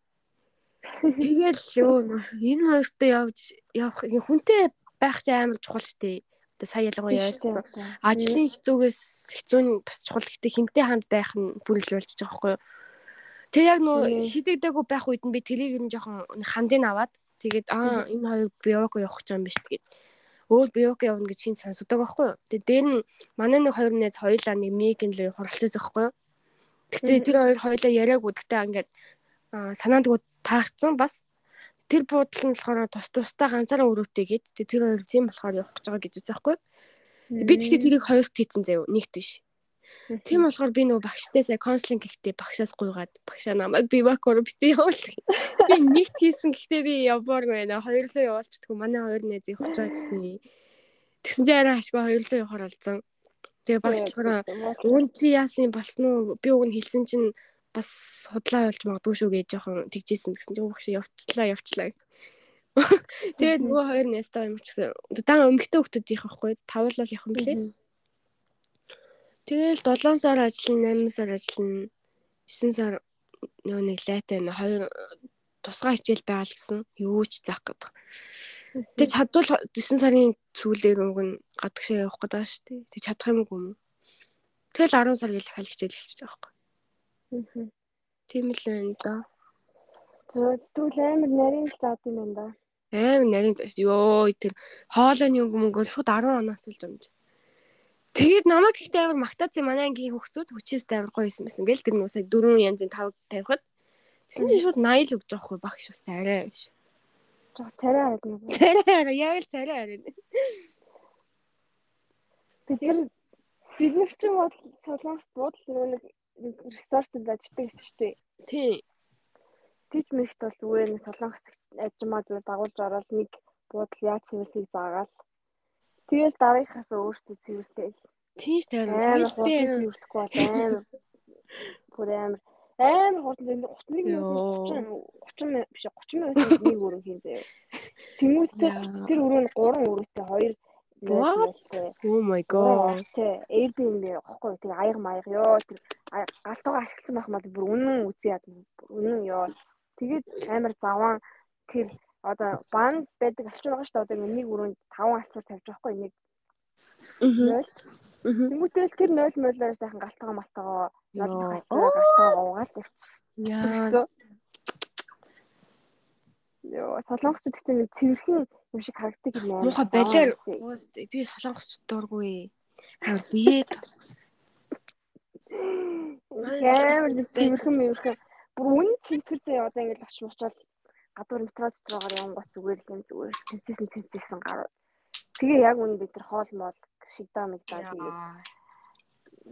Тэгэл ёо энэ хоёртой явж явах хүнтэй байх ч амар чухал штэ. Одоо сая ялангуяа ажлын хэцүүгээс хэцүү нь бас чухал гэхдээ хинтэй хамт байх нь бүр л болж байгаа байхгүй юу. Тэг яг нөө шидэгдээгүй байх үед нь би тэрийг нь жоохон хандыг аваад тэгээд аа энэ хоёр Бивако явах гэж юм биш гэд өөр биок явна гэж хин сонсдог байхгүй юу. Тэгээ дээр нь манай нэг хоёр найз хоёулаа нэг мигэн л хуралцсан байхгүй юу. Гэтэ тэр хоёр хоёулаа яриаггүй гэхдээ ингээд санаанд гоо таагдсан бас тэр буудал нь болохоор тус тустай ганцаараа өрөөтэйгээд тэр хоёр тийм болохоор явах гэж байгаа гэж байгаа байхгүй юу. Би тэгэхээр тэрийг хоёрт хийсэн заяа нэгт биш. Тийм болохоор би нөгөө багштай сая консулинг гэхдээ багшаас гуйгаад багшаа намайг би вакор битээ явуул. Би нэгт хийсэн гэхдээ би явбааргүй байна. Хоёрлоо явуулчихдгүй. Манай хоёр найз явах гэж гэсэн. Тэгсэн чинь арай ашгүй хоёрлоо явахаар алзан. Тэгээ багш болохоор уун чи яасан болсон уу? Би нь хэлсэн чинь бас худлаа болж магадгүй шүү гэж жоохон тэгжсэн гэсэн чинь багш явцлаа явцлаа. Тэгээд нөгөө хоёр найзтай юм ч гэсэн дан өмгтэй хүмүүс их байхгүй тавуулал явах юм блэ. Тэгэл 7 сар ажиллана, 8 сар ажиллана, 9 сар нөгөө нэг лайтай нэ хоёр тусгай хичээл байгаа л гэсэн юу ч заах гэдэг. Тэгээ чадвал 9 сарын сүүлээр уг нь гадагшаа явах гэдэг шүү дээ. Тэг чадах юм уу юм. Тэгэл 10 сар гэл хал хичээл эхэлчихэж байгаа байхгүй. Тийм л байна да. Зөв тэгвэл амар нарийн л заад юм байна да. Амар нарийн шүү. Йоо тэр хоолойны мөнгө шууд 10 оноос л жамж. Тэгээд намайг ихтэй амар магтаацсан манай ангийн хүүхдүүд хүчээстэй амар гоё юм байсан. Гэл тэр нөө сая дөрвөн янзын тав тавихад тэгсэн чинь шууд 80 л өгч байгаа хгүй багш бас арай гэж. За царай нэг. Царай хараа яг л царай хараад. Тэгэхээр бид нар ч юм бол солонгост буудал нэг рестортэнд ажилладаг гэсэн шүү дээ. Тий. Тэж мэгт бол зүгээр нэг солонгос ажмаа зүгээр дагуулж ороод нэг буудал яаж цэвэрлэхийг заагаал Тэгэл дараагийнхаас өөртөө цэвэрлээл. тийш тайран Амар тэгэл би хурдан амар цэвэрлэхгүй бол амар бүр амар амар хурдан зэнд 31 Йоо. минут 30 30 минут биш 30 минутын нэг өрөө хийн заяа. Тэмүүл тэр өрөө нь 3 өрөөтэй 2 What? oh my god Тэ Airbnb гохгүй тэг аяг маяг ёо тэр галтуугаа ашигласан байх мал бүр үнэн үзье яд үнэн ёо. Тэгээд амар заван тэр одоо банд байдаг алчуур байгаа шүү дээ. Одоо ингэ нэг өрөөнд 5 алчуур тавьж байгаа хгүй нэг мгм 0. мгм Тэмүүтэл тэр 0 молоор сайхан галтгаа малтгаа нол Ёо. галтгаа галтгаа угаад тавьчихсан. яа Ёо солонгос үдэгтэй нэг цэвэрхэн юм шиг харагддаг юм аа. муухай балиар уус би солонгосч дургүй хаар бие тас Амар цэвэрхэн мэвэрхэн. Бүр үн цэнцэр заяа одоо ингэж очиж мочоод гадуур метро дотроор явангууд зүгээр л юм зүгээр цэнцээсэн цэнцээсэн гарууд. Тэгээ яг үн бид тэр хоол моол шигдаа мэгдаа тэгээд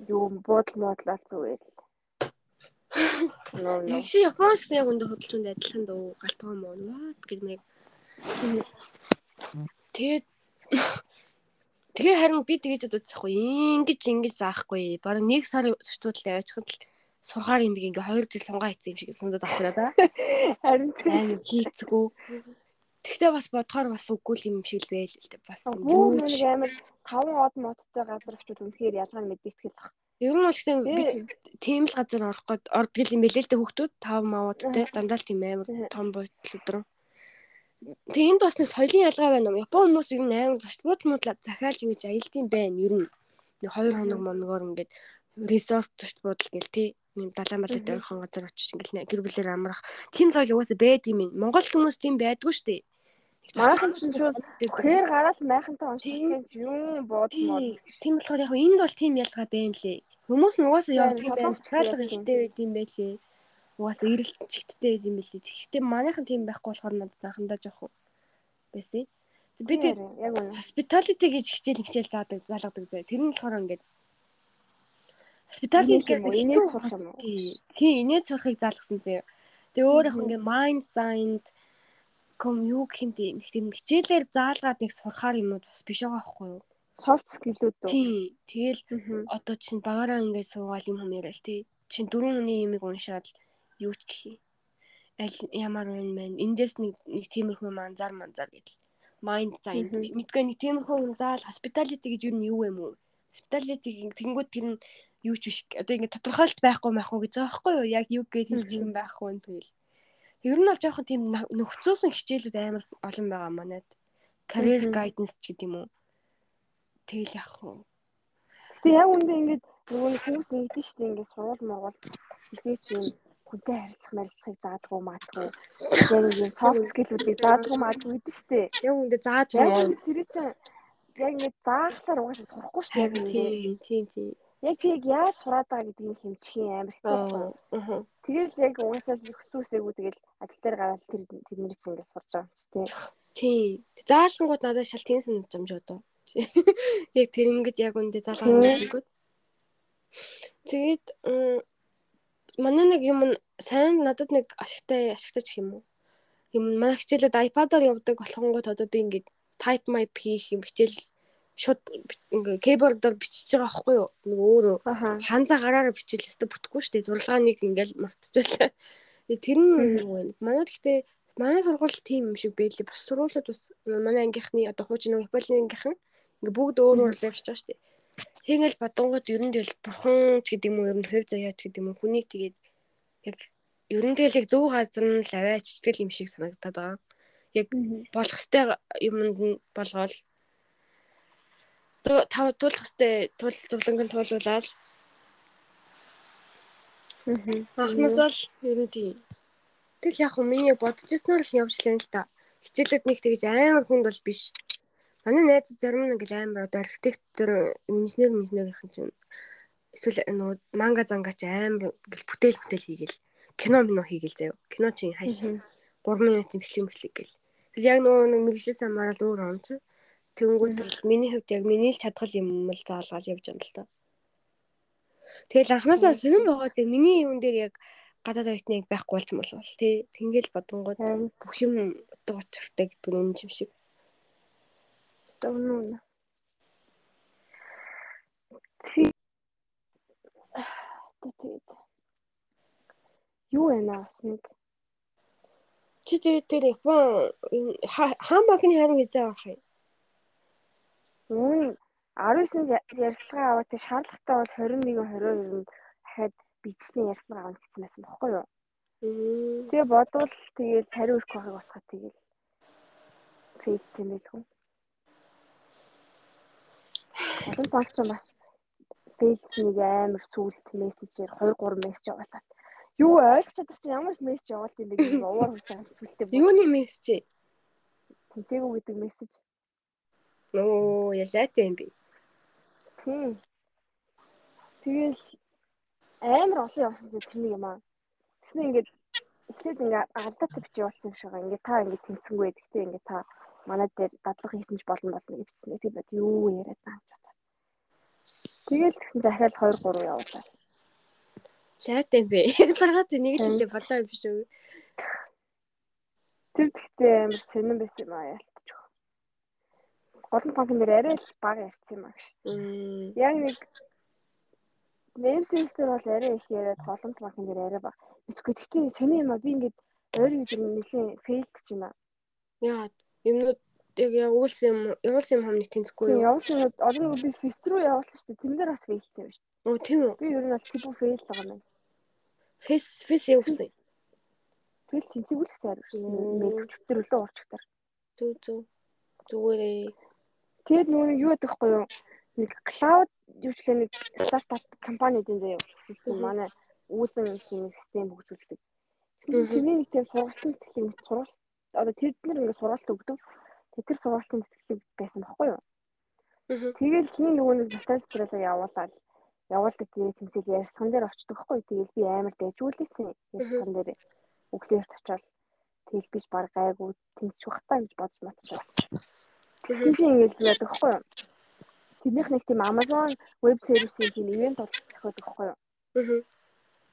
юу буудал муудлал зүгээр л. Ноо. Яг чи Япон гэсэн яг өндө хөдөлгөөнд адилхан дөө галтгаа муу гэдэг нэг тэгээд Тэгээ харин би тэгэж бодчихгүй. Ингиж ингэж заахгүй. Бараг нэг сар шүтүүлээ авчихад л сурахаар юм би ингээ 2 жил сунгаа хийсэн юм шиг санагдаад байна да. Харин хийцгүү. Тэгтээ бас бодохоор бас үгүй л юм шиг л байл л дээ. Бас юу нэг амар 5 од модтой газар очиод үнэхээр ялгаа нь мэдэгдэхэл баг. Ер нь бол гэхдээ би Тий. тийм л газар орох гээд ордог юм бэлээ л дээ хүүхдүүд 5 маудтай дандаа л тийм амар том бодлоо өдрөө. Тэгээ энд бас нэг соёлын ялгаа байна уу? Япон хүмүүс ер нь амар зочд буудлаа захиалж ингэж аялдсан байна ер нь. Нэг 2 хоног моногоор ингээд resort зочд буудал гэл тий. Нэм далайн Мгм. ойрхон газар очиж ингээл нэ- гэр бүлээр амрах. Тийм соёл угаасаа байдаг юм. Монгол хүмүүс тийм байдгүй шүү дээ. Манайхан ч шууд Хэр гараал майхантай Тийм. онцлог юм мод. Тийм. Тийм болохоор яг энд бол тийм ялгаа байна лээ. Хүмүүс Тийм, Цаалга гэсэн яг ихтэй байд юм байлээ. Угаасаа эрэлтчтэй байд юм байлээ. Тэгэхдээ манайхан тийм байхгүй болохоор надад анхандаа жоох байсан. Би тэг яг үнэ. hospitality гэж хичээл хичээл заадаг заалгадаг зэ. Тэр нь болохоор ингээд hospitality Инээд юм уу? гэдэг Инээд хэцүү сурах юм уу? тий. Тий, инээд сурахыг заалгасан зэ. Тэгээ өөр Мгм. ингээд mind science ком юу гэх юм бэ? Нэг тийм хичээлээр заалгаад нэг сурахаар юмуд бас биш байгаа байхгүй юу? Soft skill-үүд үү? Тий. Тэгэл одоо чинь багаараа ингээд суугаал юм юм яриа л тий. Чин дөрөв хүний юмыг уншаад юу ч гэх юм. Аль ямар байна мэн. Эндээс нэг нэг тиймэрхүү манзар манзар гэдэл. Mind science. Мэдгүй нэг тиймэрхүү юм заал hospitality гэж юу нь юу юм уу? Hospitality тэнгууд тэр нь юу ч биш. Одоо ингээд тодорхойлт байхгүй маяхгүй гэж байгаа байхгүй юу? Яг юу гэж хэлчих юм байхгүй юм тэгэл. Ер нь бол жоохон тийм нөхцөөсөн хичээлүүд амар олон байгаа манайд. Career guidance ч гэдэг юм уу? Тэгэл яах вэ? Гэтэ яг үндэ ингээд нөгөө хүмүүс ингэдэж штэ ингээд суул мургуул хизээч юм хүнтэй харилцах марилцахыг заадгүй маадгүй. Яг юм soft skill-үүдийг заадгүй маадгүй гэдэг штэ. Яг үндэ зааж байгаа. тэр чинь яг ингээд заахлаар угаасаа сурахгүй. Яг ингээд Тийм, тийм, тийм. Яг тийг яаж сураад байгаа гэдгийг хэмжихийн амар хэцүү? Аа. Тэгэл яг угаасаа хөтөөсээгүү тэгэл ажил дээр гараад тэр тэдний чинь ингээд сурж байгаа юм чи тээ. Тийм. Заалангууд надад шал тийм санагдаж юм жоо доо. Яг тэр ингэж яг үндэ заалгаа хийгүүд. Тэгээд манай нэг юм сайн надад нэг ашигтай ашигтай ч юм уу. Юм манай хичээлүүд iPad-аар явдаг болохонгууд одоо би ингээд type map хийх юм хичээл шууд ингээ keyboard-оор бичиж байгаа байхгүй юу? Нэг өөрөө Аха. ханзаа гараараа бичээлээсээ бүтэхгүй шүү дээ. Зурлагааныг ингээл мартчихлаа. Тэгээ тэр нь нэг байна. Манайд гэхдээ манай сургууль тийм юм шиг байлээ. Бас сургуулиуд бас манай ангийнхны одоо хуучин нэг Японы ангийнхан ингээ бүгд өөр өөр л явж байгаа шүү дээ. Тэгэл бадангууд ер нь тэгэл бурхан ч гэдэг юм уу, ер нь хөв заяа ч гэдэг юм уу, хүнийг тэгээд яг ер нь тэгэл яг зөв газар нь л аваач тэгэл юм шиг санагдаад байгаа. Мгм. Болох ёстой юмд нь болгоол тав туулах ёстой туул зовлонгийн туулуулаад Мгм. Анхнаасаа л ер нь тийм. Тэгэл яг хөө миний бодож ирснээр л явж лээ л та. Хичээлүүд нэг тэгж амар хүнд бол биш. Манай найз зарим нь ингээл амар одоо архитектор, инженер, инженерийнхэн чинь эсвэл нөгөө манга зангач амар ингээл бүтээл бүтээл хийгээл кино мино хийгээл заяа. Кино чинь хайш Мгм. 3 минут имслэг имслэг гэл. Тэгэл яг нөгөө нэг мэрэгчлээс хамаарал өөр он ч. Тэнгүүд л миний хувьд яг миний л чадгал юм л заалгаал явж байгаа юм л та. Тэгэл анханасаа сонирн байгаа зэрэг миний юун дээр яг гадаад оюутныг байхгүй болж болов тий. Тэнгэл бодонгууд бүх юм утга учиртай гэдэг нь юм шиг. стогноо. Тэгээд юу вэ наа бас нэг Чи тэгээд тэр Япон хаан банкны харин хязаа авах юм. Мөн 19-нд ярилцлага аваад шаардлагатай бол 21 22-нд дахиад бичлэн ярилцлага авах гэсэн байсан бохоггүй юу? Тэгээ бодвол тэгээд сари өрөх байгааг болохоо тэгээд фейлсэн юм билгүй. Олон банк ч бас фейлснийг амар сүулт мессежээр 2 3 мессеж явуулаад юу ойлгож чадах чинь ямар их мессеж явуулт юм бэ гэж уур хурж байгаа сүултээ. Юуны мессеж? Тэнцээгүй гэдэг мессеж. Нөө ялаатай юм би. Тийм. Тэгэл амар олон явсан нэг юм аа. Тэгснэ ингээд эхлээд ингээд алдаатай бичиж явуулсан юм шиг байгаа. Ингээд та ингээд тэнцэнгүй. Гэхдээ ингээд та манай дээр дадлага хийсэн ч болно болно гэвчихсэн. Тэр бод юу яриад байгаа юм ч Тэгэл тэгсэн чинь ахаал 2 3 явуулаа. Шаатай бэ. Даргаад нэг л хэлээ болоо юм биш үү? Тэр тэгтээ амар сонирн байсан юм аа ялтчих. Голон банкн дээр арай л бага ярьсан юм аа гэж. Яг нэг Вебсайстер бол арай их яриад голон банкн дээр арай бага. Битгүй тэгтээ сонирн юм аа би ингээд ойрын өдөр нэлийн фейлд ч юм аа. Яагаад юмнууд яг явуулсан юм явуулсан юм хамныг тэнцэхгүй юу? Явуулсан юм нэг би фест руу явуулсан шүү дээ. Тэн дээр бас фейлсэн юм шүү дээ. Оо тийм үү? Би ер нь бол типу фейл байгаа юм. Фест фест явуулсан. Тэгэл тэнцэгүүлэх сайр шүү дээ. Мэйл өчтөр өлөө урчтар. Зүг зүг. Зүгээрээ. Тэгэд нөгөө юу ядах вэ юу? Нэг клауд юу ч нэг стартап компаниудын заяа. Манай үүлэн нэг систем хөгжүүлдэг. Тэрний нэг тийм сургалтын тэтгэлэг сургалт одоо тэр нар ингээд сургалт өгдөг тэр сургуулийн тэтгэлэг байсан баггүй юу. Тэгэл хин нөгөө нэг мотоциклоо явуулаад явуулдаг тэгээ тэмцэл ярьсан дээр очдог байхгүй. Тэгэл би амар дэжүүлсэн ярьсан дээр өглөөрт очоод тэгэл биш баг гайгүй тэмцэж бахтаа гэж бодож матчих. Тэгсэн чинь ингээд байдаг байхгүй юу. Тэднийх нэг тийм Amazon веб сервисийн тийм ивент бол зохиодог байхгүй юу.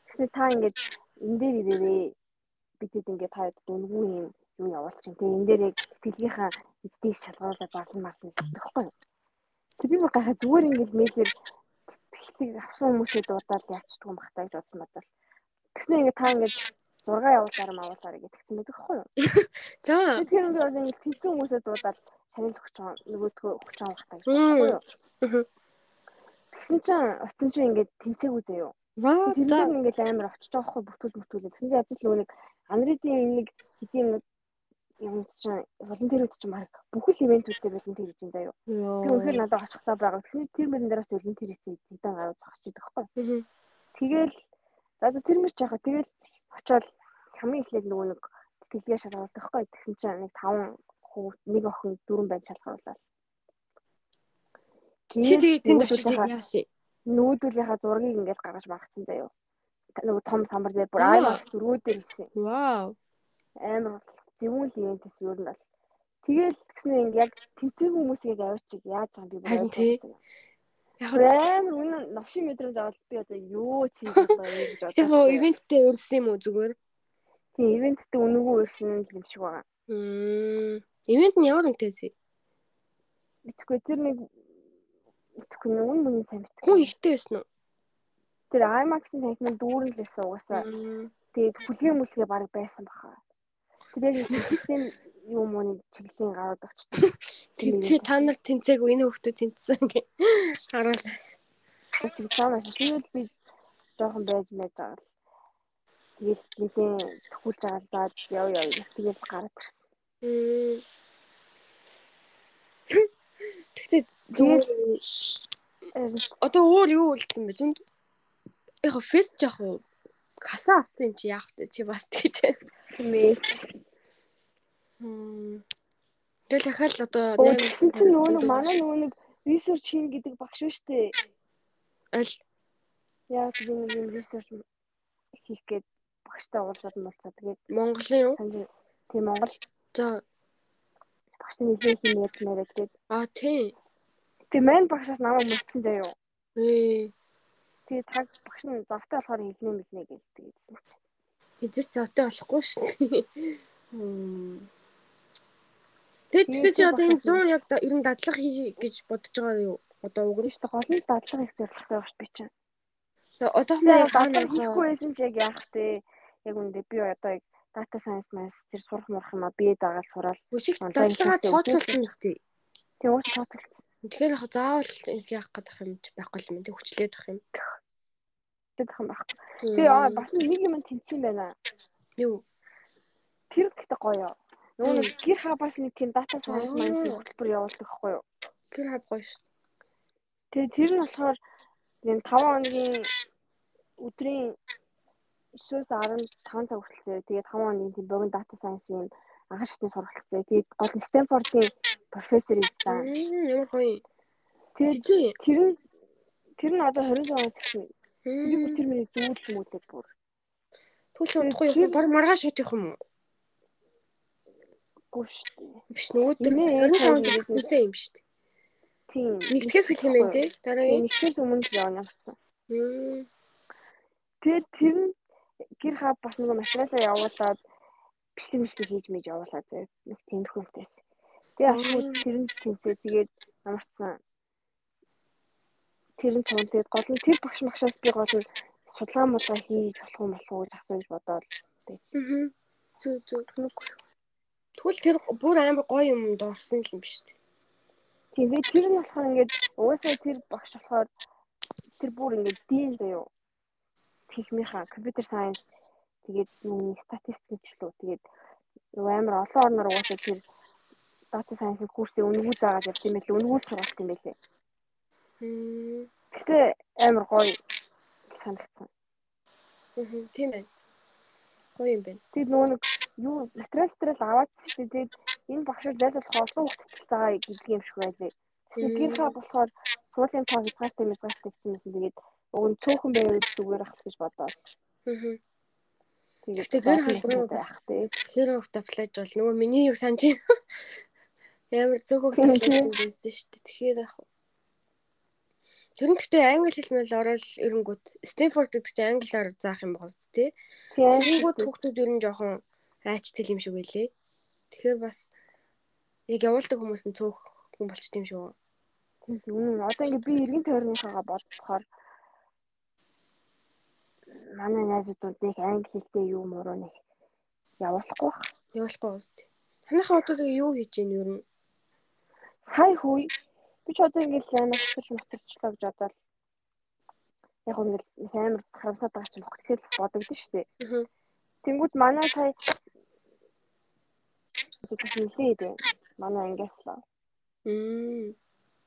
Тэгснэ та ингээд энэ дээр ирээрээ бидэд ингээд та дүнгүй юм юу явуулчих. Тэгээ энэ дээр яг тэтгэлгийнхаа эцдээс шалгуулаад зарлан марлан гэдэг байхгүй. Тэг би гахаа зүгээр ингээд мэйлэр тэтгэлэг авсан хүмүүсээ дуудаад яачдаг юм бахтаа гэж бодсон бодвол. Тэгснэ ингээд та ингээд 6 явуулаар мавуулаар гэдгсэн байдаг байхгүй юу? За. Тэгэхээр би бол ингээд тэнцэн хүмүүсээ дуудаад шанал өгч байгаа нөгөөдгөө өгч байгаа бахтаа гэж бодсон юу? Тэгсэн чинь оцсон чинь ингээд тэнцээгүй заяо. Тэр ингээд амар очиж байгаа байхгүй бүтүүл бүтүүлээ. Тэгсэн чинь ажил нөгөө нэг анридийн нэг хэдийн юм чинь волонтерүүд чинь баг бүхэл ивентүүдтэй волонтер хийж байгаа заяа. Би үнэхээр надад очихтаа байгаа. Тэгсэн чинь тэр мөрөн дээрээс волонтер хийсэн хэдэн гаруй зогсож идэх байхгүй. Тэгэл за тэр мөрч яхаа тэгэл очоод хамгийн эхлээд нөгөө нэг тэтгэлгээ шалгуулдаг байхгүй. Тэгсэн чинь нэг 5 хүү нэг охин дөрөв байж шалгаруулаад. Чи тэгээд тэнд очиж яасан? Нүүдүүлийнхаа зургийг ингээд гаргаж маргацсан заяа. Нөгөө том самбар дээр бүр аймагс дөрөвдөр хийсэн. Вау. Амар зөвүүн л ивэнтээс юу нь бол тэгэл тэгснэ ингэ яг тэнцээ хүмүүсийг аваачих яаж байгаа би бүр ойлгосон. Яг амар үнэн новшин мэдрэмж аваад би одоо юу чи гэж бодсон. Тэгэхээр ивенттэй өрсөн юм уу зүгээр? Тийм ивенттэй үнэгүй өрсөн юм шиг байгаа. Мм. Ивент нь ямар үнэтэйсэ? Битгүй тэр нэг битгүй нүн мөн сайн битгүй. Хүн ихтэй байсан уу? Тэр IMAX-ын танхимын дүүрэн л байсан угаасаа. Тэгээд хүлгээ мүлгээ баг байсан баха. Тэгээд систем юм уу чиглэлийн гарууд очсон. Тэнцээ та нар тэнцээгүй энэ хүмүүс тэнцсэн гэ. Харуулаа. Тэгээд цаанаас тэгэл би жоохон байж мэж байгаа л. Тэгэл нэлийн төхүүлж байгаа заа яв яв тэгэл гараад ирсэн. Тэгтээ зүгээр одоо өөр юу үлдсэн бэ? Зүнд яг фест жоох уу каса авсан юм чи яах вэ? Чи бас тэгэж. Тийм ээ. Тэгэл яхаа л одоо нэг гэсэн чинь нөгөө нэг манай нөгөө нэг research хийн гэдэг багш шүү дээ. Аль яа тийм юм research хийх гээд багштай уулзаад муулцаа. Тэгээд Монголын юу? Тийм Монгол. За багш нэлээд хин ярьж мэрэг тэгээд аа тийм. Тэгээд мань багшаас намайг мөлцсөн заяа. Ээ. Тэгээд таг багш нь завтай болохоор хэлнэ мэлнэ гэж тэгсэн чинь. Хэзээ ч завтай болохгүй шүү дээ. Тэгээд тэгтээ чи одоо энэ 100 яг ер нь дадлага хий гэж бодож байгаа юу? Одоо уг нь Биш та гол нь дадлага их зорилготой багш би чинь. яг хаана дадлага хийхгүй байсан ч яг яах вэ? Яг үндэ би одоо яг дата сайенс мас тэр сурах мурах юм а бие дагаад сураал. Үшиг дадлага тооцоолсон мэт. Тэг ууш тооцолцсон. Тэгэхээр яг заавал яах гэдэг юм байхгүй юм. Тэг хүчлээд байх юм. гэдэг юм байна. Тэгээ аа бас нэг юм тэнцсэн байна. Юу? Тэр гэхдээ гоё. Нөгөө нэг гэр хаа бас нэг тийм дата сайенс майнс хөтөлбөр явуулдаг байхгүй юу? Тэр хав гоё шүү. Тэгээ тэр нь болохоор энэ 5 хоногийн өдрийн 9-өөс 15 цаг хүртэл зөө. Тэгээд 5 хоногийн тийм богино дата сайенсийн агааш шатны сургалт зөө. Тэгээд гол нь Стэнфордын профессор та. Ямар гоё. Тэгээд тэр тэр нь одоо 26 оноос эхэлнэ. Би бүр тэр миний зүүлж мүүлээд бүр. Түл ч удахгүй юм. Баг маргааш шат явах юм уу? Үгүй шүү дээ. Биш нөгөө Нэмээ ээж 25 хоёр нэгсэн юм шүү дээ. Тийм. Нэгтгэс хэлэх юм байна тий. Дараагийн. Нэгтгэс өмнө явна. Мм. Тэгээд тэр нь гэр хаа бас нэг материалаа явуулаад бичлэг бичлэг хийж мэж явуулаад заяа нэг тиймэрхүү юмтайс. Тэгээ ашгүй тэр нь тэнцээ тэгээд амарцсан. Тэр нь цуун тэгээд гол нь тэр багш магшаас би гол нь судалгаа мулгаа хийж болох юм болов уу гэж асууж бодоод. Аа. Зүг зүг. Тэгвэл тэр бүр амар гоё юм дурсан юм биш үү? Тэгээд тэр нь болохоор ингээд угаасаа тэр багш болохоор тэр бүр ингээд дийн заяо. Техникийн компьютер сайенс тэгээд нэг статистик гэж лөө тэгээд амар олон орноор угаасаа тэр дата сайенсийн курсын үнгүү заагаад явт юм байлээ. Үнгүү сургалт юм байлээ. Гэтэ амар гоё санагдсан. Тийм байна. Гоё юм байна. Тэгээд нөгөө нэг юу материал стрэл аваадсан шүү дээ. Энэ багшууд зайлуулах олон хүүхдэд заа гэдэг юм шиг байлээ. Тэгсэн гэр хаа болохоор суулын тоо хязгаартай мязгаартай гэсэн юмсэн. Тэгээд уг нь цөөхөн байвал зүгээр ах гэж бодоод. Аа. Тэгээд гэр хаа байх тий. Тэр хөвт аплайж бол нөгөө миний юу санаж байна. Ямар цөөхөн тавьсан байсан шүү дээ. Тэгэхээр яг Тэр нь гэхдээ англи хэл мэл орол эрэнгүүт Стэнфорд гэдэг чинь англиар заах юм байна шүү дээ. Тэгэнгүүт хүүхдүүд ер нь жоохон айчтай юм шиг байлээ. Тэгэхээр бас яг явуулдаг хүмүүс нь цөөх хүн болчт юм шүү. Тийм үнэн. Одоо ингээ би эргэн тойрныхаагаа бодохоор манай найзууд нэг англи хэлтэй юу муруу нэг явуулахгүй бах. Явуулахгүй байна дээ. Танайхаа одоо юу хийж ийн ер нь? Сая хүй би ч одоо ингээл амар хөтлөж моторчлоо гэж бодоод яг ингээл амар харамсаад байгаа ч юм бохот тэгэхээр бас бодогдсон шүү дээ. Тэнгүүд манай сая зүгт нэлээ дээ. Манай ангиас л. Мм.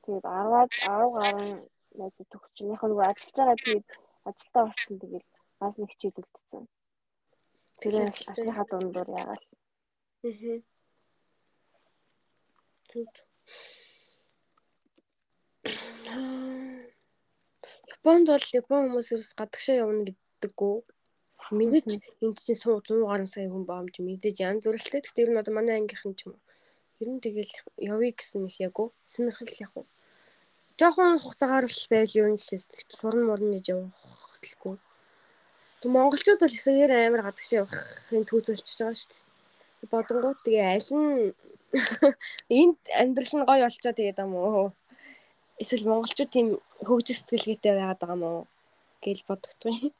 Тэгээд 10-аад 10 гаруй найз төгсч яг нөгөө ажиллаж байгаа тэгээд ажилдаа орсон тэгээд бас нэг хичээл үлдсэн. Тэгээд ажлынхаа дундуур яагаад. Аа. Зүг. Японд бол Япон хүмүүс ерөөс гадагшаа явна гэдэггүй. Мэдээж энд чинь 100 гаруй сая хүн баамж мэдээж янз бүрэлтэй. Гэхдээ ер нь одоо манай ангийнхан ч юм уу. Ер нь тэгэл явъя гэсэн их яг уу. Сонирхол яг уу. Жохон хугацаагаар л байл ер нь гэхээс сурн мурн гэж явах хүсэлгүй. Тэг монголчууд бол эсэгээр амар гадагшаа явахын түүзүүлчихэж байгаа шүү дээ. Бодонгууд тэгээ аль нь энд амьдрал нь гоё болчоо тэгээд юм уу эсвэл монголчууд тийм хөгжих сэтгэлгээтэй байгаад байгаа мó гэж бодогдсон юм.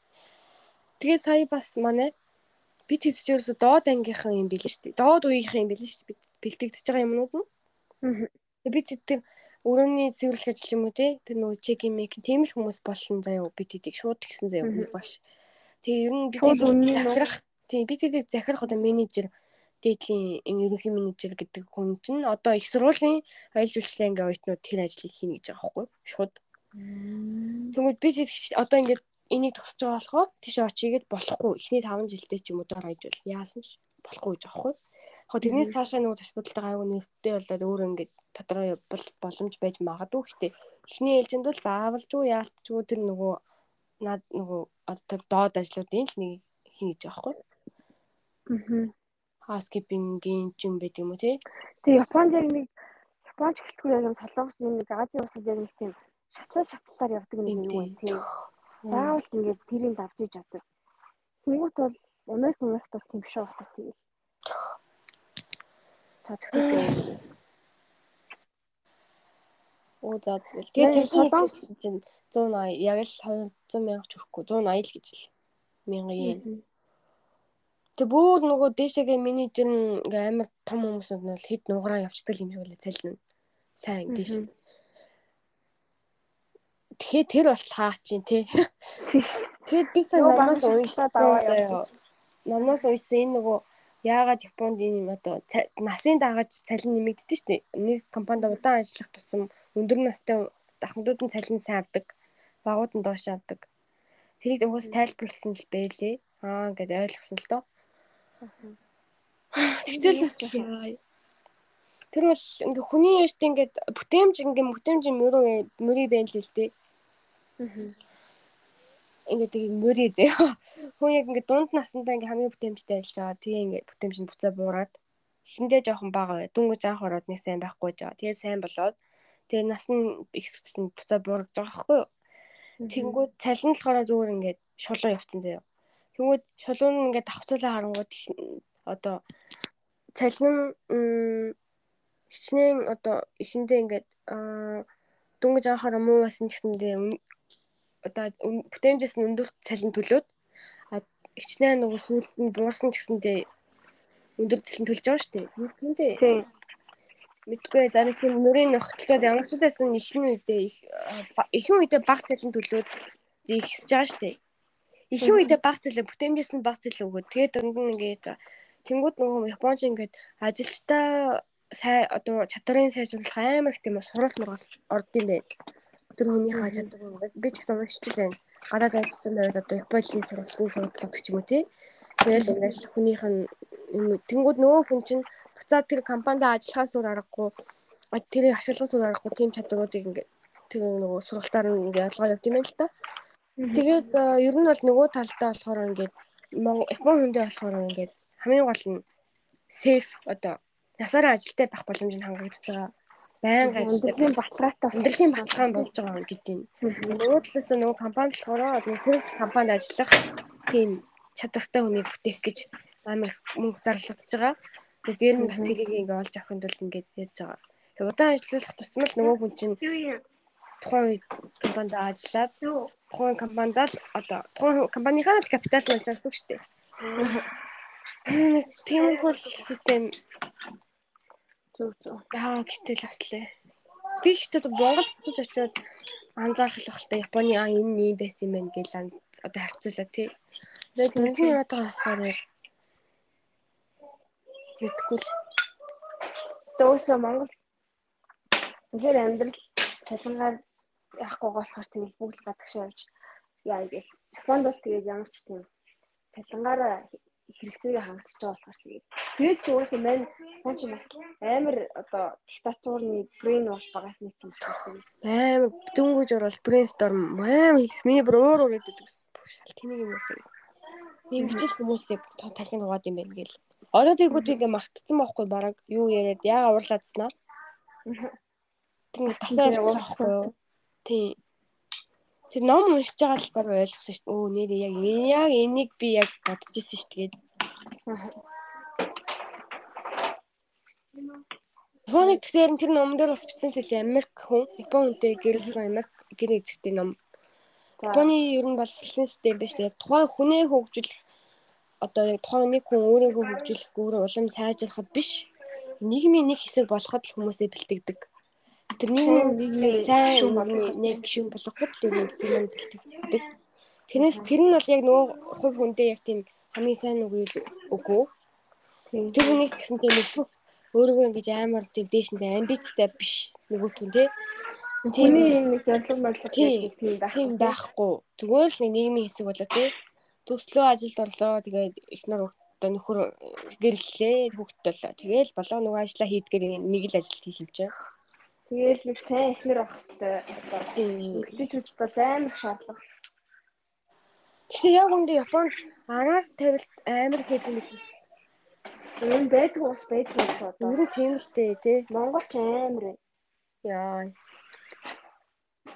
Тэгээд сая бас манай бид хэвч ерөөсө доод ангийнхан юм билээ шүү дээ. Доод үеийнхэн юм билээ шүү дээ. Бэлтгэгдэж байгаа юмнууд нь. Аа. Бид тэр өрөөний цэвэрлэх ажил юм уу те? Тэр нөгөө чек мек тийм л хүмүүс болно заяа бид хэдийг шууд гисэн заяа юм баш. Тэгээ ер нь бид захирах тийм бид хэдийг захирах одоо менежер дээдлийн ерөнхий менежер гэдэг хүн чинь одоо их сургуулийн аялал жуулчлалын анги оюутнууд тэр ажлыг хийнэ гэж байгаа байхгүй шууд. Тэгмээд би одоо ингээд энийг төгсөж байгаа болохоор тийш очигээд болохгүй. Эхний 5 жилдээ ч юм уу доор хайж бол яасан ч болохгүй гэж аахгүй. Яг тэрнээс цаашаа нөгөө бодолтой аюу нэртэй болоод өөр ингээд тодорхой явбал боломж байж магадгүй. Гэхдээ эхний ээлжинд бол заавалжгүй яалтчгүй тэр нөгөө над нөгөө одоо доод ажлуудын л нэг хийнэ гэж аахгүй. Аа housekeeping-ийн ч юм байт юм уу тий. Тэгээ Японд яг нэг Японч гэлтгүй яг солонгос юм нэг Азийн улсад яг нэг тийм шатлал шатлалаар явдаг нэг юм байна тий. Заавал ингээд тэрийг давж иж чаддаг. Тэнгүүт бол Америк Америкт бол тийм шүү байна тий. Чадчихсан. Оо за тэгэл. Тэгээ цалин чинь 180 яг л 200 мянга ч өгөхгүй 180 л гэж л. Мянган йен. Тэг бүр нөгөө дээшээгээ менежер нь ингээ амар том хүмүүсүүд нь бол хэд нугараа явцдаг юм шиг үлээ цалин. Сайн дээш. Тэгэхээр тэр бол цаа чинь тий. Тэгээд би сайн намаас уншаад аваа яваа. Намаас уншсан энэ нөгөө яагаад Японд ийм одоо насын дагаж цалин нэмэгддэг шүү дээ. Нэг компанид удаан ажиллах тусам өндөр настай ахмадууд нь цалин сайн авдаг. Багууд нь доош авдаг. Тэрийг угаас тайлбарласан л бэлээ. Аа ингээд ойлгосон л доо. Тэгтэл бас Тэр бол ингээ хүний яшт ингээд бүтээмж ингээ бүтээмж мөрөө мөрий байна л дээ. Ингээ тийг мөрий зөө. Хүн яг ингээ дунд насндаа ингээ хамгийн бүтээмжтэй ажиллаж байгаа. Тэгээ ингээ бүтээмж нь буцаа буураад эхэндээ жоохон бага бай. Дүнгэж анх ороод нэг сайн байхгүй жаа. Тэгээ сайн болоод тэгээ нас нь ихссэн буцаа буурж байгаа байхгүй юу? Тэнгүүд цалин болохоор зүгээр ингээд шулуу явцсан заяа. Тэнгүүд шулуун нь ингээд давхцуулаа харангууд одоо цалин хичнээн одоо эхэндээ ингээд дүнгэж анхаараа муу байсан ч гэсэндээ одоо бүтээмжээс нь өндөр цалин төлөөд хичнээн нөгөө сүүлд нь буурсан ч гэсэндээ өндөр цалин төлж байгаа шүү дээ. Тэндээ мэдгүй за нэг тийм нүрийн нөхцөлөд ямар ч байсан ихний үедээ их ихэнх үедээ баг цалин төлөөд ихсэж байгаа дээ. Ихэнх үедээ баг цалин бүтээмжээс нь баг цалин өгөөд тэгээд дөнгө нь ингээд тэнгууд нөгөө Японч ингээд ажилчтай сай одоо чадрын сайжруулах амар их тийм сурал мургал орд юм байна. Тэр хүнийхээ чадвар юм. Би ч гэсэн уншиж байна. Гадаад ажилласан байвал одоо Японы сургалтын судалгадаг ч юм уу тий. Тэгэл ингээд хүнийх нь тэнгууд нөгөө хүн чинь буцаад тэр компанид ажиллахаас өөр аргагүй тэрийг ашиглахаас өөр аргагүй тийм чадваруудыг ингээд тэр нөгөө сургалтаар нь ингээд ялгаа явд юм байна л та. Тэгээд ер нь бол нөгөө талдаа болохоор ингээд Япон хүндээ болохоор ингээд хамгийн гол нь сейф одоо насаараа ажилтаа байх боломж нь хангагдаж байгаа. Баян ажилтаа өндөрлөгийн баталгаатай өндөрлөгийн баталгаа болж байгаа гэж байна. Нөгөө талаас нь нөгөө компани болохоор тэр компанид ажиллах тийм чадвартай хүнийг бүтээх гэж амар мөнгө зарлагдж байгаа. Тэгээд дээр нь бас тэрийг ингээ олж авахын тулд ингээд яаж байгаа. Тэгээд удаан ажиллах тусмал нөгөө хүн чинь тухайн компанид ажиллаад тухайн компанид л одоо тухайн компанийхаа л капитал болж байгаа шүү дээ. Тийм бол систем зүг зүг. Яа гэтэл аслаа. Би ихтэй Монгол буцаж очиод анзаарах л бахалтай Японы аа энэ юм байсан юм байна гэж одоо харьцуулаа тий. Тэгээд мөнгөний яваад байгаа болохоор мэдгүй л. Дөөсөө Монгол үнээр амьдрал цалингаар яахгүй болохоор тэгэл бүгд гадагшаа явж яа гээл. Японд бол тэгээд ямар ч тийм цалингаараа хэрэгцээгээ хангалтж байгаа болохоор тэгээд тэгээд ч уусаа мань хүн ч бас амар одоо диктатурны брейн вош багаас нэг юм байна. Амар дөнгөж орол брейнсторм амар миний бүр уур уур гэдэг шал тэнийг юм уу. Ингэж л хүмүүсийг тархин угаад юм байна гээл. Одоо тэгвэл би ингээ мартцсан байхгүй бараг юу яриад яага уурлаадснаа. Тэгээ тасаар явахгүй. Тий. Тэр ном уншиж байгаа л баг ойлгосон шүү дээ. Өө нэр яг яг энийг би яг бодож ирсэн шүү дээ. Хоног тэгэхээр тэр номон дээр бас бичсэн зүйл Америк хүн Япон хүнтэй гэрэлсэн Америк гинэ эзэгтэй ном. Японы ер нь боловсролын систем биш тэгээ тухайн хүнээ хөгжүүлэх одоо яг тухайн нэг хүн өөрийгөө хөгжүүлэх өөрөө улам сайжрахад биш нийгмийн нэг хэсэг болоход л хүмүүсээ бэлтгэдэг. Тэр нийгмийн сайн нэг гишүүн болгоход л юм юм бэлтгэдэг. Тэрнээс тэр нь бол яг нөгөө хувь хүндээ яг тийм хамгийн сайн үг үгүй. Тэр хүний гэсэн тийм их өөрийгөө ингэж амар тийм дээшнтэй амбицтай биш нөгөө түн тий. Тиймээ нэг зорилго морлог тийм байхгүй. Тэгвэл нийгмийн хэсэг болоо тий төслөө ажилд орлоо. Тэгээд их нар одоо нөхөр гэрлээ хүүхэд болоо. Тэгээл болоо нөгөө ажиллаа хийдгээр нэг л ажил хийх юм чинь. Тэгээл нэг сайн ихнэр авах хэрэгтэй. Эмэгтэйчүүд бол амар шаардлага. Тэгэхээр яг үндэ Японд агаар тавилт амар хийдэг юм биш. Энэ байдаг ус байдаг шүү дээ. Ер нь тийм л дээ тий. Монгол ч амар. Яа.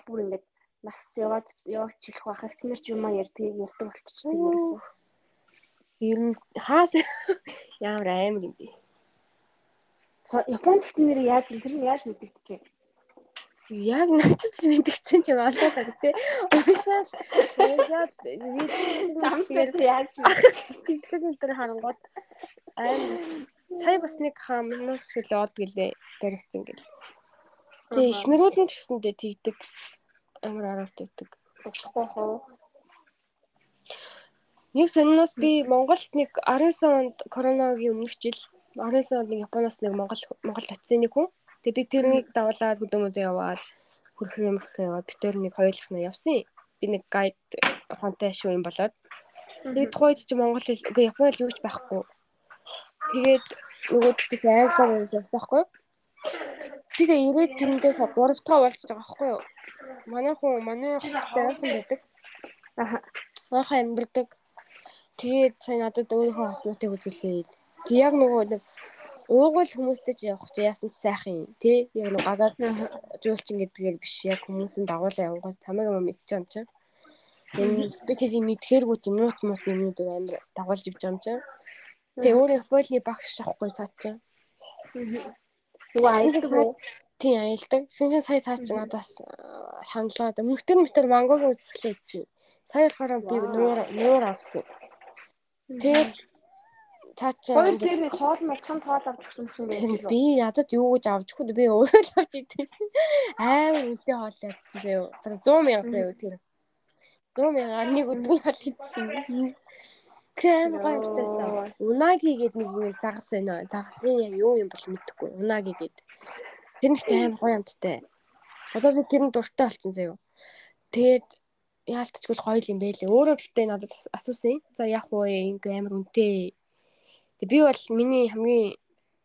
Бүр ингэж нас яваад яваач хэлэх байх их нэр ч юм аа ярьдаг ярьдаг болчихсон юм ерөөсөө. Ер нь хаас ямар амар юм бэ? Японд ихтэн нэр яаж тэр нь яаж мэдэгдэжээ? Яг надад мэдгдсэн ч юм алуулаа тий. Уушаал уушаал Чамсаад яаж бичлэг энэ харангууд аим сая бас нэг шиг л од гэлээ баригдсан гэл. Тэгээ ихнэрүүд нь ч гэсэндээ тэгдэг амар араад өгдөг. Болохгүй хоо. Нэг сониноос би Монголд нэг 19 онд коронавигийн өмнөх жил 19 онд нэг Японоос нэг Монгол Монголд очсон нэг хүн. Тэгээ би тэрнийг давуулаад хөдөөмөдөө яваад хөрхөр юмрх яваад битээр нэг хоёулах нь явсан. Би нэг гайд хонтой шүү юм болоод. Тэгээд тухайд чи Монгол хэл үгүй Японд юу ч байхгүй. Тэгээд нөгөө тэгтээ англиар явсан байхгүй. Би тэгээ ирээд тэрэндээс 3 дахь уулзж байгаа байхгүй юу? Манай хүн манай хоттой ойрхон байдаг. Аха. Ойрхон амьдардаг. Тэгээд сайн надад өөрийнхөө хотнуудыг үзүүлээд. Тэг яг нөгөө нэг уугуул хүмүүстэй ч явах чи яасан ч сайхан юм тий яг нэг газар жуулчин гэдгээр биш яг хүмүүсийн дагуулаа явгал тамиг юм мэдчих юм чинь энэ би тэр мэдхээргүй юмнууд муу юмнуудыг амар дагуулж ивж юм чинь тэгээ өөрөө Японы багш авахгүй цаа чинь Юу аялдаг тий аялдаг шинжэн сая цаа чинь надаас шаналгаад мөнхтөр мэтэр мангогийн үсгэлээ үзсэн сая болохоор би нуур нуур авсан Тэгээд цаачаа Хоёр тэр нэг хоол мол чам тоол авч өгсөн юм байна. Би ядад юу гэж авч өгөх би өөрөө л авч идэв. Амар үнэтэй хоол явсан зөө. Тэр 100 мянга зөө тэр. 100 мянга нэг өдрийн хоол идсэн. Кэм гомтойсон. Унаги гээд нэг юм загас байна. Загасын яг юу юм бол мэдэхгүй. Унаги гээд. Тэр нэг амар гоё амттай. Одоо би тэр нь дуртай болсон зөө. Тэгээд яалтчгүй гоё юм байлээ. Өөрөө гэхдээ надад асуусан. За яах вэ? Ингээ амар үнэтэй. Тэг би бол миний хамгийн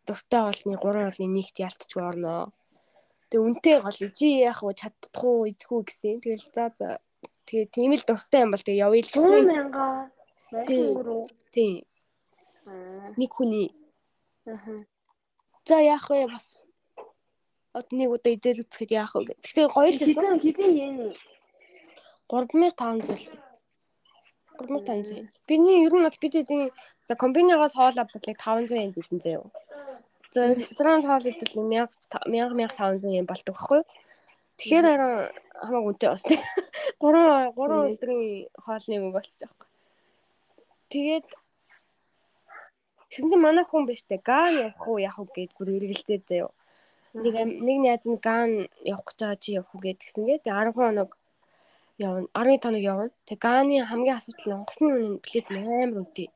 дуртай голны 3 голны нэгт яалтчгүй орноо. Тэг үнэтэй гол чи яах вэ? Чаддах уу? Идэх үү гэсэн. Тэгэл за за тэгээ тийм л дуртай юм бол тэгээ явъя л гэсэн. 100 мянга. Тийм. Нэг хүний. Аа. За яах вэ бас? Од нэг удаа идээд үзэхэд яах вэ? Гэхдээ гоё л. Хэдэн хэдэн йен 3500 л. 3500. Биний ер нь бол бид эдийн за комбинигоос хоол авбал 500 yen дидэн заяа. За ресторан хоол идэл 1000 1500 yen болдог байхгүй юу? Тэгэхээр хамаагүй үнэтэй бас тийм. 3 3 өдрийн хоолны мөнгө болчих жоохгүй. Тэгээд Тэгсэн чинь манай хүн биш тэ ган явах уу яах уу гэд бүр эргэлзээ заяа. Нэг нэг найз нь ган явах гэж байгаа чи явах уу гэд тэгсэн гээ. 10 хоног явна. 10 тоног явна. Тэг Ганы хамгийн асуудал нь онгоцны үнэ билет амар үнэтэй.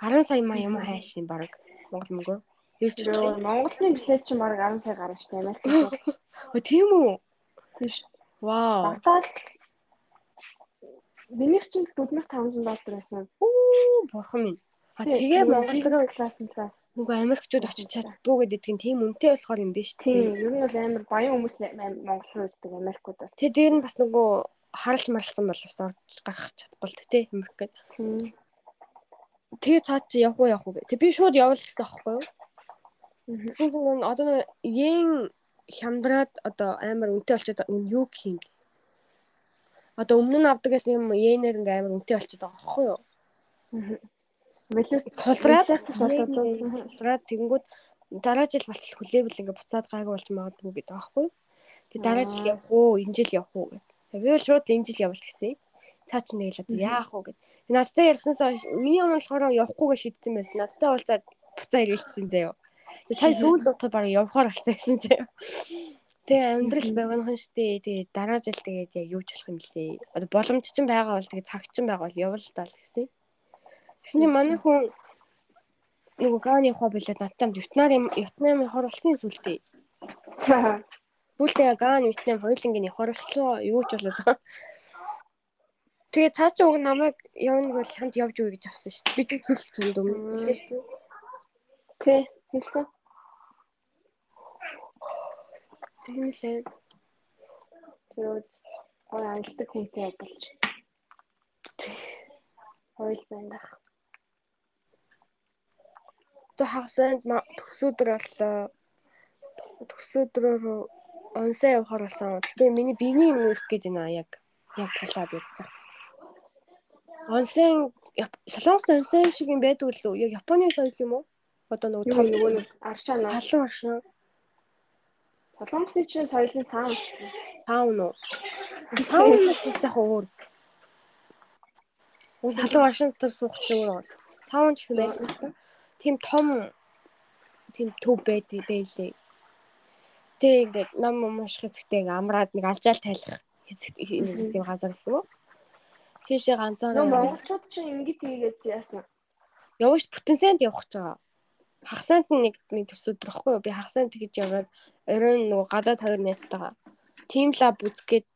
10 сая маа юм хайш юм баг. Монгол мөнгөө. Ирч Монголын билет чинь баг 10 сая гарна шүү дээ Америк. Өө тийм үү? Тийм шүү. Вау. Багтаал Миний чинь 4500 доллар байсан. Оо, бурхан минь. А тэгээ Монгол класс класс. Нөгөө Америкчууд очиж чаддгүй гэдэг нь тийм үнэтэй болохоор юм биш тийм. Ер нь бол амар баян хүмүүс Монгол руу ирдэг Америкууд бол. Тэгээ дээр нь бас нөгөө харалж маралцсан бол бас орж гарах чадахгүй л тэ юм гээд. Тэгээ цаад чи явах уу явах уу гэ. Тэг би шууд явал гэсэн аахгүй юу? Тийм чинь одоо yen хямдраад одоо амар үнэтэй болчиход юу юм. Одоо өмнө нь авдаг гэсэн юм йенээр ингээ амар үнэтэй болчиход байгаа аахгүй юу? Валют сулраад сулраад тэгэнгүүт дараа жил болтол хүлээвэл ингээ буцаад гайгүй болж магадгүй гэдэг аахгүй юу? Тэг дараа жил явах уу, энэ жил явах уу гэдэг. Би бол шууд энэ жил явал гэсэн. Цаа чи нэг л одоо яах вэ гэд. Надтай ярьснасаа миний өмнө болохоор явахгүйгээ шийдсэн байсан. Надтай уулзаад буцаа ирэлцсэн заяа. Тэгээ сая сүүл дотор бараг явахаар болцсон гэсэн заяа. Тэгээ амьдрал байгаахан штэ. Тэгээ дараа жил тэгээд яг юу ч болох юм лээ. Одоо боломж ч байгаа бол тэгээ цаг ч байгаа бол явал таа л гэсэн. Тэгсэн чинь манай хүн нөгөө гааны хоо билээд надтай Вьетнам Вьетнамын хор болсон сүлдээ. За Сүүлдээ Ган Вьетнам хоёулангийн хоролцоо юу ч болоод байгаа. Тэгээ цаашаа уг намайг явна гэж хамт явж үе гэж авсан шүү дээ. Бид зөвл зөнд өмнө хэлсэн шүү дээ. Окей, хэлсэн. Тэгмэлээ. Зөв гой аялдаг хүнтэй болж. Хойл байна. Тэ хагасанд төсөөдөр боллоо. Төсөөдрөөр онсоо явахаар болсон. Гэтэ миний биений юм их гээд байна яг яг талаад ядчих. Онсын Солонгос онсын шиг юм байдаг лөө. Яг Японы соёл юм уу? Одоо нөгөө том нөгөө нэг аршаа нөө. Халуун аршаа. Солонгосын чинь соёлын саун шүү дээ. Саун уу? Саунаас бас яг өөр. Уус халуун Вашингтон суух ч өөр. Саун ч гэсэн байдаг л та. Тим том тийм төв байдаг байлээ. Тэ ингээд ном мушх хэсэгтэй амраад нэг алжаал тайлах хэсэг нэг тийм газар гэх юм. Тийшээ ганцаараа Монголчууд чинь ингэж хийгээд яасан. явж бүтэн санд явах гэж байгаа. Хагасанд нэг нэг төс өдөр ихгүй юу? Би хагасанд тэгж яваад оройн нөгөө гадаа тавир найзтайгаа Team Lab үзгээд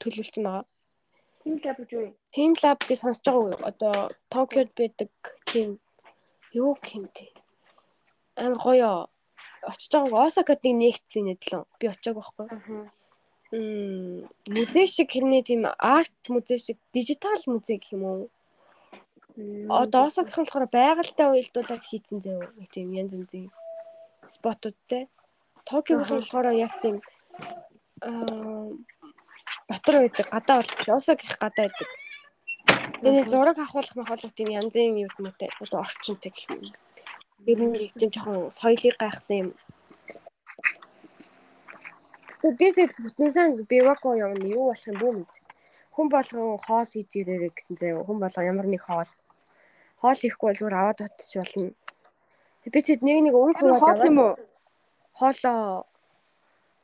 төлөвлөсөн байгаа. Team Lab гэж юу? Team Lab гэж сонсож байгаа уу? Одоо Токиод байдаг тийм юу гэмтэй. Амар гоё очиж байгаа Осакад нэг нэгдсэн нэтлэн би очиаг байхгүй. Аа. Мм музей шиг хэрнээ тийм арт музей шиг дижитал музей гэх юм уу? Одоо Осакийнхан болохоор байгальтай уялдуулаад хийцэн нэг тийм янз янзын спотуудтай. Токиогийнхан болохоор яг тийм аа дотор байдаг гадаа болчих. Осакийнх гадаа байдаг. Тэгээ зураг авахлах махуулах тийм янзын юм юмтай одоо орчинтэй гэх юм. Ер нь нэг тийм жоохон соёлыг гайхсан юм. Тэгээ би тэгээд бүтнээсээ бивако явна юу болох юм бүү мэд. Хүн болгон хоол хийж ирээрэй гэсэн заяа. Хүн болгон ямар нэг хоол. Хоол ихгүй бол зүгээр аваад утчих болно. Тэг би тэгэд нэг нэг өнгө хувааж аваад юм уу? Хоолоо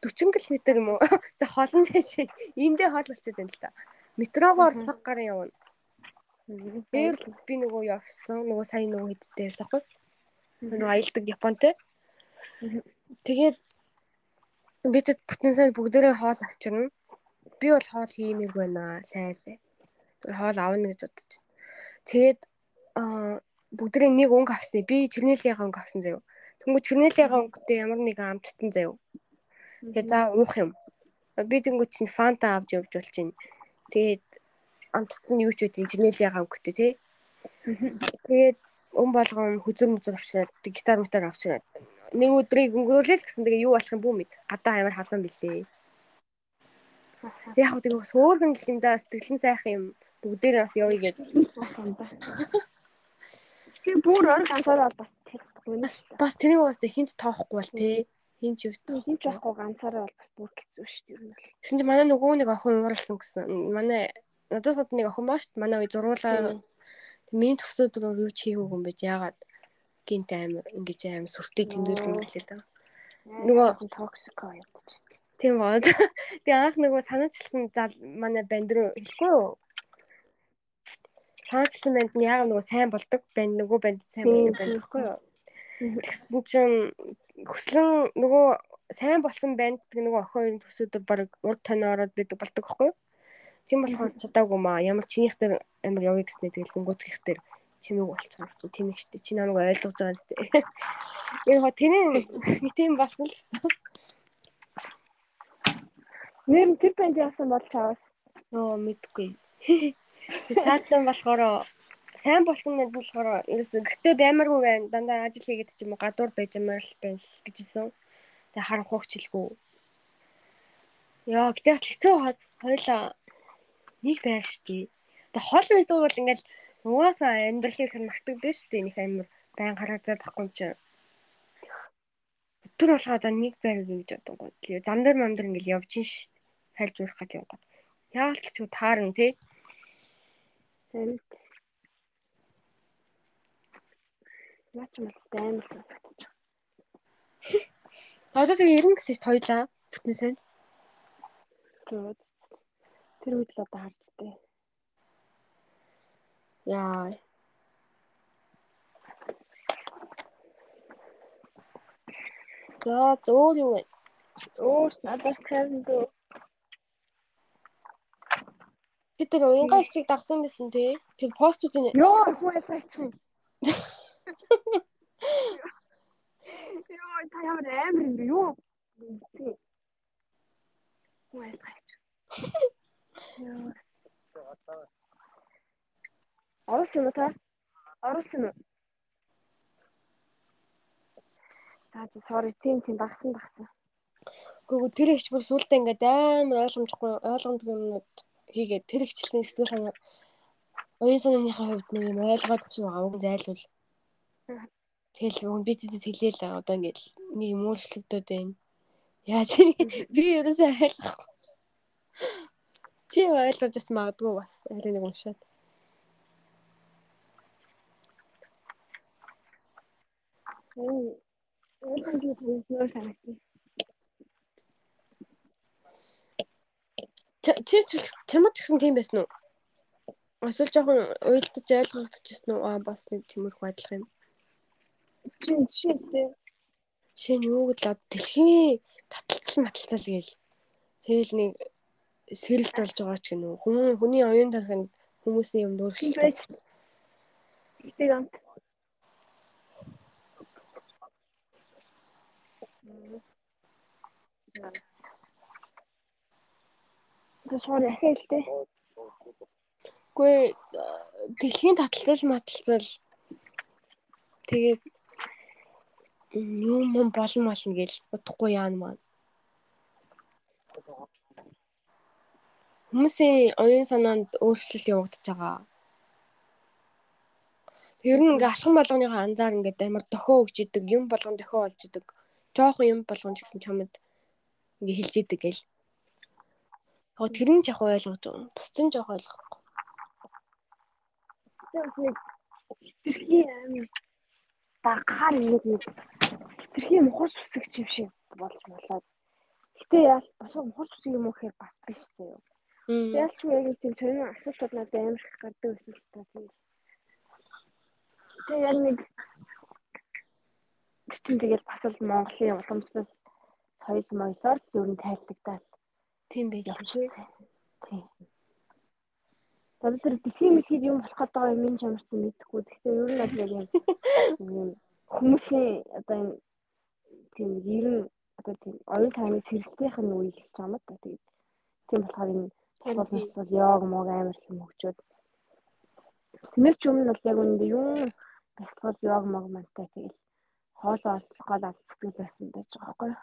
40 км юм уу? За холон жишээ. Эндээ хоол болчиход байна л та. Метрогоор цаг гарын явна. Дээр би нөгөө явсан. Нөгөө сайн нөгөө хэдтэй ярьсан хгүй. Нөгөө аялдаг Японтэй. Тэгээд би тэд бүтэн сайн бүгдээрээ хоол авчирна. Би бол хоол хиймээр байна сайлаа. Хоол авна гэж бодож байна. Тэгээд аа бүгдээрээ нэг өнгө авсан. Би чирнэлийн өнгө авсан заяа. Тэнгүү чирнэлийн өнгөтэй ямар нэгэн амттан заяа. Тэгээ за уух юм. Би тэнгүү чинь фанта авч явж бол чинь. Тэгээд амттан юу ч үгүй чирнэлийн өнгөтэй тий. Тэгээд өн болгон хүзэр мүзэр авчираад гитар мутаг авчираад нэг өдрийг өнгөрүүлээ л гэсэн тэгээ юу болох юм бүү мэд. Гадаа амар халуун билээ. Яг хөө тэгээ сөөргөн л юм да сэтгэлэн сайхан юм бүгдээр бас явъя гэж. сайхан да. Тэгээ бүр орг ганцаараа бас бас бас тэнийг бас хинт тоохгүй бол тий. Хин ч юу тоо. Хин ч байхгүй ганцаараа бол бас бүр хэцүү шүү дээ. Тэгсэн чинь манай нөгөө нэг охин ууралсан гэсэн. Манай надад хот нэг охин бааш манай үе зургуулаа. Миний төсөөд юу ч хийгээгүй юм байж яагаад гинт амир ингэж амир сүртэй тэмдэглэн гэлээ та. Нөгөө токсик ядаж. Тийм бод. Тэгээ анх нөгөө санаачлсан зал манай банд руу хэлэхгүй юу? Санаачлсан банд нь яг нөгөө сайн болдог банд нөгөө банд сайн болдог банд гэхгүй юу? Тэгсэн чинь хөслөн нөгөө сайн болсон банд тэгээ нөгөө охин төсөөдөр баг урд тань ороод бидэг болдог гэхгүй юу? Тийм болохоор чадаагүй маа ямар чинийх дээр амар явъя гэснээр тэгэл өнгөтгөх дээр чимэг болчихсон ч тийм их штэ чи намайг ойлгож байгаа зү. Энэ хоо тэний тийм болсон л гэсэн. Нэр тэр банд яасан бол чаваас. Нөө мэдгүй. Цаасан болохоор сайн болсон мэд болохоор ерөөсөө гэтээ баймаргүй байна. Дандаа ажил хийгээд ч юм уу гадуур байж юмар л байна л гэжсэн. Тэгээ харах хугчлгүй. Яа, гэтээ бас хэцүү хоёлаа нэг байр штий. Тэгээ хол байсан бол ингээл Угаасаа амьдралыг хэн магтагдсан шүү дээ. Них амир байн гараад байхгүй юм чинь. Өтөр болгоо за нэг байр гэж бодсон. Тэгээ зам дээр мамдар ингээл явж ин ш. Хайлж урах гэдэг юм гот. Яагаад ч ч таарна тий. Тэнт. Наач мэлстэй амар сонсогдож байна. Одоо тэгээ 90 гэсэн ч тойлоо. Бүтэн санд. Тэр үед л одоо харж тээ. Яа. За зөөр юу вэ? Өөрс надад тавьдаг. Би тэр уянгаа ихчийг дагсан байсан тий. Тэр постуудын Йоо, хөөе сайчин. Йоо, та ямар амар юм бэ? Юу? Хөөе сайчин. Оруулсан уу та? Оруулсан уу? За за sorry тийм тийм багсан багсан. Гэхдээ тэр ихч бүр сүултээ ингээд амар ойлгомжгүй ойлгомжгүй юмнууд хийгээд тэр ихчлэн сэтгэл санаа оюун санааныхаа хувьд нэг юм ойлгоод ч байгаа үг зайлвал. Тэгэл би тэдэд хэлээл одоо ингээд нэг юм өөрчлөгдөд байна. Яаж би ерөөсөө ойлгохгүй. Чи ойлгож бас магадгүй бас арай нэг уншаад. Оо. Өөрөнд нь санагдсан санагдсан. Чи чамд гэсэн тийм байсан уу? Эсвэл жоохон уйлдаж ойлгогдчихсэн уу? Аа бас нэг тиймэрхүү адилхан юм. Чи жишээлтэй. Жишээ нь юу гэдэл дэлхийн таталцал маталцал гээл. Тэгэл нэг сэрэлт болж байгаа ч гэнэ. Хүн хүний оюун тархинд хүмүүсийн юм дүүрэлт байж. Тэг амт. Тэ sorry дээ. Гүй дэлхийн таталцал маталцал тэгээд юм юм болно болно гэж бодохгүй яана маань. Хүмүүсийн оюун санаанд өөрчлөлт явагдаж байгаа. Ер нь ингээ алхам болгоныхоо анзаар ингээд амар дохио өгч идэг, юм болгон дохио болж идэг. Жохон юм болгон ч гэсэн чамд ингээ хэлж идэг гэл. Яг тэр нь яг ойлгож байгаа. Бусд нь жоох ойлгохгүй. Тэгээс нэг хитрхи амин дагахаар нэг нэг хитрхи мухар сүсэг юм шиг болж болоод. Гэтэ яа бас мухар сүсэг юм уу гэхээр бас биш заяа. Ялч яг тийм сонин асуултууд надад амар их гардаг байсан л та тийм. Тэгээ яг нэг чинь тэгэл бас л Монголын уламжлал соёл моёлоор ер нь тайлбагдаад тийм байх тийм. Тэгээд тэр дэлхийн мэлхийд юм болох гэдэг юм ин чамарсан мэдэхгүй. Гэхдээ ер нь бол яг юм хүмүүсийн одоо энэ тийм ер нь одоо тийм оюун санааны сэргэлтийнх нь үе эхэлж байгаа юм да. Тэгээд тийм болохоор энэ боловсрол бол яг мог амар их юм хөгжөөд. Тэрнээс ч өмнө бол яг үүнд юм бясалгал яг мог мантай тэгэл хоолоо олгол алдцдаг байсан байж байгаа байхгүй юу?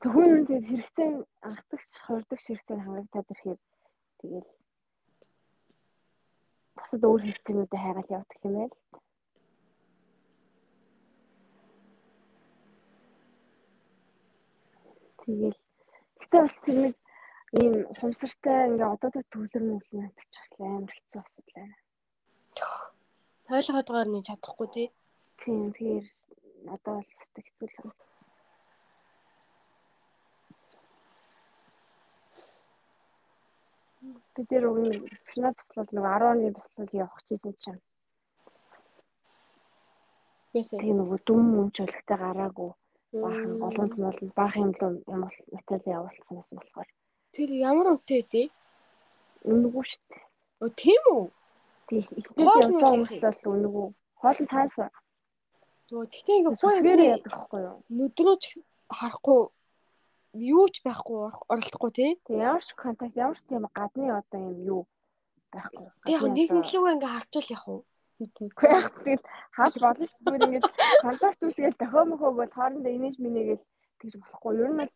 Тэгвэл тэгээд хэрэгцээ анхдагч хордогч хэрэгцээ хангагдаад ирэхээр тэгэл бусад өөр хэрэгцээнүүдэд хайгаал явдаг юм байл. Тэгэл гэтээ бас тэр нэг ийм хумсартай ингээ одоодоо төвлөр мөвлөн надад ч бас амар хэцүү асуудал байна. Ойлгоод байгаа нь чадахгүй тий. Тийм тэгэхээр надад бол хэцүү л байна. Бид тэр уг нь финал бяцлал нэг 10 оны бяцлал явах гэсэн чинь. Ясаа. Тийм нөгөө дүм мөмч өлегтэй гараагүй. Баахан голомт бол баах юм л юм бол материал явуулсан байсан болохоор. Тэр ямар үнэтэй тий? Үнэгүй шүү дээ. Оо тийм үү? Явж байгаа хүмүүс бол үнэгүй. Хоолн цаас. Оо тэгтээ ингээ хөөсгөр яадаг байхгүй юу? Нүдрөө ч харахгүй юу ч байхгүй оролдохгүй тий. Ямар ч контакт ямар ч тийм гадны одоо юм юу байхгүй. Тэг яг нэгэн лүг ингээ харчвал яах вэ? Үгүй яг тэгэл хаалт болно шүү дээ. Ингээд контакт үсгээл дохио мөхөө бол хоорондоо инээж минийгээл тэгж болохгүй. Ер нь бол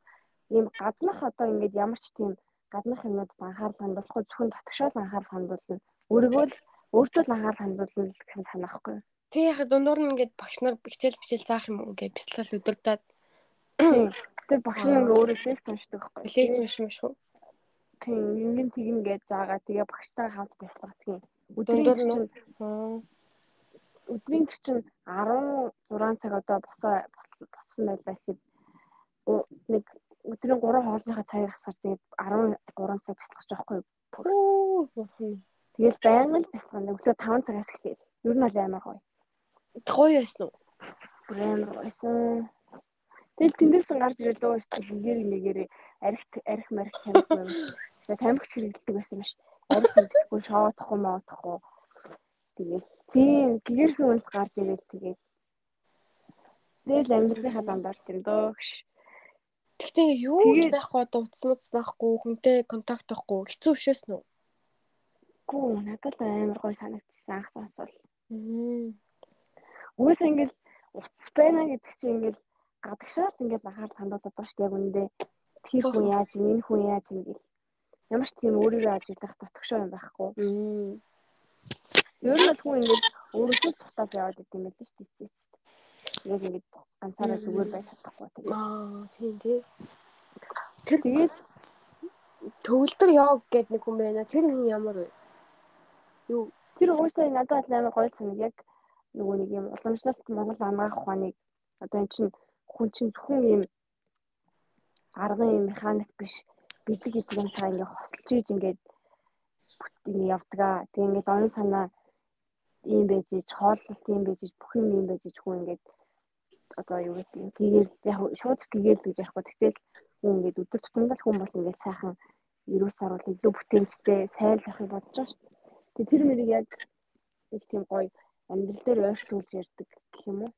ийм гаднах одоо ингээд ямар ч тийм гаднах юмнуудад анхаарал хандуулахгүй зөвхөн дотгошоол анхаарал хандуулна. Өөрийгөө л өөртөө л анхаарал хандуулна гэсэн санаахгүй. Тэг яг дундуур нь ингээд багш нар бичээл бичээл заах юм ингээд бяцлал өдөрдөөд Тэр багш нь ингээ өөрөө лекц уншдаг байхгүй. Лекц уншмаа шүү. Тийм, ингэн тэгнэ гэж заагаа тэгээ багштай хамт бяцлагдаг. Өдрийн чинь өдрийн чинь 16 цаг одоо босоо боссон байлаа гэхэд нэг өдрийн 3 хоолныхаа цагийг хасаар тэгээд 13 цаг бяцлах жоохгүй. Тэгэл байнга л бяцлах нэг өглөө 5 цагаас эхлэв. Ер нь бол амар гоё. Гоё байсан уу? Амар гоёсэн. Тэгэл тэндээс гарч ирэл өө өстө нэгээр нэгээр арх арх марх тамхи юм. Тэгээ тамхи хэрэглэдэг байсан биш. Арх мэдхгүй шоодохгүй моодохгүй. Тэгээд тийм гэрсэн үнс гарч ирэл тэгээд Тэгэл амьдралынхаа замдаар тийм Гэхдээ юу ч байхгүй одоо утас байхгүй хүнтэй контакт байхгүй хэцүү бишээс нүү. Гүү надад амар гой санагдчихсан анх сонсвол. Үгүйс ингээл утас байна гэдэг чинь ингээл гадагшаар ингээд анхаарал хандуулдаг шүү дээ яг үндэ тэр хүн яаж юм энэ хүн яаж юм гэл ямар ч тийм өөрийгөө ажиглах дотгошоо юм байхгүй. Ер нь бол хүн ингээд өөрөөсөө цухтаад яваад идэм байл шүү дээ. Ингээл ингээд ганцаараа зүгээр байж чадахгүй тэгээд. Аа тийм тий. Тэр тэгээд төгөлдөр яг гэдэг нэг хүн байна. Тэр хүн ямар вэ? Юу тэр уусаа надад амар гоё санаг яг нөгөө нэг юм уламжлалт Монгол амгаах ухааныг одоо эн чинь хүн чинь зөвхөн юм аргын юм механик биш бэлэг эзэг юм цаа ингээ хосолж ийж ингээд ингээ явдгаа. Тэг ингээд оюун санаа ийм байж ич хооллолт ийм байж ич бүх юм ийм байж ич хүн ингээд одоо юу гэдэг юм гэгэл яг шууд гэгэл гэж ярихгүй. Тэгтэл хүн ингээд өдөр тутамдаа хүн бол ингээд сайхан ерөөс саруул илүү бүтээмжтэй сайн л ахыг бодож байгаа шүү дээ. Тэг тэр мэрийг яг нэг тийм гоё амьдрал дээр ойртуулж ярьдаг гэх юм уу.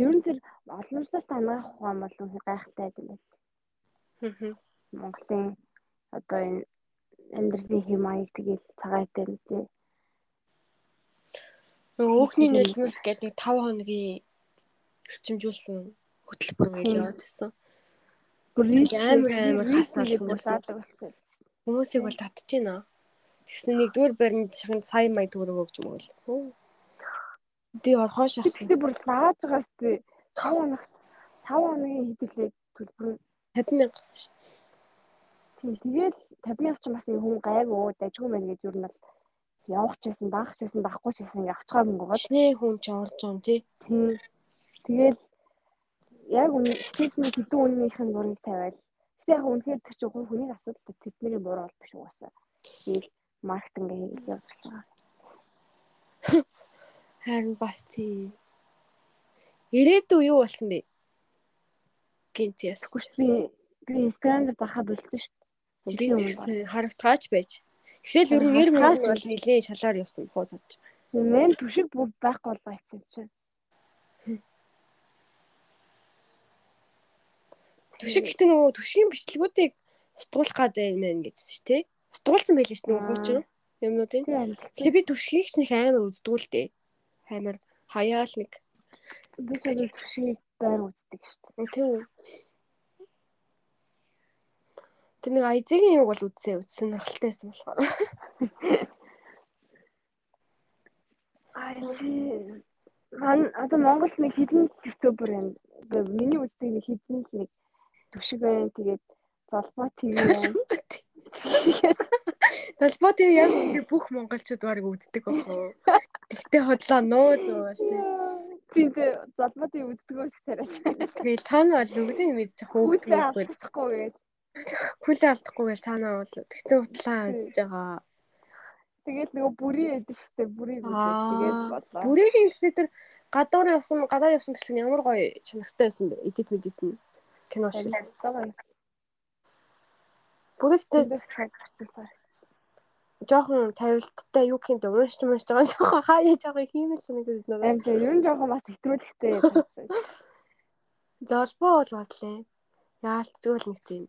Ер нь тэр олончлаас танах ухаан бол үнэ гайхалтай юм байна. Монголын одоо энэ амьдралын хэм маяг тэгэл цагаатай тий. Нөгөө өөхний нөлмөс гэдэг 5 хоногийн эрчимжүүлсэн хөтөлбөр гэж яваад байсан. Амар амар хасаал хүмүүсээ болсон. Хүмүүсийг бол татж байна. Тэгсэн нэгдүгээр баримт шаханд сая мая төгрөг өгч мөгөл. Би орхоо шахсан. Би бүр лааж байгаас тий 5 хоног 5 хоногийн хэдүүлээ төлбөр 50 мянгас ш. Тийм тэгэл 50 мянга ч бас хүн гайгүй дажгүй мэн гэж юу нь бол явах ч байсан, даах ч байсан, даахгүй ч байсан ингээ авчгаа мөнгө гоо. Чиний хүн ч орж он тий. Тэгэл яг хичээсний хэдэн үннийх нь зургийг тавиал. Гэтэ яг үнэхээр тэр чинь хүний асуудал тэдний буруу бол биш угаасаа. Тэгэл маркетинг хийгээл явж байгаа. Харин бас тий. Ирээдүй юу болсон бэ? Гинт яс. Би би инстаграмд баха болцсон шүү дээ. Би харагдгаач байж. Эхлээл ер нь нэр мөнгө бол нэлээд шалаар явсан хуу цааж. Мэн түшиг бүр байхгүй болгоо ийцэн чинь. Түшиг гэхдээ нөгөө түшигийн бичлэгүүдийг устгуулах гад байна гэсэн чи тээ. Устгуулсан байлээ шүү нөгөө хуучин юмнуудын. Тэгээ би түшгийг ч нэг амар үздэгүүлдэ. Амар хаяал нэг. Би ч яг түшгийг байр үздэг шүү дээ. Тийм үү. Тэр нэг айзгийн юг бол үзсэн үз сонирхолтойсэн болохоор. Айз Ман одоо Монголд нэг хідэн ютубер юм. Миний үздэг нэг хідэн л нэг түшиг байна. Тэгээд ТV байна. Золбоо ТV яг үнэ бүх монголчууд барыг үздэг бохоо. Тэгтээ хотлоо байгаа тий. Тийм тий золбоо ТV үздэг үү тариач. Тэгээд та нар бол үгдэн мэдчих хөөгдөх юм байна. Хүлээ алдахгүй гэж цаанаа бол тэгтээ утлаа үзэж байгаа. Тэгээд нөгөө бүрий ядэн штэ бүрийг үзээд тэгээд бодлоо. Бүрийн гэхдээ тэр гадуур явсан гадаа явсан бичлэг ямар гоё чанартай байсан бэ? Эдит мэдит нь кино шиг. Бүрэлдээ жоохон тавилттай юу юм бэ? Уушч мууш байгаа жоохон хаяа жоохон хиймэл санагдаад байна. Амт ер нь жоохон бас хэтрүүлэгтэй. Золбоо бол бас лээ. Яалт зүйл нэг тийм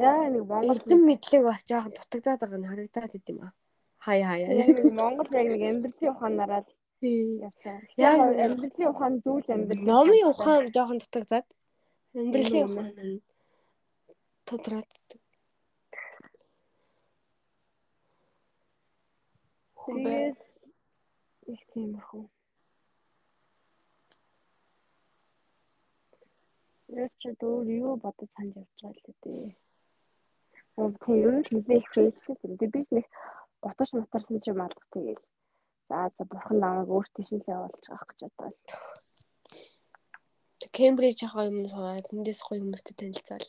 Яа нэг Монгол эрдэм мэдлэг бас жоохон дутагдаад байгаа нь харагдаад идэм аа. Хаяа хаяа. Яг Монгол яг нэг амьдралын ухаанаараа Яг амьдралын ухаан зүйл амьдрал. Номын ухаан жоохон дутагдаад амьдралын ухаан нь тодраад Хүбээ их тийм хөө. Яг ч өөр юу бодож санаж явж байгаа л дээ. Тийм ер нь хизээх фэйсэл юм. Тэгээ би ч нэг готош мотарсан чи малгах тэгээл. За за бурхан намайг өөр тийшээ явуулж байгаа гэж бодлоо. Кембриж хаа юм хаа тэндээс гоё хүмүүстэй танилцаал.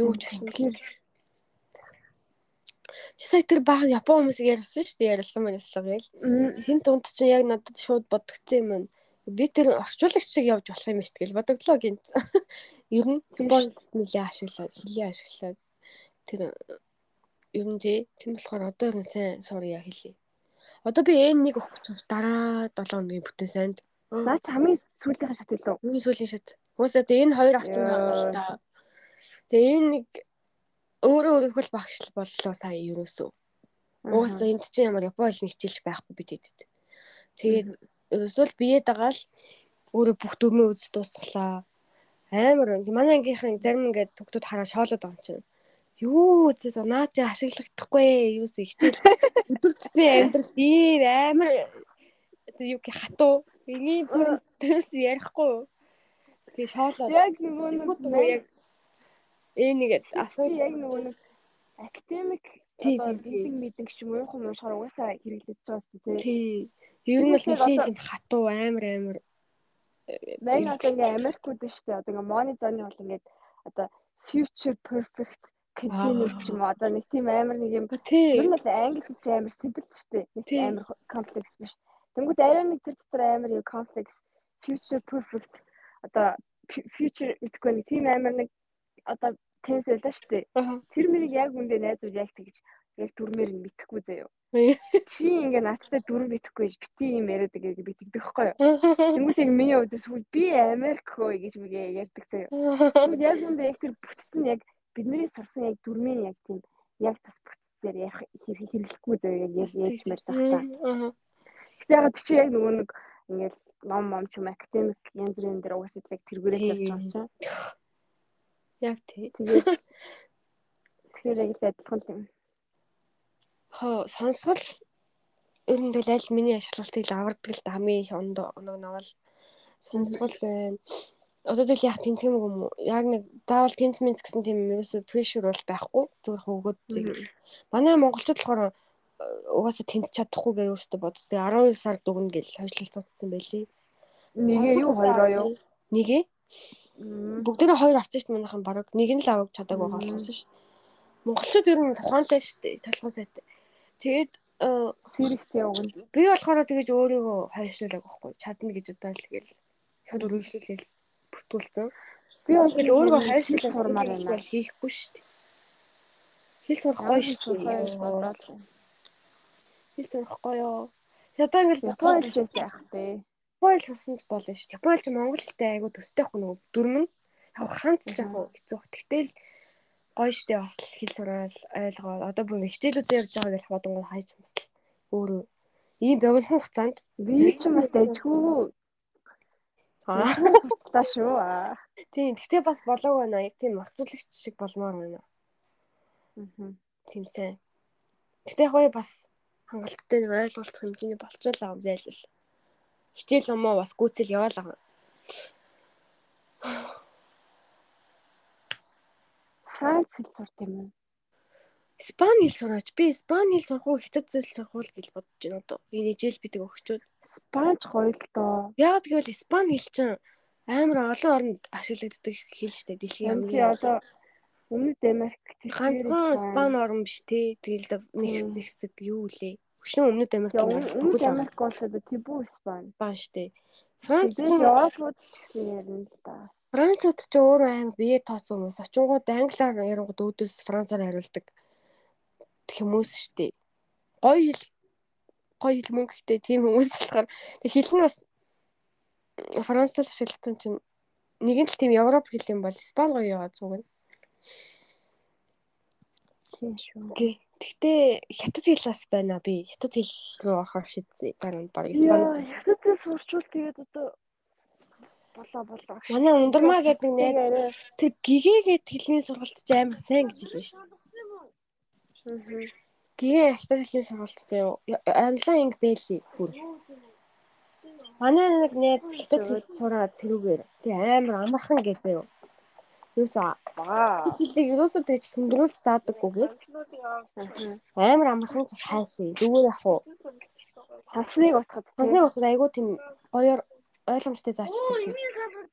Юу ч хэлмээр. Чи сая тэр баг Япон хүмүүсийг ярьсан шүү дээ ярьсан байна ярьсан гээл. Тэн тунд чинь яг надад шууд бодогдсон юм байна. Би тэр орчуулагч шиг явж болох юм шүү дээ бодогдлоо гинт. Ер нь Япон нэлээ ашиглаад, хилээ ашиглаад тэр ер нь тийм болохоор одоо ер нь сайн сурья хэлье. Одоо би N1 өгөх гэж дараа 7 хоногийн бүтэн санд. Наа чи хамгийн сүүлийн шат үлээ. Хамгийн сүүлийн шат. Уусаа тэгээ энэ хоёр авсан байгаа л та. Тэгээ энэ нэг өөрөө өөрөөх л багш боллоо сая ерөөсөө. Уусаа энд чинь ямар Япон хэл хичээлж байхгүй бидэд. Тэгээд ерөөсөө л биеэд байгаа л өөрөө бүх дөрмөө үз дуусглаа. Амар. Манай ангийнхан зарим ингээд төгтүүд хараа шоолоод байгаа юм чинь юу үзээс наад ашиглахдахгүй юус ихтэй өдөр би амьдралд ийм амар юу гэх хатуу Эний бүр тэрс ярихгүй. Тэгээ шоолоо. Яг нөгөө нэг яг ээ нэгэд асуу яг нөгөө нэг академик Тийм, тийм, тийм. мэдэн ч юм уу юм уушаар угаасаа хэрэглэж байгаа шүү дээ. тий. Ер нь бол нэлийн тийм хатуу амар амар Мэн одоо ингээ Америкууд шүү дээ. Одоо ингээ моны зоны бол ингээд одоо future perfect continuous юм уу одоо нэг тийм амар нэг юм Ер нь бол англи хэлж амар simple ч дээ. Тийм. амар комплекс биш. Тэнгүүд арай нэг тэр дотор амар юу комплекс future perfect одоо fu- future гэдэггүй нэг тийм амар нэг одоо тенс байлаа шүү дээ. Тэр мэрийг яг үндэ найзууд яг тэгж яг дүрмээр нь мэдхгүй заяа. Ээ. Чи ингээ надтай дүрм битгэхгүй гэж бити юм яриад битгдэг байхгүй юу? Тэнгүүд яг миний хувьд сүүл би Америк хөө гэж мгээ ярьдаг заяа. Тэгвэл яг үндэ яг тэр бүтцэн яг бидний сурсан яг дүрмийн яг тийм яг тас бүтцээр ярих хэрэг хэрэглэхгүй заяа яг ярьж ярьж та. Гэтэ яг чи яг нөгөө нэг ингээл ном мом ч юм академик янз бүрийн дээр угаасаа яг тэргүүрээ Тийм. тавьж байгаа чинь. Яг тий. Тэгэхээр яг л адилхан юм. Хоо сонсгол ер нь тэгэл аль миний ашиглалтыг л авардаг л да хамгийн их онд оног навал сонсгол байна. Одоо тэгэл яг тэнцэх юм уу? Яг нэг заавал тэнц мэнц гэсэн тийм ерөөсө pressure бол байхгүй. Зүгээр хөвгөд зэрэг. Манай монголчууд болохоор угаасаа тэнцэж чадахгүй гэж өөртөө бодсон. Тэгээ 12 сард өгнө гэж хойшлолцсон байлээ. Нэгээ юу хоёроо юу? Нэгээ. Мм. Бүгдээрээ хоёр авчих шүү манайхан баг. Нэг нь л авах чадаагүй Мм. болохоос ш. Монголчууд ер нь тухаантай. Толгой сайтай. Тэгээд э, Сэрэгтэй уган. би болохоор тэгэж өөрийгөө хойшлуулаг байхгүй. Чадна гэж удаал тэгэл шууд өргөжлүүлээл бүтүүлсэн. Би бол өөрийгөө сурмаар сурмаар байна. хийхгүй шүү дээ. Хэл сурах гоё шүү Сурахаа дээ. бодоод. Хэл сурах гоё. Одоо ингээл Япон хэлжээс яах вэ? Япон хэл сурсан ч болно шүү дээ. Япон хэл чи монгол хэлтэй айгу төстэй байхгүй нөгөө дүрмэн. Яг ханц Мгм. яг хэцүү. Тэгтэл гоё штэ бас хэл сураал ойлгоо. Одоо бүр хичээлүүд явж байгаа гэж бодонгоо хайж бас өөрөө ийм богинохон хугацаанд Би ч бас дайггүй. аа Сурталтай шүү. Аа. тийм тэгтээ бас болоо байна. Яг тийм орцуулагч шиг болмоор байна. Мгм. Тийм сайн. Тэгтээ яг бас хангалттай нэг ойлголцох хэмжээний болчихлоо юм зайлвал. Хичээл юмоо бас гүйцэл яваалаа. Франц хэл сурт юм уу? Испани хэл сураач. Би испани хэл сурах уу, хятад хэл сурах уу гэж бодож байна одоо. Энэ ижил бидэг өгчүүд. Спанч гоё л доо. Яагаад гэвэл испани хэл чинь амар олон оронд ашиглагддаг хэл шүү дээ. Дэлхийн хамгийн одоо Өмнөд Америк ганцхан испани орн биш те. Тэгэл нэг зэгсэг юу лээ. Хөшнөө өмнөд Америк Өмнөд Америк бол одоо Тибу Испани. баан шүү дээ. Франц Европууд ч гэсэн ярина л да. Францууд ч өөрөө амар бие тооцсон хүмүүс. Очингууд англиар ярангууд өөдөөс францаар хариулдаг хүмүүс дээ. Гоё хэл гоё хэл мөн гэхдээ тийм хүмүүс болохоор тэг хэл нь бас францаар ашигласан чинь нэг нь л тийм европ хэл юм бол испани гоё яваад зүг нь. Тийм шүү. Гэ. Гэхдээ хятад хэл бас байна би. Хятад хэл рүү орохоор шийдсэн. Дараа нь баг Яа, испани. хятадд сурчвал тэгээд одоо болоо болоо. Манай ундрмаа гэдэг нэг найз тэр гэгээгээд хэлний сургалт чи амар сайн гэж хэлсэн шүү дээ. Мгм. Гээ хятад хэлний сургалт заяа. Англиан инг бэли бүр. Манай нэг найз хятад хэл сураад тэрүүгээр. Тэг амар амархан гэдэг юу. Хятад хэлийг юусоо тэгж хөндрүүлж заадаггүй гээд Мгм. амар амархан ч хайшээ. Зүгээр яг уу. Сансныг утгад. Сонсны утгад айгүй тийм гоёор ойлгомжтой заачдаг.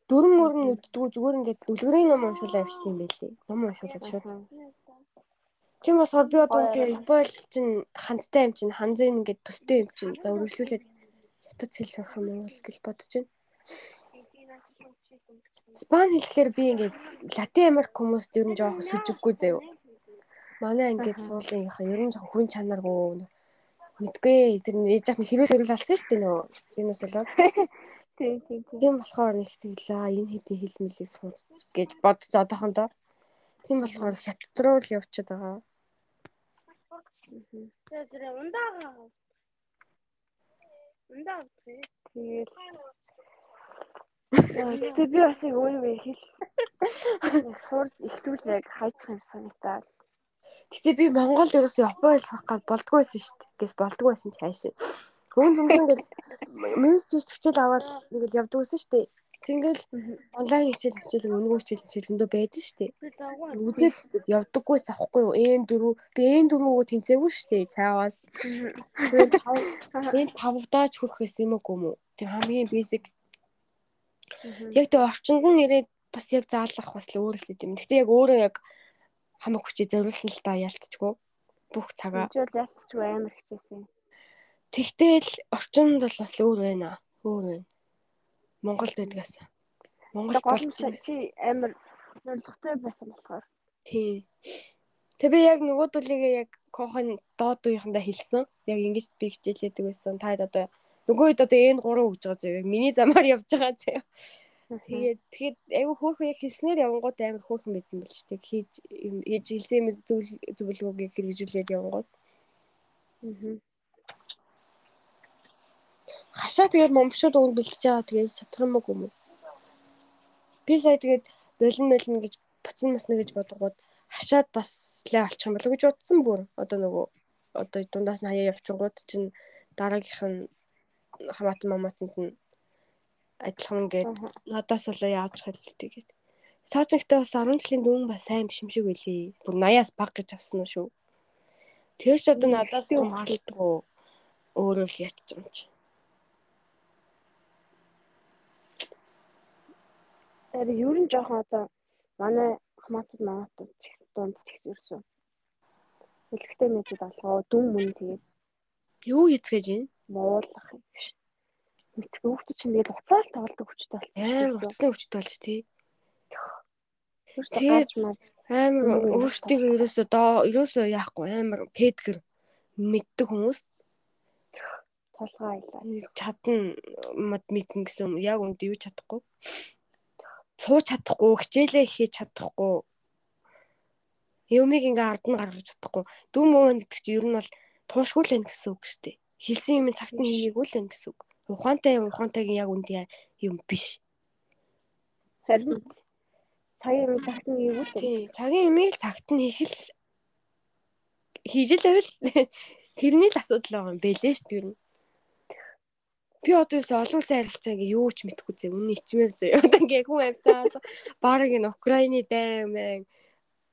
Дөрөн мөрөн нүддгүү зүгээр ингээд дүлгэрийн ном уншуулаа явчихсан юм байлээ. Ном уншуулаад шууд. Тийм болохоор би одоо бас хэл чинь хандтай юм чинь ханзын ингээд төстэй юм чинь за үргэлжлүүлээд хятад хэл сурах юм уу гэж бодож байна. Спани хэлэхээр би ингээд Латин Америк хүмүүст ер нь жоохон сүжиггүй заяа. Манай ингээд суулынхаа ер нь жоохон хүн чанаргүй мэдгүй тэр нэг яах нь хэрүүл хэрүүл алсан шүү дээ нөө. Зинээс болоод. Тийм тийм тийм. Тийм болохоор нэг тэглээ энэ хэдийн хэл мэлийг сууж гэж бодож одоохондоо. Тийм болохоор хятад руу л явчихад байгаа. Тэр ундаага. Ундаа. Тэгээд Яа, Гэтэ би бас яг өөрөө хэл яг сурж эхлүүлээ хайчих юм санагдаад. Гэтэ би Монгол ерөөсөө Япон хэл сурах гад болдгоо байсан шүү дээ. Гэс болдгоо байсан ч хайшаа. Хүн зүмхэн ингээд Мэнс зүс хичээл аваад ингээл явдаг гэсэн шүү дээ. Тэгэл онлайн хичээл хичээл өнгөө хичээл хичээлэндөө байдаг шүү дээ. Үзээд явдаггүйс авахгүй юу? N4 би N4-өө тэнцээгүй шүү дээ. Цаагаас. Тэгээд энэ тавдаач хүрхээс юм уу юм уу? Тэг хамгийн basic. Яг тэг орчинд нь нэрээд бас яг заалах бас л өөр л юм. Гэтэ яг өөрөө яг хамаг хүчээ зориулсан л да ялцчихгүй. Бүх цагаа. Жишээл ялцчихгүй амар хичээсэн. Тэгтэл орчинд бол бас өөр байна. Өөр байна. Монголд байдгаас. Монгол гол чи амар зоригтой байсан болохоор. Тийм. Тэг би яг нөгөө дулигээ яг кохын доод үеийнхэндээ хэлсэн. Яг ингэж би хичээлээдэг байсан. Та одоо нөгөө хэд одоо энэ 3 өгж байгаа зөө. Миний замаар явж байгаа зөө. Тэгээд тэгэхэд айгүй хөөхөн яг хэлснээр явангууд амар хөөхөн байсан байл ч тэг хийж хийж хэлсэн мэд зүйл зөвлөгөөг хэрэгжүүлээд явангууд. Аа. Хашаа тэгээд момшууд өгн бэлдэж байгаа тэгээд чадах юм уу? Би сая тэгээд болин болин гэж буцан масна гэж бодгоод хашаад бас лээ олчих юм болов гэж бодсон бүр. Одоо нөгөө одоо дундаас нь хаяа явчихгууд чинь дараагийнх нь хамаатан мамаатанд нь адилхан ингээд надаас бол яаж хэлдэг гээд. Саажигтай бас 10 жилийн дүүн бас сайн биш юм шиг байлээ. Бүр 80-аас баг гэж авсан уу шүү. Тэр ч одоо надаас хамгаалдаггүй өөрөө л ятчих юм чи. Тэр ер нь жоохон одоо манай хамаатад магаатад ч ихсэн дунд ч ихсэн ерсөн. Хэлэхтэй мэдээд алгаа дүн мөн тэгээд юу хийцгээж юм? Муулах юм шиг мэдгүй хүүхдүүд чинь тэгээд уцаар тоглодог хүчтэй болсон. Амар уцны хүчтэй болж тий. Тэгээд амар өөртөө ерөөсөө доо ерөөсөө яахгүй амар педгэр мэддэг хүмүүс толгой аялаа. Чадна мод мэднэ гэсэн яг үнд юу чадахгүй. Цууч чадахгүй, хичээлээ хийж чадахгүй. Юмыг ингээ ард нь гаргаж чадахгүй. Дүн мөн гэдэг чинь ер нь бол туушгүй л байх гэсэн үг шүү дээ. Хэлсэн юм цагт нь хийгээгүй л байх гэсэн үг ухаантай ухаантайгийн яг үнд юм биш. Харин цагийн юм цагт нь хийгүүл. Тийм, цагийн юмыг цагт нь хийх л хийж л байвал тэрний л асуудал байгаа юм бэлээ шүү дээ. Би одоо л олон улсын харилцаа ингээ юу ч мэдэхгүй зэ. Үнэн ичмээр зэ. Одоо ингээ хүн амьтаа баг энэ Украины дайм мэн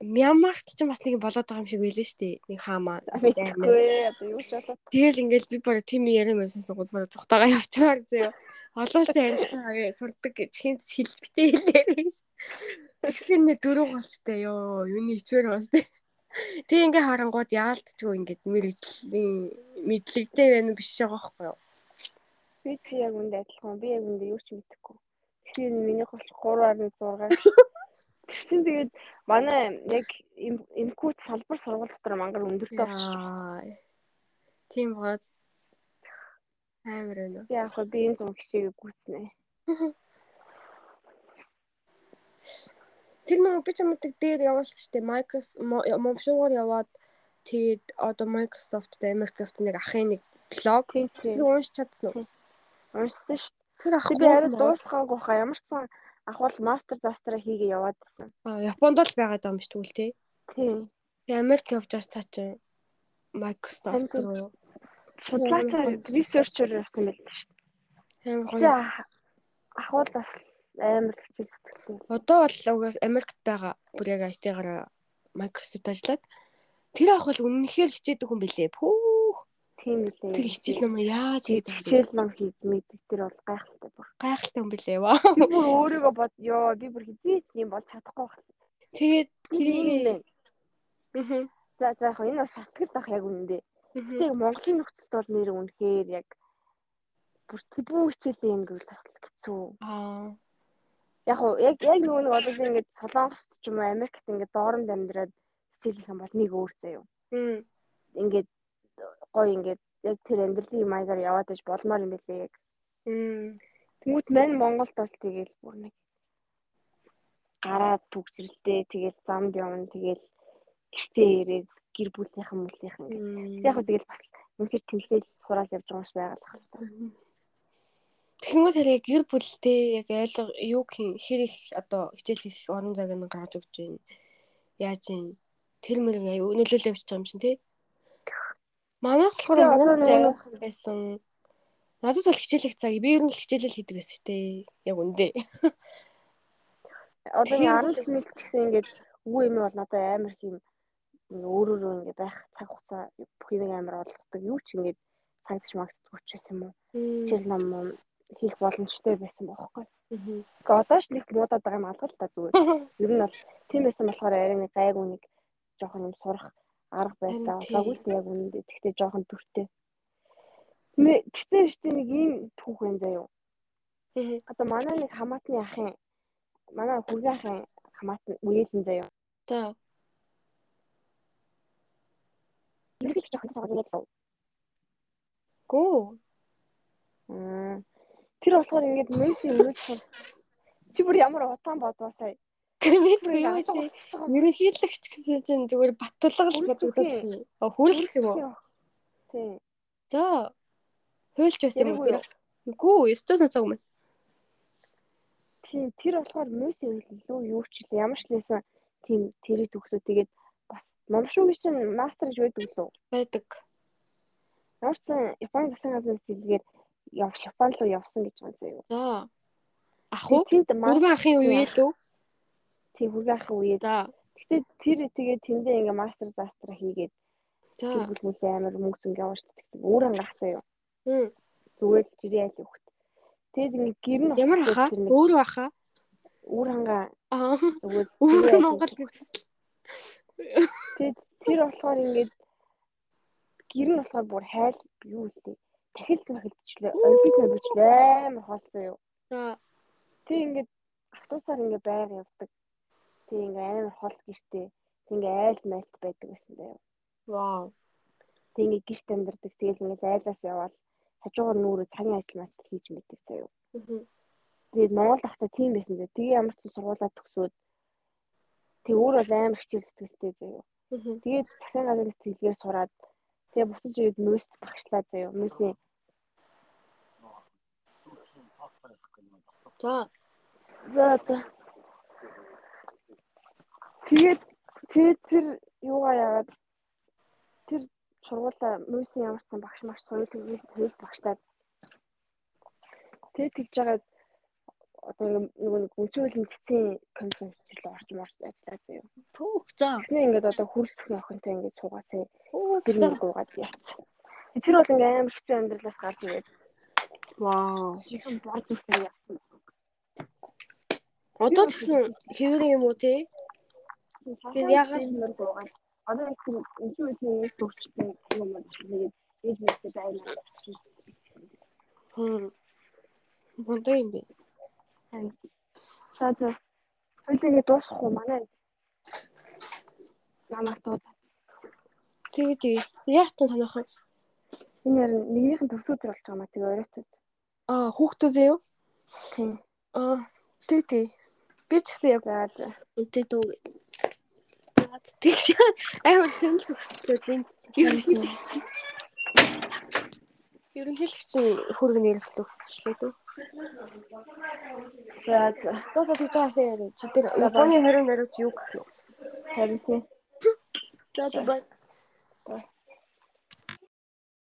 Мьянмарт ч бас нэг болоод байгаа юм шиг байлээ шүү дээ. Нэг хаамаа. Мэдгүй одоо юу ч болоо. Тэгэл ингээл би баг тим яриа байсан сугуул баг цухтагаа явчихаар зөө. Олоосаа ярилцгаа сурдаг гэж хинт хэлбэтэй хэлээ. Тэгсэн нэ дөрөв голчтой ёо. Юуны ичвэр бас тээ. Тэг ингээ харангууд яалтчгүй ингээд мэрэгжлийн мэдлэгтэй байна биш байгаа байхгүй юу? Би чи яг үндэ адилхан. Би яг үндэ юу ч мэдэхгүй. Тэгэхээр минийх бол 3.6 Тэгсэн тэгээд манай яг имкут салбар сургууль дотор мангар өндөртэй болчихлоо. Тийм бод амар байна. Яг хөө би энэ зам хичээгээ гүйцнэ. Тэр нэг би чамдаг дээр явуулсан шүү дээ. Microsoft момшуугаар яваад тэгээд одоо Microsoft-д Америкт явсан нэг ахын нэг блог тэр унш чадсан уу? Уншсан шүү дээ. Тэр ах би арай дуусгаагүй хаа ямар ч сан ах бол мастер застраа хийгээ яваад байсан. Аа Японд л байгаад байгаа юм шүү дээ тий. Тийм. Тэгээ Америк явж байгаа цаа чинь Microsoft руу судлаачаар researcher явсан байл шүү. Амар гоё. Ах бол бас амар хичээл зүтгэдэг. Одоо бол угаас Америкт байгаа бүр яг IT-гаар Microsoft ажиллаад тэр ах бол үнэнхээр хичээдэг хүн билээ. Пүү Тийм үлээ. Тэр хичээл ном яаж хийж хичээл ном хийж мэддэг тэр бол гайхалтай бүр. Гайхалтай юм билээ. Би бүр өөрийгөө бод ёо би бүр хизээч юм бол чадахгүй байна. Тэгээд Аа. За за яг энэ бол шатлал байх яг үнэндээ. Гэтэ Монголын нөхцөлд бол нэр үнэхээр яг бүр тэбүү хичээлээ юм гэвэл бас хэцүү. Аа. Яг яг яг нөгөө нэг одоо ингээд Солонгост ч юм уу Америкт ингээд дооронд амьдраад хичээлэх юм бол нэг өөр заяа. Хм. Ингээд гоё ингээд яг тэр амьдралын маягаар яваад иж болмоор юм билээ яг. Тэнгүүт мань Монголд бол тэгэл бүр нэг гараад түгжрэлтэй тэгэл замд явна тэгэл гэртээ ирээд гэр бүлийнхэн мүлийнхэн ингээд. Яг хөө тэгэл бас үнэхээр тэмцээл сураал явж байгаа юм шиг байгалах. Тэгэнгүүт хэрэг гэр бүлтэй яг ойлгоо юу хэр их одоо хичээл хийх орон зайг нь гаргаж өгч байна. Яаж юм тэр мөрөг аюу нөлөөлөж явж байгаа юм шин тий. Манайх болохоор манайх аяахан байсан. Надад бол хичээлэх цаг. Би ер нь хичээлэл хийдэг байсан дээ. Яг үндэ. Одоо Тэгэхээр ингээ 10 минут ч гэсэн ингээд үгүй юм бол надад амар их юм ингээ өөрөөрөө ингээ байх цаг хугацаа бүх юм амар олгодог. Юу ч ингээ цагдж магддаггүй ч байсан юм уу. Хичээл ном ном хийх боломжтой байсан бохоггүй. Гэхдээ одоо ч нэг муудаад байгаа юм алга л та зүгээр. Ер нь бол тийм байсан болохоор арай нэг гайгүй нэг жоохон юм сурах арга байлаа. Болоогүй л яг үнэндээ тэгтээ жоохон дүртэй. Тэгтээ штэ нэг ийм түүх байна заяа. Одоо манай нэг хамаатны ахын манай хүргэн ахын хамаатан үеэлэн заяа. За. Ерөнхийдөө жоохон цагаан байлаа. Гүү. Тэр болохоор ингээд мөсийн юу ч чи бүр ямар удаан бодвоо сая. Мэдгүй юу тий. Ерөнхийлөгч гэсэн чинь зүгээр баттулга л бодогдоод байна. Хүрлэх юм уу? Тий. За. Хөөлч байсан юм уу? Гүү, өстөө сонсог юм. Тийм, тэр болохоор мөсийн хөлөө юу ч л ямар ч лээсэн тийм тэрийг төгсөө тэгээд бас номшуу гэж чинь мастер гэж байдаг лөө. Байдаг. Ямар ч Японы засгийн газрын хэлгээр яв Япон руу явсан гэж байна заяа. За. Ах уу? Бүргэн ахын үеэ лөө. Ахын үеэ. За. Гэтэ тэр тэгээд тэндээ ингээ мастер застра хийгээд тэр бүлмүүлээ амар мөнгө явуулж тэгтээ өөрөө гахтаа юу. Зүгээр л жирийн айл өгт. Тэгээд ингээ гэр нь Ямар хаа? Өөрөө хаа? Үр хангаа Аа. зүгээр Өөрөө Монгол гэсэн. Тэгээд тэр болохоор ингээд гэр нь болохоор бүр хайл юу лээ. Дахил махилчлээ. Олимпик махилчлээ амар хоолцоо юу. За. Тэг ингээд автобусаар ингээд байр явдаг. Тэг ингээд амар хол гэртээ. Тэг ингээд айл майлт байдаг байсан даа. Вау. Тэг ингээд гэрт амьдардаг. Тэгэл ингээд айлаас яваад хажуугаар нүүрээ цагийн ажил мас хийж мэддэг заяа. Тэгээд Монгол ахта тийм байсан зэ. Тэгээ ямар ч сургуулаа төгсөөд тэг өөр бол амар хичээл зүтгэлтэй заяа. Тэгээд засгийн газрын сэтгэлгээр сураад тэгээ буцаж ирээд мөст багшлаа заяа. Мөсийн За. За за. Тэгээд тэгээд тэр юугаа яагаад тэр сургуулаа мөсийн ямар ч сан багш маш соёл хэл багшлаад тэгээд тэгж жагаад одоо нөгөө нэг үнцүүлийн цэцэн конференц орчим орж ажиллаа заяа. Түүх за. Тэгснэ ингээд одоо хөрөлцөх охинтой ингээд суугаацаа Оо тэр нэг уугаад яатсан. Тэр бол ингээд амар хэцүү амьдралаас гарч ирээд Вау. жихэн борд үхэр яасан. Одоо ч гэсэн хэвэр юм уу те? Би ягаад нэр дуугаад одоо их үнцүүлийн төвчтэй юм байна. Тэгээд ээж мэдээ байна. Хм. Монтой юм бэ? За за. Хоёлаа дуусах уу манай? Намайг дууд. Тэгээ тэгээ. Яг ч танах. Энэ яар нэгнийхэн төвсүүдэр болж байгаа маа тэгээ оройтод. Аа, хүүхдүүд юу? Тийм. Аа, тэг тэг. Би ч гэсэн яг үнтэй дүү. За тэг. Амар сэнэл төгсчлөө бинт. Ерөнхийлөгч. Ерөнхийлөгч хүргэн нэрлэлт өгсөжлөө дөө. За за. За тэг жаа хэрэг. Чи тэр Японы 20 наривч юу гэх вэ? Харин тийм. За за.